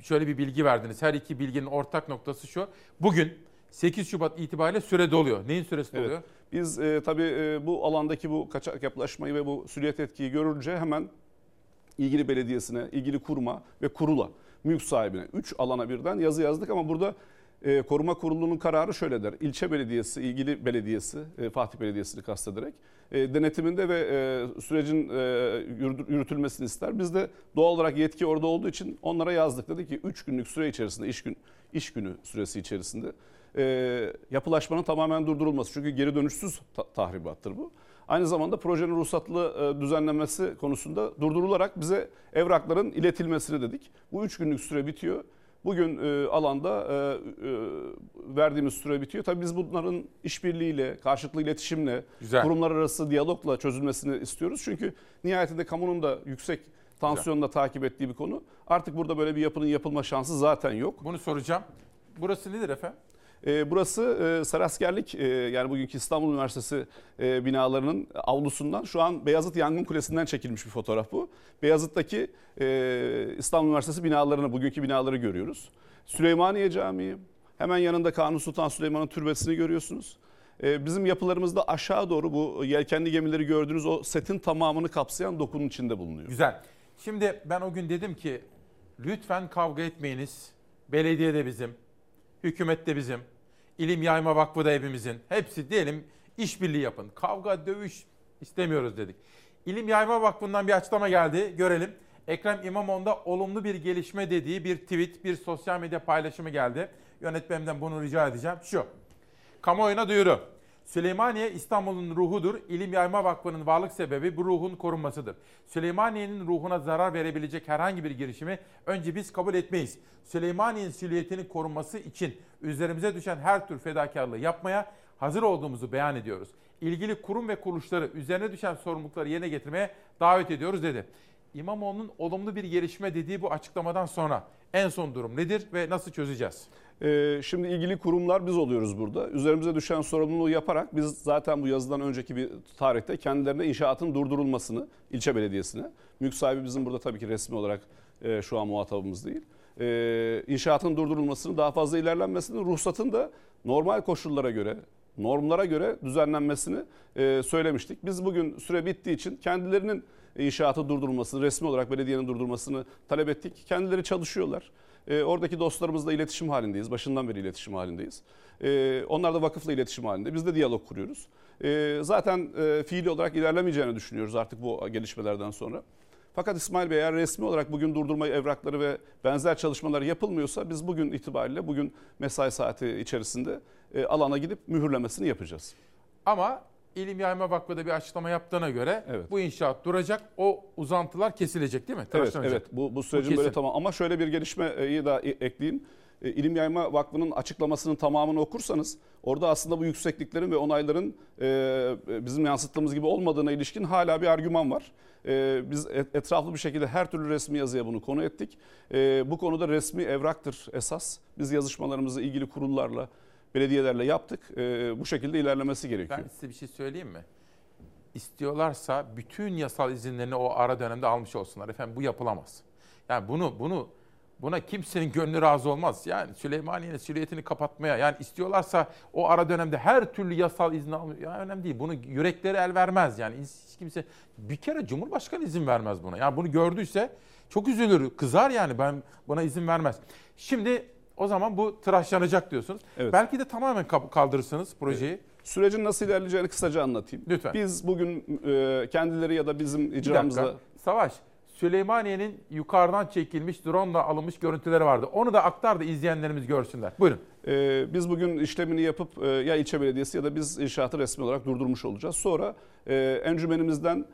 şöyle bir bilgi verdiniz. Her iki bilginin ortak noktası şu. Bugün 8 Şubat itibariyle süre doluyor. Neyin süresi Evet. doluyor? Biz e, tabii e, bu alandaki bu kaçak yapılaşmayı ve bu süliyet etkiyi görünce hemen ilgili belediyesine, ilgili kuruma ve kurula, mülk sahibine 3 alana birden yazı yazdık ama burada e, koruma kurulunun kararı şöyle der. İlçe belediyesi, ilgili belediyesi, e, Fatih Belediyesi'ni kastederek e, denetiminde ve e, sürecin e, yürütü- yürütülmesini ister. Biz de doğal olarak yetki orada olduğu için onlara yazdık. Dedik ki 3 günlük süre içerisinde, iş gün iş günü süresi içerisinde e, yapılaşmanın tamamen durdurulması. Çünkü geri dönüşsüz ta- tahribattır bu. Aynı zamanda projenin ruhsatlı e, düzenlenmesi konusunda durdurularak bize evrakların iletilmesini dedik. Bu üç günlük süre bitiyor. Bugün e, alanda e, e, verdiğimiz süre bitiyor. Tabii biz bunların işbirliğiyle, karşılıklı iletişimle, Güzel. kurumlar arası diyalogla çözülmesini istiyoruz. Çünkü nihayetinde kamunun da yüksek tansiyonla takip ettiği bir konu. Artık burada böyle bir yapının yapılma şansı zaten yok. Bunu soracağım. Burası nedir efendim? E, burası e, Saraskerlik e, yani bugünkü İstanbul Üniversitesi e, binalarının avlusundan şu an Beyazıt Yangın Kulesi'nden çekilmiş bir fotoğraf bu. Beyazıt'taki e, İstanbul Üniversitesi binalarını, bugünkü binaları görüyoruz. Süleymaniye Camii, hemen yanında Kanuni Sultan Süleyman'ın türbesini görüyorsunuz. E, bizim yapılarımızda aşağı doğru bu yelkenli gemileri gördüğünüz o setin tamamını kapsayan dokunun içinde bulunuyor. Güzel. Şimdi ben o gün dedim ki lütfen kavga etmeyiniz. Belediye de bizim, hükümet de bizim, İlim Yayma Vakfı da hepimizin. Hepsi diyelim işbirliği yapın. Kavga, dövüş istemiyoruz dedik. İlim Yayma Vakfı'ndan bir açıklama geldi. Görelim. Ekrem İmamoğlu'nda olumlu bir gelişme dediği bir tweet, bir sosyal medya paylaşımı geldi. Yönetmenimden bunu rica edeceğim. Şu. Kamuoyuna duyuru. Süleymaniye İstanbul'un ruhudur. İlim Yayma Vakfı'nın varlık sebebi bu ruhun korunmasıdır. Süleymaniye'nin ruhuna zarar verebilecek herhangi bir girişimi önce biz kabul etmeyiz. Süleymaniye'nin silüetinin korunması için üzerimize düşen her tür fedakarlığı yapmaya hazır olduğumuzu beyan ediyoruz. İlgili kurum ve kuruluşları üzerine düşen sorumlulukları yerine getirmeye davet ediyoruz dedi. İmamoğlu'nun olumlu bir gelişme dediği bu açıklamadan sonra en son durum nedir ve nasıl çözeceğiz? Ee, şimdi ilgili kurumlar biz oluyoruz burada. Üzerimize düşen sorumluluğu yaparak biz zaten bu yazıdan önceki bir tarihte kendilerine inşaatın durdurulmasını ilçe belediyesine, mülk sahibi bizim burada tabii ki resmi olarak e, şu an muhatabımız değil. E, inşaatın durdurulmasını, daha fazla ilerlenmesini, ruhsatın da normal koşullara göre, normlara göre düzenlenmesini e, söylemiştik. Biz bugün süre bittiği için kendilerinin inşaatı durdurulmasını, resmi olarak belediyenin durdurmasını talep ettik. Kendileri çalışıyorlar. E, oradaki dostlarımızla iletişim halindeyiz. Başından beri iletişim halindeyiz. E, onlar da vakıfla iletişim halinde. Biz de diyalog kuruyoruz. E, zaten e, fiili olarak ilerlemeyeceğini düşünüyoruz artık bu gelişmelerden sonra. Fakat İsmail Bey eğer resmi olarak bugün durdurma evrakları ve benzer çalışmalar yapılmıyorsa biz bugün itibariyle bugün mesai saati içerisinde e, alana gidip mühürlemesini yapacağız. Ama İlim Yayma Vakfı da bir açıklama yaptığına göre bu inşaat duracak, o uzantılar kesilecek değil mi? Evet, evet bu, bu sürecin kesin. böyle tamam ama şöyle bir gelişmeyi daha e- ekleyeyim. E, İlim Yayma Vakfı'nın açıklamasının tamamını okursanız orada aslında bu yüksekliklerin ve onayların e, bizim yansıttığımız gibi olmadığına ilişkin hala bir argüman var. Biz et- etraflı bir şekilde her türlü resmi yazıya bunu konu ettik. Bu konuda resmi evraktır esas. Biz yazışmalarımızı ilgili kurullarla, belediyelerle yaptık. E, bu şekilde ilerlemesi gerekiyor. Ben size bir şey söyleyeyim mi? İstiyorlarsa bütün yasal izinlerini o ara dönemde almış olsunlar. Efendim bu yapılamaz. Yani bunu bunu buna kimsenin gönlü razı olmaz. Yani Süleymaniye'nin silüetini kapatmaya yani istiyorlarsa o ara dönemde her türlü yasal izni almıyor. Ya önemli değil. Bunu yürekleri el vermez yani. Hiç kimse bir kere Cumhurbaşkanı izin vermez buna. Yani bunu gördüyse çok üzülür, kızar yani. Ben buna izin vermez. Şimdi o zaman bu tıraşlanacak diyorsunuz. Belki de tamamen kaldırırsınız projeyi. Sürecin nasıl ilerleyeceğini kısaca anlatayım. Lütfen. Biz bugün e, kendileri ya da bizim icramızla Savaş, Süleymaniye'nin yukarıdan çekilmiş drone ile alınmış görüntüleri vardı. Onu da aktar da izleyenlerimiz görsünler. Buyurun. Ee, biz bugün işlemini yapıp e, ya ilçe belediyesi ya da biz inşaatı resmi olarak durdurmuş olacağız. Sonra e, encümenimizden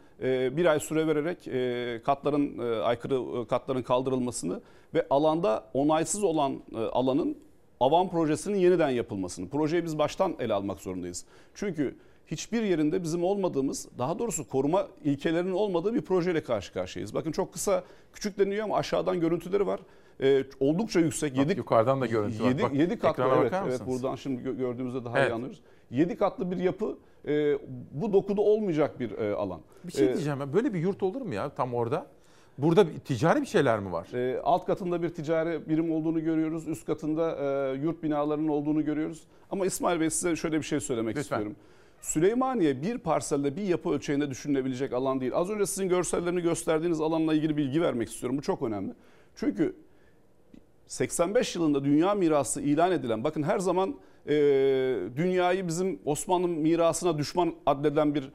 bir ay süre vererek e, katların e, aykırı e, katların kaldırılmasını ve alanda onaysız olan alanın avan projesinin yeniden yapılmasını. Projeyi biz baştan ele almak zorundayız. Çünkü hiçbir yerinde bizim olmadığımız, daha doğrusu koruma ilkelerinin olmadığı bir projeyle karşı karşıyayız. Bakın çok kısa, küçük deniyor ama aşağıdan görüntüleri var. Ee, oldukça yüksek. Bak, Yedi, yukarıdan da görüntü var. yedi, Bak, yedi katlı evet, evet buradan şimdi gö- gördüğümüzde daha Evet. iyi anlıyoruz. 7 katlı bir yapı e, bu dokuda olmayacak bir e, alan. Bir şey E, diyeceğim ya. Böyle bir yurt olur mu ya tam orada? Burada bir, ticari bir şeyler mi var? E, alt katında bir ticari birim olduğunu görüyoruz. Üst katında e, yurt binalarının olduğunu görüyoruz. Ama İsmail Bey size şöyle bir şey söylemek Lütfen. istiyorum. Süleymaniye bir parselde bir yapı ölçeğinde düşünülebilecek alan değil. Az önce sizin görsellerini gösterdiğiniz alanla ilgili bilgi vermek istiyorum. Bu çok önemli. Çünkü 85 yılında dünya mirası ilan edilen bakın her zaman e, dünyayı bizim Osmanlı mirasına düşman addeden bir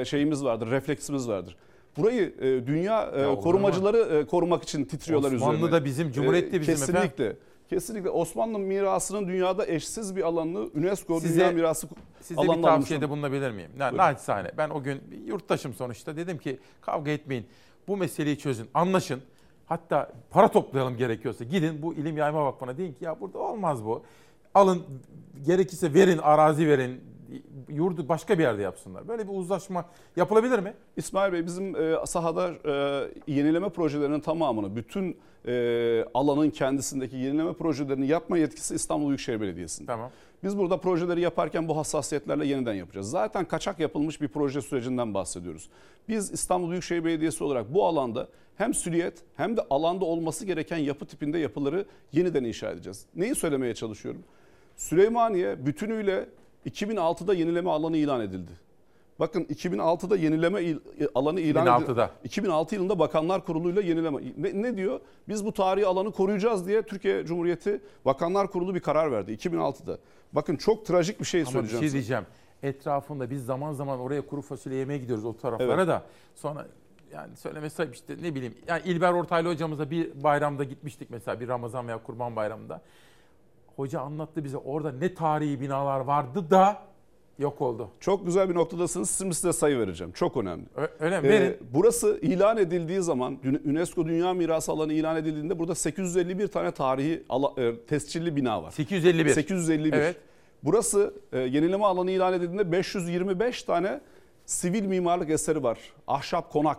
e, şeyimiz vardır, refleksimiz vardır. Burayı e, dünya e, korumacıları e, korumak için titriyorlar Osmanlı üzerine. da bizim, Cumhuriyet de bizim kesinlikle, efendim. Kesinlikle Osmanlı mirasının dünyada eşsiz bir alanını UNESCO Size- Dünya Mirası Size alanına bir almış tavsiyede bulunabilir miyim? Yani naçizane ben o gün bir yurttaşım sonuçta dedim ki kavga etmeyin. Bu meseleyi çözün, anlaşın. Hatta para toplayalım gerekiyorsa. Gidin bu İlim Yayma Vakfı'na deyin ki ya burada olmaz bu. Alın gerekirse verin, arazi verin. Yurdu başka bir yerde yapsınlar. Böyle bir uzlaşma yapılabilir mi? İsmail Bey bizim e, sahada e, yenileme projelerinin tamamını bütün e, alanın kendisindeki yenileme projelerini yapma yetkisi İstanbul Büyükşehir Belediyesi'nde. Tamam. Biz burada projeleri yaparken bu hassasiyetlerle yeniden yapacağız. Zaten kaçak yapılmış bir proje sürecinden bahsediyoruz. Biz İstanbul Büyükşehir Belediyesi olarak bu alanda hem süliyet hem de alanda olması gereken yapı tipinde yapıları yeniden inşa edeceğiz. Neyi söylemeye çalışıyorum? Süleymaniye bütünüyle 2006'da yenileme alanı ilan edildi. Bakın 2006'da yenileme il- alanı ilan 2006'da. edildi. 2006 yılında Bakanlar Kurulu'yla yenileme. Ne, ne diyor? Biz bu tarihi alanı koruyacağız diye Türkiye Cumhuriyeti Bakanlar Kurulu bir karar verdi 2006'da. Bakın çok trajik bir şey Ama bir söyleyeceğim. şey size. diyeceğim. etrafında biz zaman zaman oraya kuru fasulye yemeye gidiyoruz o taraflara Evet. da. Sonra yani söylemesi ayıp işte ne bileyim. Yani İlber Ortaylı hocamıza bir bayramda gitmiştik mesela bir Ramazan veya Kurban Bayramı'nda. Hoca anlattı bize orada ne tarihi binalar vardı da yok oldu. Çok güzel bir noktadasınız. Şimdi size sayı vereceğim. Çok önemli. öyle mi? Ee, burası ilan edildiği zaman UNESCO Dünya Mirası alanı ilan edildiğinde burada 851 tane tarihi ala- e, tescilli bina var. 851. 851. Evet. Burası e, yenileme alanı ilan edildiğinde 525 tane sivil mimarlık eseri var. Ahşap konak.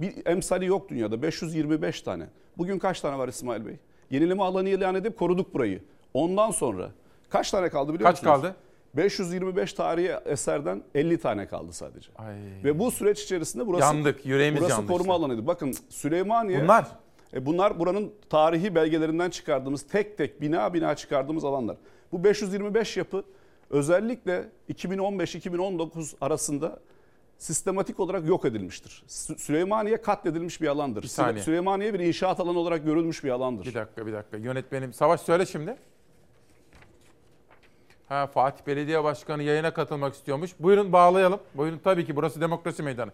Bir emsali yok dünyada. 525 tane. Bugün kaç tane var İsmail Bey? Yenileme alanı ilan edip koruduk burayı. Ondan sonra kaç tane kaldı biliyor Kaç musunuz? kaldı? 525 tarihi eserden 50 tane kaldı sadece. Ay. Ve bu süreç içerisinde burası Yandık, yüreğimiz burası yandı koruma işte. alanıydı. Bakın Süleymaniye Bunlar? e, bunlar buranın tarihi belgelerinden çıkardığımız tek tek bina bina çıkardığımız alanlar. Bu 525 yapı özellikle 2015-2019 arasında sistematik olarak yok edilmiştir. Sü- Süleymaniye katledilmiş bir alandır. Bir saniye. Süleymaniye bir inşaat alanı olarak görülmüş bir alandır. Bir dakika bir dakika. Yönetmenim Savaş söyle şimdi. Ha Fatih Belediye Başkanı yayına katılmak istiyormuş. Buyurun bağlayalım. Buyurun tabii ki burası demokrasi meydanı.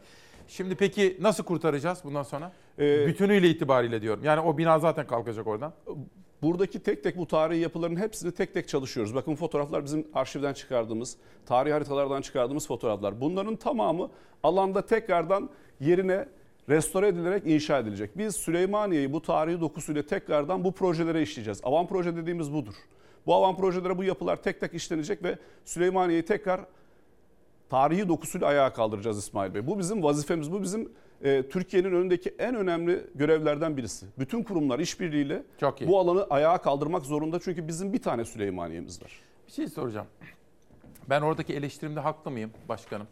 Şimdi peki nasıl kurtaracağız bundan sonra? Ee, Bütünüyle itibariyle diyorum. Yani o bina zaten kalkacak oradan. Buradaki tek tek bu tarihi yapıların hepsini tek tek çalışıyoruz. Bakın fotoğraflar bizim arşivden çıkardığımız, tarih haritalardan çıkardığımız fotoğraflar. Bunların tamamı alanda tekrardan yerine restore edilerek inşa edilecek. Biz Süleymaniye'yi bu tarihi dokusuyla tekrardan bu projelere işleyeceğiz. Avan proje dediğimiz budur. Bu avan projelere bu yapılar tek tek işlenecek ve Süleymaniye'yi tekrar tarihi dokusuyla ayağa kaldıracağız İsmail Bey. Bu bizim vazifemiz, bu bizim e, Türkiye'nin önündeki en önemli görevlerden birisi. Bütün kurumlar işbirliğiyle bu alanı ayağa kaldırmak zorunda çünkü bizim bir tane Süleymaniye'miz var. Bir şey soracağım. Ben oradaki eleştirimde haklı mıyım başkanım?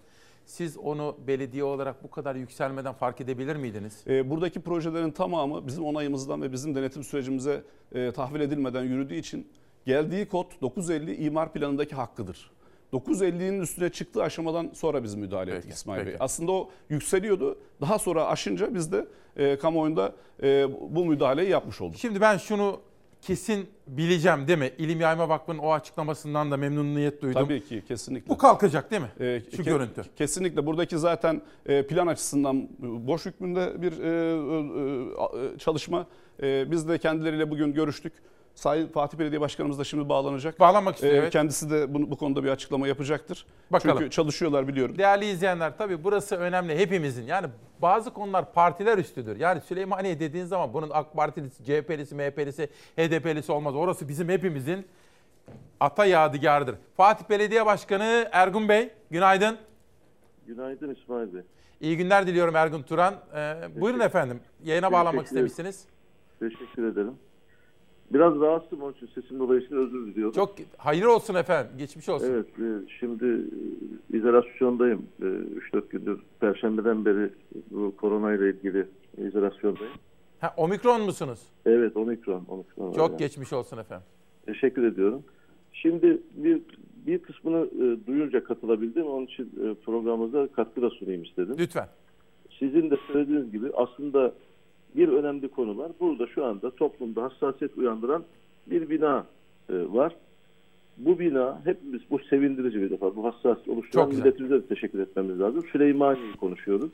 Siz onu belediye olarak bu kadar yükselmeden fark edebilir miydiniz? E, buradaki projelerin tamamı bizim onayımızdan ve bizim denetim sürecimize e, tahvil edilmeden yürüdüğü için geldiği kod 950 imar planındaki hakkıdır. 950'nin üstüne çıktığı aşamadan sonra biz müdahale ettik İsmail Bey. peki. Aslında o yükseliyordu. Daha sonra aşınca biz de e, kamuoyunda e, bu müdahaleyi yapmış olduk. Şimdi ben şunu kesin bileceğim değil mi? İlim Yayma Vakfı'nın o açıklamasından da memnuniyet duydum. Tabii ki kesinlikle. Bu kalkacak değil mi? Ee, Şu ke- görüntü. Kesinlikle buradaki zaten e, plan açısından boş hükmünde bir e, e, çalışma. E, Biz de kendileriyle bugün görüştük. Sayın Fatih Belediye Başkanımız da şimdi bağlanacak. Bağlanmak istiyor, E, evet. Kendisi de bu, bu konuda bir açıklama yapacaktır. Bakalım. Çünkü çalışıyorlar biliyorum. Değerli izleyenler tabii burası önemli hepimizin. Yani bazı konular partiler üstüdür. Yani Süleymaniye dediğin zaman bunun AK Partilisi, CHP'lisi, MHP'lisi, HDP'lisi olmaz. Orası bizim hepimizin ata yadigarıdır. Fatih Belediye Başkanı Ergun Bey günaydın. Günaydın İsmail Bey. İyi günler diliyorum Ergun Turan. Ee, buyurun efendim. Yayına bağlanmak istemişsiniz. Teşekkür ederim. Biraz rahatsızım onun için sesim dolayısıyla özür diliyorum. Çok hayırlı olsun efendim. Geçmiş olsun. Evet, e, şimdi e, izolasyondayım. E, 3-4 gündür, Perşembeden beri bu korona ile ilgili izolasyondayım. Ha, omikron musunuz? Evet, omikron. omikron Çok yani. geçmiş olsun efendim. Teşekkür ediyorum. Şimdi bir bir kısmını e, duyunca katılabildim. Onun için e, programımıza katkı da sunayım istedim. Lütfen. Sizin de söylediğiniz gibi aslında bir önemli konu var. Burada şu anda toplumda hassasiyet uyandıran bir bina e, var. Bu bina hepimiz bu sevindirici bir defa. Bu hassasiyet oluşturan milletimize de teşekkür etmemiz lazım. Süleymaniye'yi konuşuyoruz.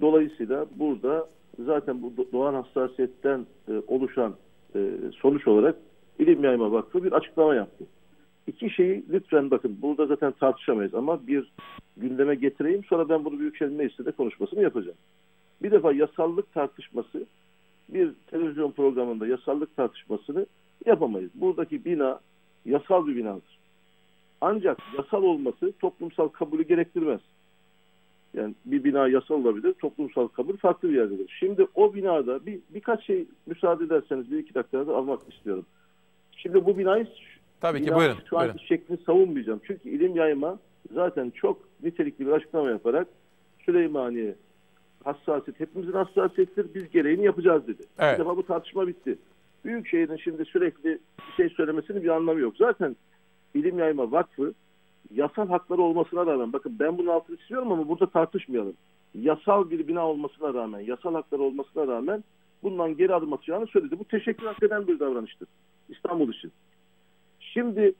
Dolayısıyla burada zaten bu do- doğan hassasiyetten e, oluşan e, sonuç olarak İlim Yayma Vakfı bir açıklama yaptı. İki şeyi lütfen bakın burada zaten tartışamayız ama bir gündeme getireyim sonra ben bunu Büyükşehir Meclisi'nde konuşmasını yapacağım. Bir defa yasallık tartışması bir televizyon programında yasallık tartışmasını yapamayız. Buradaki bina yasal bir binadır. Ancak yasal olması toplumsal kabulü gerektirmez. Yani bir bina yasal olabilir, toplumsal kabul farklı bir yerdedir. Şimdi o binada bir birkaç şey müsaade ederseniz bir iki dakikada almak istiyorum. Şimdi bu binayı Tabii ki, bina- buyurun, Şu anki buyurun. şeklini savunmayacağım. Çünkü ilim yayma zaten çok nitelikli bir açıklama yaparak Süleymaniye hassasiyet, hepimizin hassasiyettir, biz gereğini yapacağız dedi. Evet. Bir defa bu tartışma bitti. Büyükşehir'in şimdi sürekli bir şey söylemesinin bir anlamı yok. Zaten İlim Yayma Vakfı yasal hakları olmasına rağmen, bakın ben bunun altını çiziyorum ama burada tartışmayalım. Yasal bir bina olmasına rağmen, yasal hakları olmasına rağmen bundan geri adım atacağını söyledi. Bu teşekkür hak eden bir davranıştır İstanbul için. Şimdi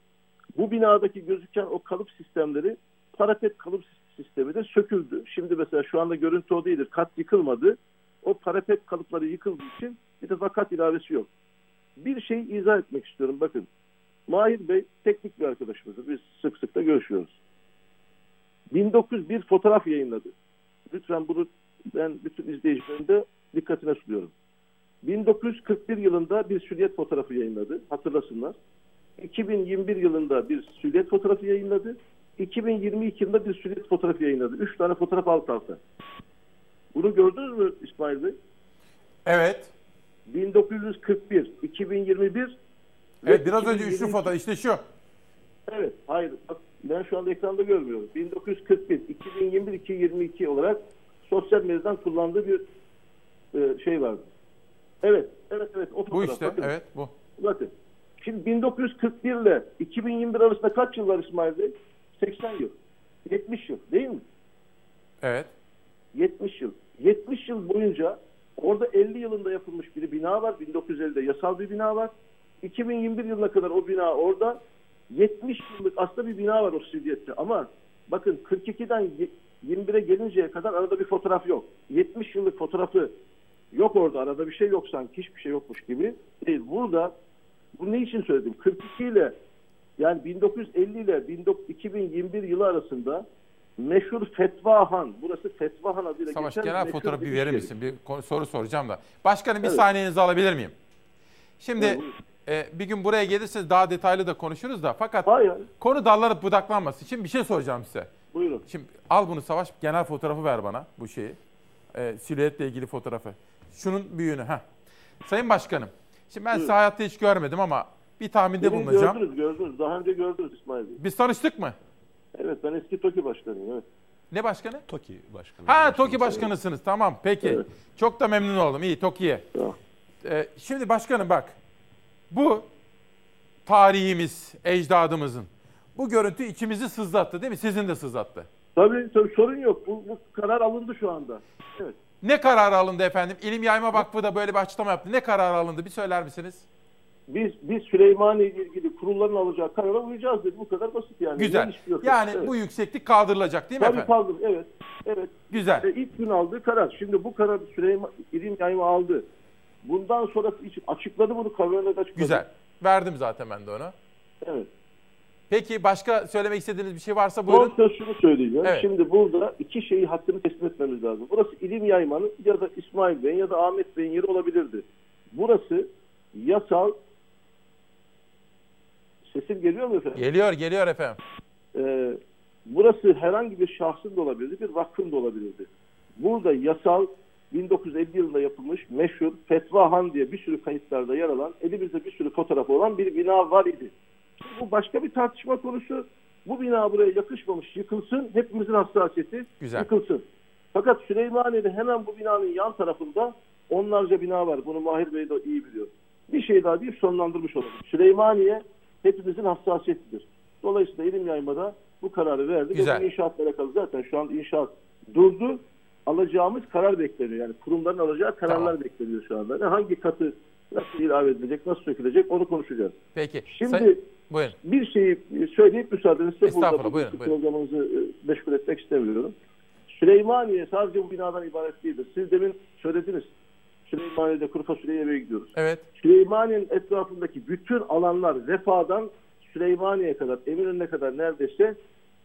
bu binadaki gözüken o kalıp sistemleri parapet kalıp sistemi de söküldü. Şimdi mesela şu anda görüntü o değildir. Kat yıkılmadı. O parapet kalıpları yıkıldığı için bir defa kat ilavesi yok. Bir şey izah etmek istiyorum. Bakın Mahir Bey teknik bir arkadaşımızdır. Biz sık sık da görüşüyoruz. 1901 fotoğraf yayınladı. Lütfen bunu ben bütün izleyicilerin de dikkatine sunuyorum. 1941 yılında bir süliyet fotoğrafı yayınladı. Hatırlasınlar. 2021 yılında bir süliyet fotoğrafı yayınladı. 2022 yılında bir süliyet fotoğrafı yayınladı. Üç tane fotoğraf alt alta. Bunu gördünüz mü İsmail Bey? Evet. 1941, 2021 Evet biraz önce üçlü fotoğraf işte şu. Evet, hayır. Bak, ben şu anda ekranda görmüyorum. 1941, 2021, 2022 olarak sosyal medyadan kullandığı bir e, şey vardı. Evet, evet, evet. O Bu fotoğraf. işte Bakın. evet bu. Bakın. Şimdi 1941 ile 2021 arasında kaç yıl var İsmail Bey? 80 yıl. 70 yıl değil mi? Evet. 70 yıl. 70 yıl boyunca orada 50 yılında yapılmış bir bina var. 1950'de yasal bir bina var. 2021 yılına kadar o bina orada 70 yıllık aslında bir bina var o Siliyet'te. Ama bakın 42'den ye- 21'e gelinceye kadar arada bir fotoğraf yok. 70 yıllık fotoğrafı yok orada. Arada bir şey yok sanki. Hiçbir şey yokmuş gibi. Değil. Burada bu ne için söyledim? 42 ile yani 1950 ile 19 2021 yılı arasında meşhur Fetvahan, burası Fetvahan adıyla Savaş geçen genel fotoğrafı bir verir misin? Bir soru soracağım da. Başkanım bir Evet. saniyenizi alabilir miyim? Şimdi Evet, e, bir gün buraya gelirseniz daha detaylı da konuşuruz da fakat Hayır. konu dallanıp budaklanmasın. Şimdi bir şey soracağım size. Buyurun. Şimdi al bunu Savaş genel fotoğrafı ver bana bu şeyi. E, silüetle ilgili fotoğrafı. Şunun büyüğünü. Heh. Sayın Başkanım. Şimdi ben sizi Buyurun. hayatta hiç görmedim ama bir tahminde Beni bulunacağım. gördünüz, gördünüz. Daha önce gördünüz İsmail Bey. Biz tanıştık mı? Evet, ben eski TOKİ başkanıyım. Evet. Ne başkanı? TOKİ başkanı. Ha TOKİ başkanısınız. Tamam peki. Evet. Çok da memnun oldum. İyi TOKİ'ye. Tamam. Ee, şimdi başkanım bak. Bu tarihimiz, ecdadımızın. Bu görüntü içimizi sızlattı değil mi? Sizin de sızlattı. Tabii, tabii sorun yok. Bu, bu karar alındı şu anda. Evet. Ne karar alındı efendim? İlim Yayma Vakfı da böyle bir açıklama yaptı. Ne karar alındı? Bir söyler misiniz? Biz biz Süleymaniye ile ilgili kurulların alacağı karara uyacağız dedi. Bu kadar basit yani. Güzel. Yani Evet. bu yükseklik kaldırılacak değil mi Tabii efendim? kaldır. Evet. Evet. Güzel. Ve ilk gün aldığı karar. Şimdi bu karar Süleyman İlim Yayma aldı. Bundan sonrası için açıkladı bunu da açıkladı. Güzel. Verdim zaten ben de onu. Evet. Peki başka söylemek istediğiniz bir şey varsa Son buyurun. söz şunu söyleyeceğim. Evet. Şimdi burada iki şeyi hakkını teslim etmemiz lazım. Burası İlim Yayman'ın ya da İsmail Bey'in ya da Ahmet Bey'in yeri olabilirdi. Burası yasal sesim geliyor mu efendim? Geliyor, geliyor efendim. Ee, burası herhangi bir şahsın da olabilirdi, bir vakfın da olabilirdi. Burada yasal 1950 yılında yapılmış meşhur Fetvahan diye bir sürü kayıtlarda yer alan, elimizde bir sürü fotoğrafı olan bir bina var idi. Bu başka bir tartışma konusu. Bu bina buraya yakışmamış, yıkılsın. Hepimizin hassasiyeti Güzel. yıkılsın. Fakat Süleymaniye'de hemen bu binanın yan tarafında onlarca bina var. Bunu Mahir Bey de iyi biliyor. Bir şey daha deyip sonlandırmış olalım. Süleymaniye hepimizin hassasiyetidir. Dolayısıyla ilim yaymada bu kararı verdik. Güzel. Ve bu inşaatla alakalı zaten şu an inşaat durdu. Alacağımız karar bekleniyor. Yani kurumların alacağı kararlar bekleniyor şu anda. Yani hangi katı nasıl ilave edilecek, nasıl sökülecek onu konuşacağız. Peki. Şimdi Say- buyurun. bir şeyi söyleyip müsaadenizle burada buyurun, bu buyurun. e, meşgul etmek istemiyorum. Süleymaniye sadece bu binadan ibaret değildir. Siz demin söylediniz. Süleymaniye'de kuru fasulyeye yemeğe gidiyoruz. Evet. Süleymaniye'nin etrafındaki bütün alanlar Vefa'dan Süleymaniye'ye kadar, Eminönü'ne kadar neredeyse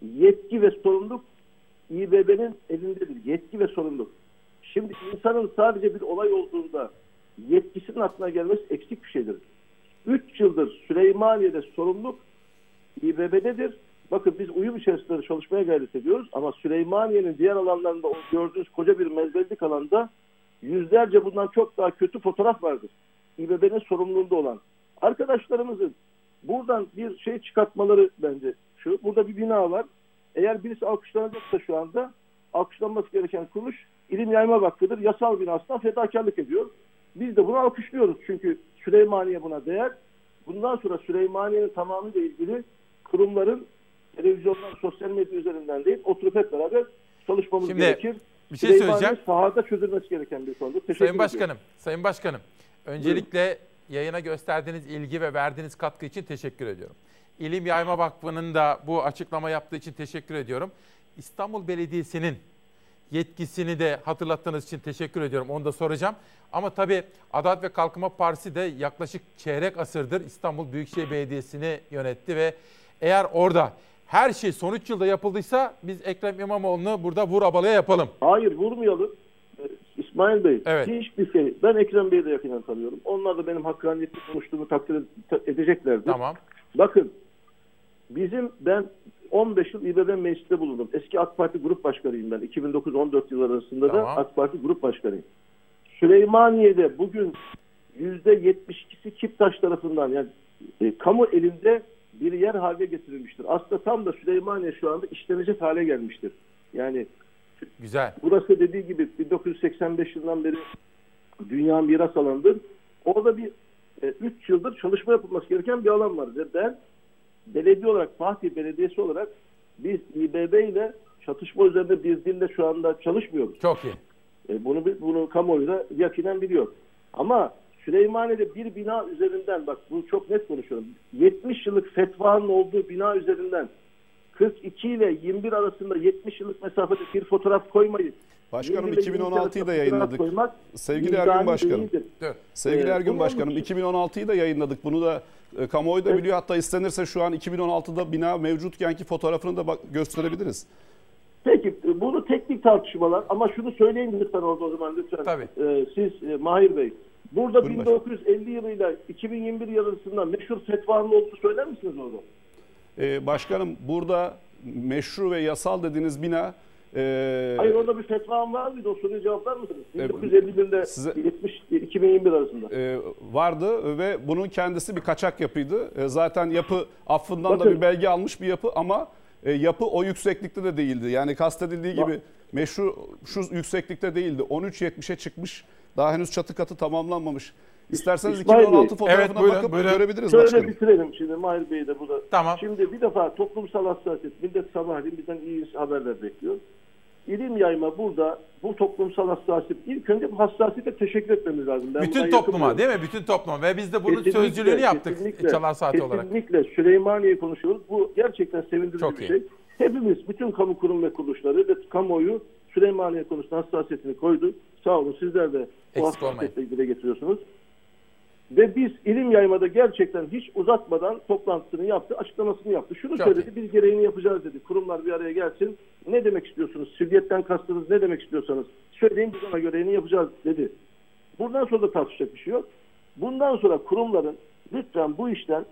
yetki ve sorumluluk İBB'nin elindedir. Yetki ve sorumluluk. Şimdi insanın sadece bir olay olduğunda yetkisinin aklına gelmesi eksik bir şeydir. 3 yıldır Süleymaniye'de sorumluluk İBB'dedir. Bakın biz uyum içerisinde çalışmaya gayret ediyoruz ama Süleymaniye'nin diğer alanlarında o gördüğünüz koca bir mezbellik alanda yüzlerce bundan çok daha kötü fotoğraf vardır. İBB'nin sorumluluğunda olan. Arkadaşlarımızın buradan bir şey çıkartmaları bence şu. Burada bir bina var. Eğer birisi alkışlanacaksa şu anda alkışlanması gereken kuruluş İlim Yayma Vakfı'dır. Yasal binasından fedakarlık ediyor. Biz de bunu alkışlıyoruz. Çünkü Süleymaniye buna değer. Bundan sonra Süleymaniye'nin tamamıyla ilgili kurumların televizyondan, sosyal medya üzerinden değil, oturup hep beraber çalışmamız Şimdi gerekir. Bir şey söyleyeceğim. sahada çözülmesi gereken bir konudur. Teşekkür Sayın ediyorum. Başkanım, Sayın Başkanım. Öncelikle yayına gösterdiğiniz ilgi ve verdiğiniz katkı için teşekkür ediyorum. İlim Yayma Vakfı'nın da bu açıklama yaptığı için teşekkür ediyorum. İstanbul Belediyesi'nin yetkisini de hatırlattığınız için teşekkür ediyorum. Onu da soracağım. Ama tabii Adalet ve Kalkınma Partisi de yaklaşık çeyrek asırdır İstanbul Büyükşehir Belediyesi'ni yönetti ve eğer orada her şey son 3 yılda yapıldıysa biz Ekrem İmamoğlu'nu burada vur abalaya yapalım. Hayır vurmayalım. Ee, İsmail Bey, Evet. hiçbir şey. Ben Ekrem Bey'i de yakından tanıyorum. Onlar da benim hakkaniyetli konuştuğumu takdir ed- edeceklerdir. Tamam. Bakın, bizim ben 15 yıl İBB mecliste bulundum. Eski AK Parti grup başkanıyım ben. 2009-14 yıllar arasında da Tamam. AK Parti grup başkanıyım. Süleymaniye'de bugün %72'si Kiptaş tarafından yani e, kamu elinde bir yer haline getirilmiştir. Aslında tam da Süleymaniye şu anda işlenecek hale gelmiştir. Yani Güzel. Burası dediği gibi 1985 yılından beri dünya miras alanıdır. Orada bir 3 yıldır çalışma yapılması gereken bir alan var. Ve ben belediye olarak Fatih Belediyesi olarak biz İBB ile çatışma üzerinde bir dille şu anda çalışmıyoruz. Çok iyi. E, bunu bunu kamuoyu da yakinen biliyor. Ama Süleymaniye'de bir bina üzerinden bak bunu çok net konuşuyorum. 70 yıllık fetvanın olduğu bina üzerinden 42 ile 21 arasında 70 yıllık mesafede bir fotoğraf koymayı Başkanım 20 ile 20 2016'yı da yayınladık. Sevgili Ergün Başkanım. değildir. Sevgili Ee, Ergün Başkanım için- 2016'yı da yayınladık. Bunu da e, kamuoyu da biliyor. Hatta istenirse şu an 2016'da bina mevcutkenki fotoğrafını da bak, gösterebiliriz. Peki bunu teknik tartışmalar ama şunu söyleyin lütfen orada o zaman lütfen. Tabii. Ee, siz e, Mahir Bey burada Buyurun 1950 yılıyla 2021 yıl arasında meşhur fetvanın olduğunu söyler misiniz orada? Ee, başkanım burada meşru ve yasal dediğiniz bina e, Hayır orada bir fetvan var mıydı? O soruya cevaplar mısınız? E, 1951 ile size- 70 2021 arasında. e, vardı ve bunun kendisi bir kaçak yapıydı. E, zaten yapı affından da Bakın. bir belge almış bir yapı ama e, yapı o yükseklikte de değildi. Yani kastedildiği gibi meşru şu yükseklikte değildi. 13.70'e çıkmış. Daha henüz çatı katı tamamlanmamış. İsterseniz İsmail Bey. 2016 fotoğrafına Evet, buyurun, bakıp buyurun. görebiliriz Şöyle başkanım. bitirelim şimdi Mahir Bey de burada. Tamam. Şimdi bir defa toplumsal hassasiyet. Millet sabahleyin bizden iyi haberler bekliyor. İlim yayma burada bu toplumsal hassasiyet ilk önce bu hassasiyete teşekkür etmemiz lazım. Ben Bütün topluma yakınıyorum. değil mi? Bütün topluma ve biz de bunun Kesinlikle, sözcülüğünü yaptık kesinlikle, çalar saati olarak. Kesinlikle Süleymaniye konuşuyoruz. Bu gerçekten sevindirici Çok bir iyi. şey. Hepimiz, bütün kamu kurum ve kuruluşları ve kamuoyu Süleymaniye konusunda hassasiyetini koydu. Sağ olun sizler de Eksik hassasiyetle dile getiriyorsunuz. Ve biz ilim yaymada gerçekten hiç uzatmadan toplantısını yaptı, açıklamasını yaptı. Şunu Çok söyledi, biz gereğini yapacağız dedi. Kurumlar bir araya gelsin. Ne demek istiyorsunuz? Sivriyetten kastınız ne demek istiyorsanız söyleyin biz ona gereğini yapacağız dedi. Buradan sonra da tartışacak bir şey yok. Bundan sonra kurumların lütfen bu işten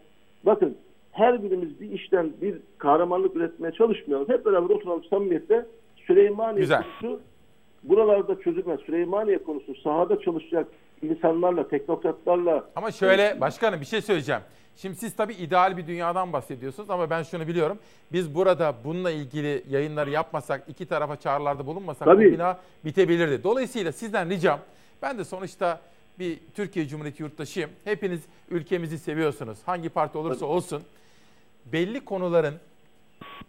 bakın her birimiz bir işten bir kahramanlık üretmeye çalışmayalım. Hep beraber oturalım samimiyetle Süleymaniye Güzel. konusu buralarda çözülmez. Süleymaniye konusu sahada çalışacak insanlarla, teknokratlarla Ama şöyle başkanım bir şey söyleyeceğim. Şimdi siz tabii ideal bir dünyadan bahsediyorsunuz ama ben şunu biliyorum. Biz burada bununla ilgili yayınları yapmasak, iki tarafa çağrılarda bulunmasak Tabii. bu bina bitebilirdi. Dolayısıyla sizden ricam, ben de sonuçta bir Türkiye Cumhuriyeti yurttaşıyım. Hepiniz ülkemizi seviyorsunuz. Hangi parti olursa olsun. Belli konuların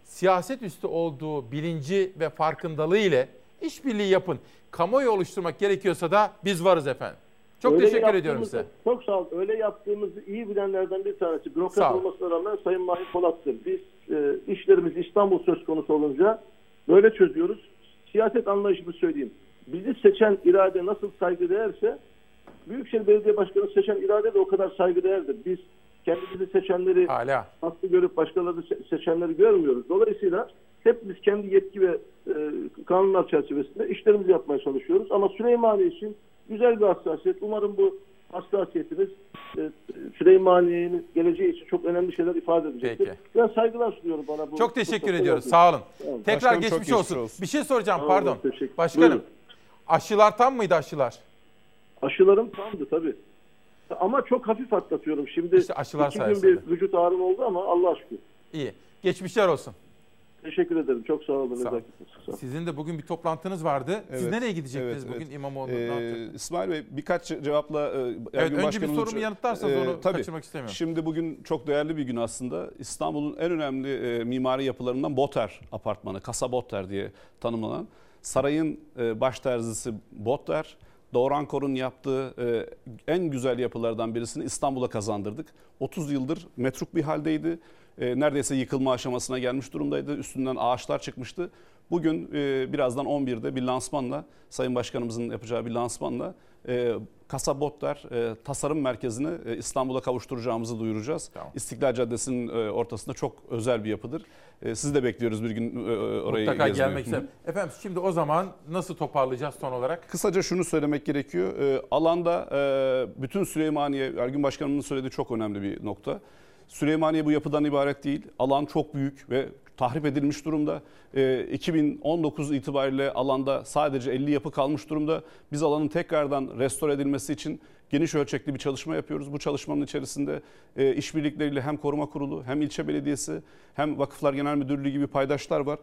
siyaset üstü olduğu bilinci ve farkındalığı ile işbirliği yapın. Kamuoyu oluşturmak gerekiyorsa da biz varız efendim. Çok Öyle teşekkür ediyorum size. Çok sağ olun. Öyle yaptığımızı iyi bilenlerden bir tanesi. Bürokrat ol. olmasına rağmen Sayın Mahir Polat'tır. Biz e, işlerimiz İstanbul söz konusu olunca böyle çözüyoruz. Siyaset anlayışımı söyleyeyim. Bizi seçen irade nasıl saygıdeğerse Büyükşehir Belediye Başkanı seçen irade de o kadar saygıdeğerdir. Biz kendimizi seçenleri Hala. haklı görüp başkaları se- seçenleri görmüyoruz. Dolayısıyla hepimiz kendi yetki ve e, kanunlar çerçevesinde işlerimizi yapmaya çalışıyoruz. Ama Süleymaniye için güzel bir hassasiyet. Umarım bu hassasiyetimiz e, Süleymaniye'nin geleceği için çok önemli şeyler ifade edecektir. Peki. Ben saygılar sunuyorum bana bu. Çok teşekkür fırsatı ediyoruz. Sağ olun. olun. Tekrar Başkanım, geçmiş, olsun. olsun. Bir şey soracağım olun, pardon. teşekkür- Başkanım. Buyurun. Aşılar tam mıydı aşılar? Aşılarım tamdı tabii. Ama çok hafif atlatıyorum. Şimdi İşte aşılar iki gün sayesinde. bir vücut ağrım oldu ama Allah aşkına. İyi. Geçmişler olsun. Teşekkür ederim. Çok sağ olun. Sağ. Sağ olun. Sizin de bugün bir toplantınız vardı. Siz Evet, nereye gidecektiniz evet, bugün evet. İmamoğlu'na? Ee? İsmail Bey birkaç cevapla e, Ergün önce bir sorumu yanıtlarsanız onu tabii. kaçırmak istemiyorum. Şimdi bugün çok değerli bir gün aslında. İstanbul'un en önemli e, mimari yapılarından Boter Apartmanı, Kasa Botter diye tanımlanan. Sarayın e, baş terzisi Botter, Doğrankor'un yaptığı e, en güzel yapılardan birisini İstanbul'a kazandırdık. 30 yıldır metruk bir haldeydi. E, neredeyse yıkılma aşamasına gelmiş durumdaydı. Üstünden ağaçlar çıkmıştı. Bugün e, birazdan 11'de bir lansmanla, Sayın Başkanımızın yapacağı bir lansmanla e, Kasabotlar e, Tasarım Merkezi'ni e, İstanbul'a kavuşturacağımızı duyuracağız. İstiklal Caddesi'nin e, ortasında çok özel bir yapıdır. E, sizi de bekliyoruz bir gün e, orayı Mutlaka gezmeye. gelmek isterim. Efendim şimdi o zaman nasıl toparlayacağız son olarak? Kısaca şunu söylemek gerekiyor. E, alanda e, bütün Süleymaniye, Ergün Başkanımın söylediği çok önemli bir nokta. Süleymaniye bu yapıdan ibaret değil. Alan çok büyük ve tahrip edilmiş durumda. E, 2019 itibariyle alanda sadece 50 yapı kalmış durumda. Biz alanın tekrardan restore edilmesi için geniş ölçekli bir çalışma yapıyoruz. Bu çalışmanın içerisinde e, işbirlikleriyle hem koruma kurulu hem ilçe belediyesi hem vakıflar genel müdürlüğü gibi paydaşlar var.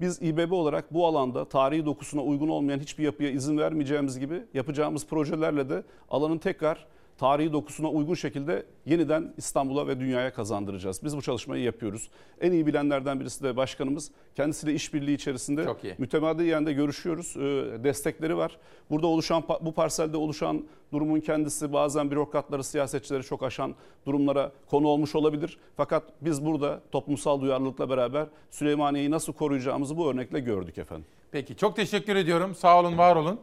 Biz İBB olarak bu alanda tarihi dokusuna uygun olmayan hiçbir yapıya izin vermeyeceğimiz gibi yapacağımız projelerle de alanın tekrar tarihi dokusuna uygun şekilde yeniden İstanbul'a ve dünyaya kazandıracağız. Biz bu çalışmayı yapıyoruz. En iyi bilenlerden birisi de başkanımız. Kendisiyle işbirliği içerisinde mütemadiyen de görüşüyoruz. Ee, Destekleri var. Burada oluşan bu parselde oluşan durumun kendisi bazen bürokratları, siyasetçileri çok aşan durumlara konu olmuş olabilir. Fakat biz burada toplumsal duyarlılıkla beraber Süleymaniye'yi nasıl koruyacağımızı bu örnekle gördük efendim. Peki çok teşekkür ediyorum. Sağ olun, var olun.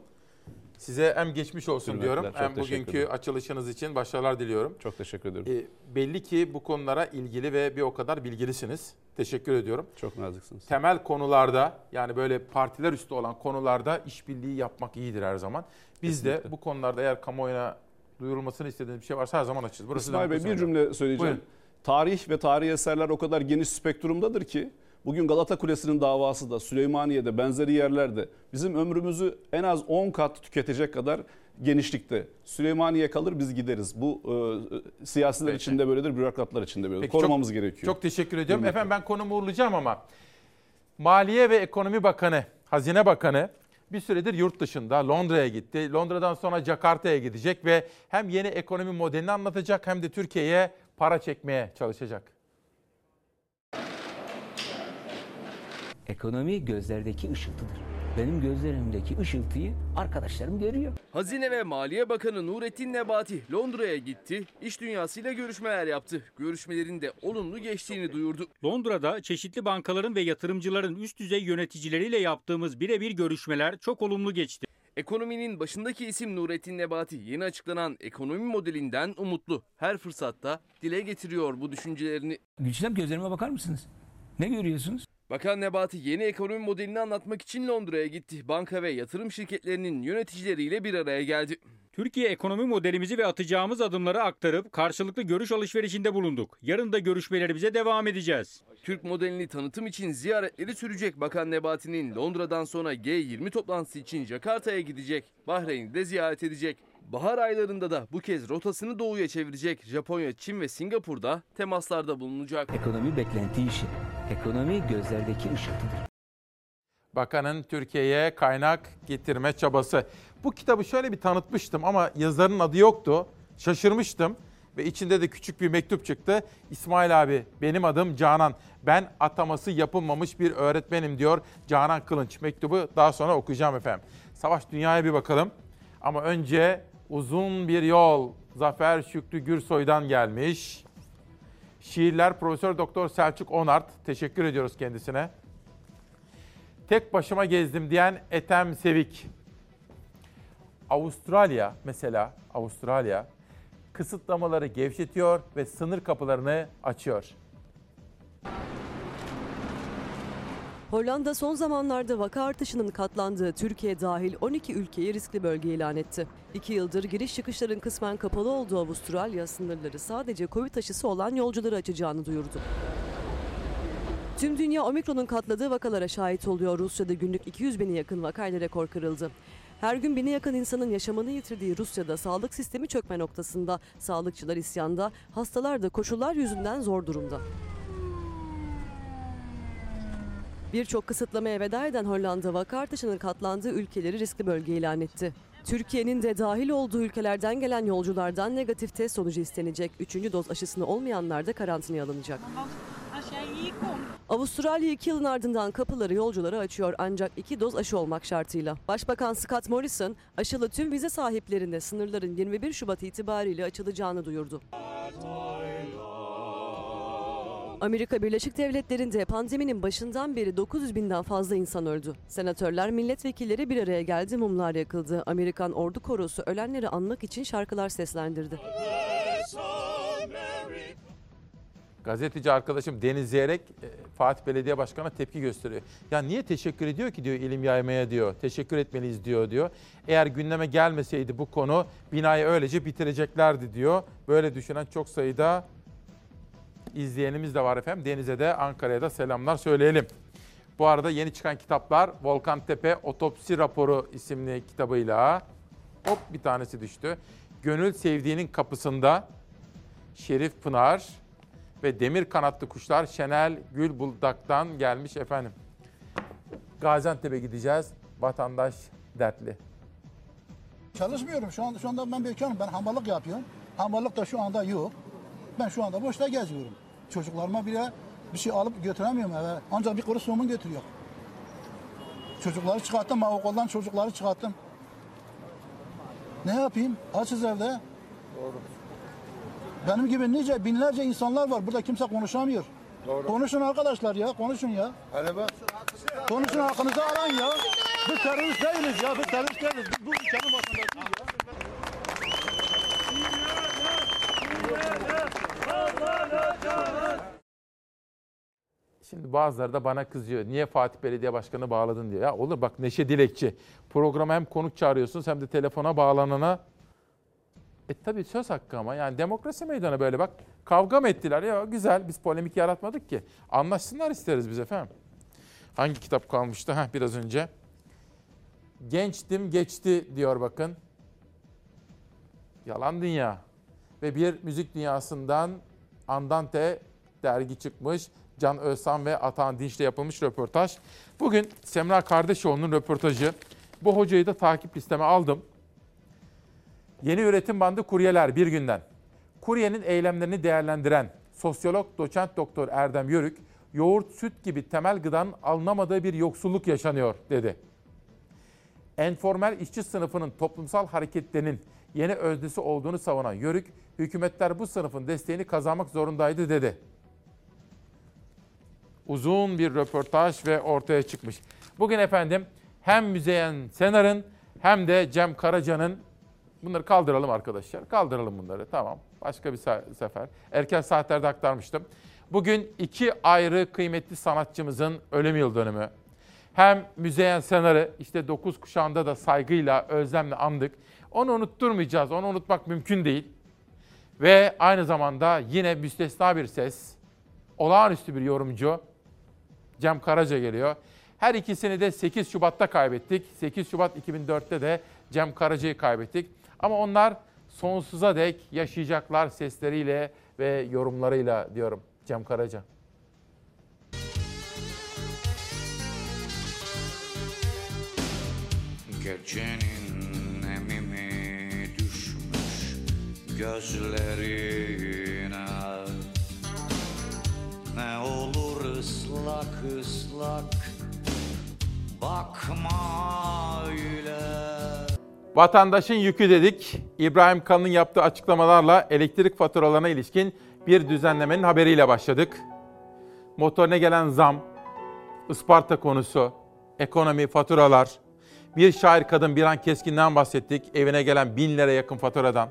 Size hem geçmiş olsun Hürmetler, diyorum hem bugünkü açılışınız için başarılar diliyorum. Çok teşekkür ederim. E, belli ki bu konulara ilgili ve bir o kadar bilgilisiniz. Teşekkür ediyorum. Çok naziksiniz. Temel konularda yani böyle partiler üstü olan konularda işbirliği yapmak iyidir her zaman. Biz de Kesinlikle. bu konularda eğer kamuoyuna duyurulmasını istediğiniz bir şey varsa her zaman açız. Burası İsmail Bey bir cümle söyleyeceğim. Buyurun. Tarih ve tarihi eserler o kadar geniş spektrumdadır ki bugün Galata Kulesi'nin davası da Süleymaniye'de benzeri yerlerde bizim ömrümüzü en az 10 kat tüketecek kadar genişlikte. Süleymaniye kalır biz gideriz. Bu e, siyasiler Peki. için de böyledir, bürokratlar için de böyledir. Peki, Korumamız çok- gerekiyor. Çok teşekkür ediyorum. Hürmetler. Efendim ben konumu uğurlayacağım ama Maliye ve Ekonomi Bakanı, Hazine Bakanı bir süredir yurt dışında Londra'ya gitti. Londra'dan sonra Jakarta'ya gidecek ve hem yeni ekonomi modelini anlatacak hem de Türkiye'ye para çekmeye çalışacak. Ekonomi gözlerdeki ışıltıdır. Benim gözlerimdeki ışıltıyı arkadaşlarım görüyor. Hazine ve Maliye Bakanı Nurettin Nebati Londra'ya gitti, iş dünyasıyla görüşmeler yaptı. Görüşmelerin de olumlu geçtiğini duyurdu. Londra'da çeşitli bankaların ve yatırımcıların üst düzey yöneticileriyle yaptığımız birebir görüşmeler çok olumlu geçti. Ekonominin başındaki isim Nurettin Nebati yeni açıklanan ekonomi modelinden umutlu. Her fırsatta dile getiriyor bu düşüncelerini. Güçlem gözlerime bakar mısınız? Ne görüyorsunuz? Bakan Nebati yeni ekonomi modelini anlatmak için Londra'ya gitti. Banka ve yatırım şirketlerinin yöneticileriyle bir araya geldi. Türkiye ekonomi modelimizi ve atacağımız adımları aktarıp karşılıklı görüş alışverişinde bulunduk. Yarın da görüşmelerimize devam edeceğiz. Türk modelini tanıtım için ziyaretleri sürecek Bakan Nebati'nin Londra'dan sonra G20 toplantısı için Jakarta'ya gidecek. Bahreyn'i de ziyaret edecek. Bahar aylarında da bu kez rotasını doğuya çevirecek. Japonya, Çin ve Singapur'da temaslarda bulunacak. Ekonomi beklenti işi. Ekonomi gözlerdeki ışıltıdır. Bakanın Türkiye'ye kaynak getirme çabası. Bu kitabı şöyle bir tanıtmıştım ama yazarın adı yoktu. Şaşırmıştım ve içinde de küçük bir mektup çıktı. İsmail abi benim adım Canan. Ben ataması yapılmamış bir öğretmenim diyor Canan Kılınç. Mektubu daha sonra okuyacağım efendim. Savaş Dünya'ya bir bakalım. Ama önce uzun bir yol Zafer Şükrü Gürsoy'dan gelmiş. Şiirler Profesör Doktor Selçuk Onart. Teşekkür ediyoruz kendisine. Tek başıma gezdim diyen Etem Sevik. Avustralya mesela Avustralya kısıtlamaları gevşetiyor ve sınır kapılarını açıyor. Hollanda son zamanlarda vaka artışının katlandığı Türkiye dahil 12 ülkeyi riskli bölge ilan etti. İki yıldır giriş çıkışların kısmen kapalı olduğu Avustralya sınırları sadece Covid aşısı olan yolcuları açacağını duyurdu. Tüm dünya omikronun katladığı vakalara şahit oluyor. Rusya'da günlük 200 bine yakın vakayla rekor kırıldı. Her gün bine yakın insanın yaşamını yitirdiği Rusya'da sağlık sistemi çökme noktasında. Sağlıkçılar isyanda, hastalar da koşullar yüzünden zor durumda. Birçok kısıtlamaya veda eden Hollanda vaka artışının katlandığı ülkeleri riskli bölge ilan etti. Türkiye'nin de dahil olduğu ülkelerden gelen yolculardan negatif test sonucu istenecek. Üçüncü doz aşısını olmayanlar da karantinaya alınacak. Avustralya iki yılın ardından kapıları yolculara açıyor ancak iki doz aşı olmak şartıyla. Başbakan Scott Morrison aşılı tüm vize sahiplerinde sınırların 21 Şubat itibariyle açılacağını duyurdu. Amerika Birleşik Devletleri'nde pandeminin başından beri 900 binden fazla insan öldü. Senatörler, milletvekilleri bir araya geldi, mumlar yakıldı. Amerikan Ordu Korosu ölenleri anmak için şarkılar seslendirdi. Gazeteci arkadaşım Deniz Zeyrek e, Fatih Belediye Başkanı'na tepki gösteriyor. Ya niye teşekkür ediyor ki diyor ilim yaymaya diyor. Teşekkür etmeliyiz diyor diyor. Eğer gündeme gelmeseydi bu konu binayı öylece bitireceklerdi diyor. Böyle düşünen çok sayıda izleyenimiz de var efendim. Deniz'e de Ankara'ya da selamlar söyleyelim. Bu arada yeni çıkan kitaplar Volkan Tepe Otopsi Raporu isimli kitabıyla hop bir tanesi düştü. Gönül Sevdiğinin Kapısında Şerif Pınar ve Demir Kanatlı Kuşlar Şenel Gülbuldak'tan gelmiş efendim. Gaziantep'e gideceğiz. Vatandaş dertli. Çalışmıyorum şu anda. Şu anda ben bekarım. Ben hamallık yapıyorum. Hamallık da şu anda yok. Ben şu anda boşta geziyorum. Çocuklarıma bile bir şey alıp götüremiyorum eve. Ancak bir kuru somun götürüyor. Çocukları çıkarttım. Okuldan çocukları çıkarttım. Ne yapayım? Açız evde. Doğru. Benim gibi nice binlerce insanlar var. Burada kimse konuşamıyor. Doğru. Konuşun arkadaşlar ya. Konuşun ya. Hele bak. Konuşun hakkınızı aran ya. Biz terörist değiliz ya. Biz terörist değiliz. Biz bu ülkenin vatandaşıyız ya. Şimdi bazıları da bana kızıyor. Niye Fatih Belediye Başkanı bağladın diyor. Ya olur bak Neşe Dilekçi. Programa hem konuk çağırıyorsunuz hem de telefona bağlanana. E tabii söz hakkı ama yani demokrasi meydanı böyle bak. Kavga mı ettiler? Ya güzel biz polemik yaratmadık ki. Anlaşsınlar isteriz biz efendim. Hangi kitap kalmıştı? Ha biraz önce. Gençtim geçti diyor bakın. Yalan Dünya. Ve bir müzik dünyasından Andante dergi çıkmış. Can Özsan ve Atahan Dinç'le yapılmış röportaj. Bugün Semra Kardeşoğlu'nun röportajı. Bu hocayı da takip listeme aldım. Yeni üretim bandı kuryeler bir günden. Kuryenin eylemlerini değerlendiren sosyolog doçent doktor Erdem Yörük, yoğurt, süt gibi temel gıdanın alınamadığı bir yoksulluk yaşanıyor dedi. Enformel işçi sınıfının toplumsal hareketlerinin yeni öznesi olduğunu savunan Yörük, hükümetler bu sınıfın desteğini kazanmak zorundaydı dedi. Uzun bir röportaj ve ortaya çıkmış. Bugün efendim hem Müzeyyen Senar'ın hem de Cem Karaca'nın bunları kaldıralım arkadaşlar. Kaldıralım bunları tamam. Başka bir sefer. Erken saatlerde aktarmıştım. Bugün iki ayrı kıymetli sanatçımızın ölüm yıl dönümü. Hem Müzeyyen Senar'ı işte 9 kuşağında da saygıyla, özlemle andık. Onu unutturmayacağız. Onu unutmak mümkün değil. Ve aynı zamanda yine müstesna bir ses, olağanüstü bir yorumcu Cem Karaca geliyor. Her ikisini de 8 Şubat'ta kaybettik. 8 Şubat 2004'te de Cem Karaca'yı kaybettik. Ama onlar sonsuza dek yaşayacaklar sesleriyle ve yorumlarıyla diyorum Cem Karaca. Gecenin gözlerine Ne olur ıslak ıslak bakma öyle Vatandaşın yükü dedik. İbrahim Kalın'ın yaptığı açıklamalarla elektrik faturalarına ilişkin bir düzenlemenin haberiyle başladık. Motorine gelen zam, Isparta konusu, ekonomi, faturalar, bir şair kadın bir an keskinden bahsettik. Evine gelen bin lira yakın faturadan.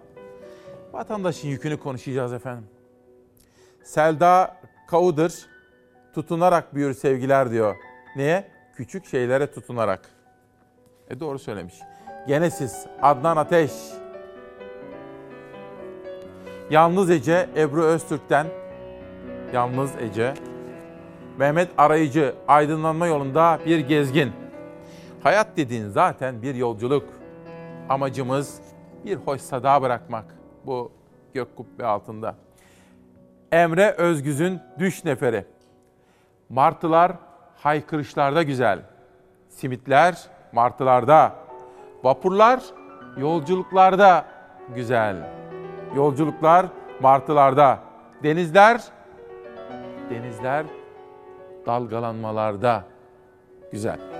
Vatandaşın yükünü konuşacağız efendim. Selda Kaudır tutunarak büyür sevgiler diyor. Niye? Küçük şeylere tutunarak. E doğru söylemiş. Gene siz Adnan Ateş. Yalnız Ece Ebru Öztürk'ten Yalnız Ece. Mehmet Arayıcı aydınlanma yolunda bir gezgin. Hayat dediğin zaten bir yolculuk. Amacımız bir hoş sada bırakmak bu gök kubbe altında. Emre Özgüz'ün Düş Neferi. Martılar haykırışlarda güzel. Simitler martılarda. Vapurlar yolculuklarda güzel. Yolculuklar martılarda. Denizler denizler dalgalanmalarda güzel.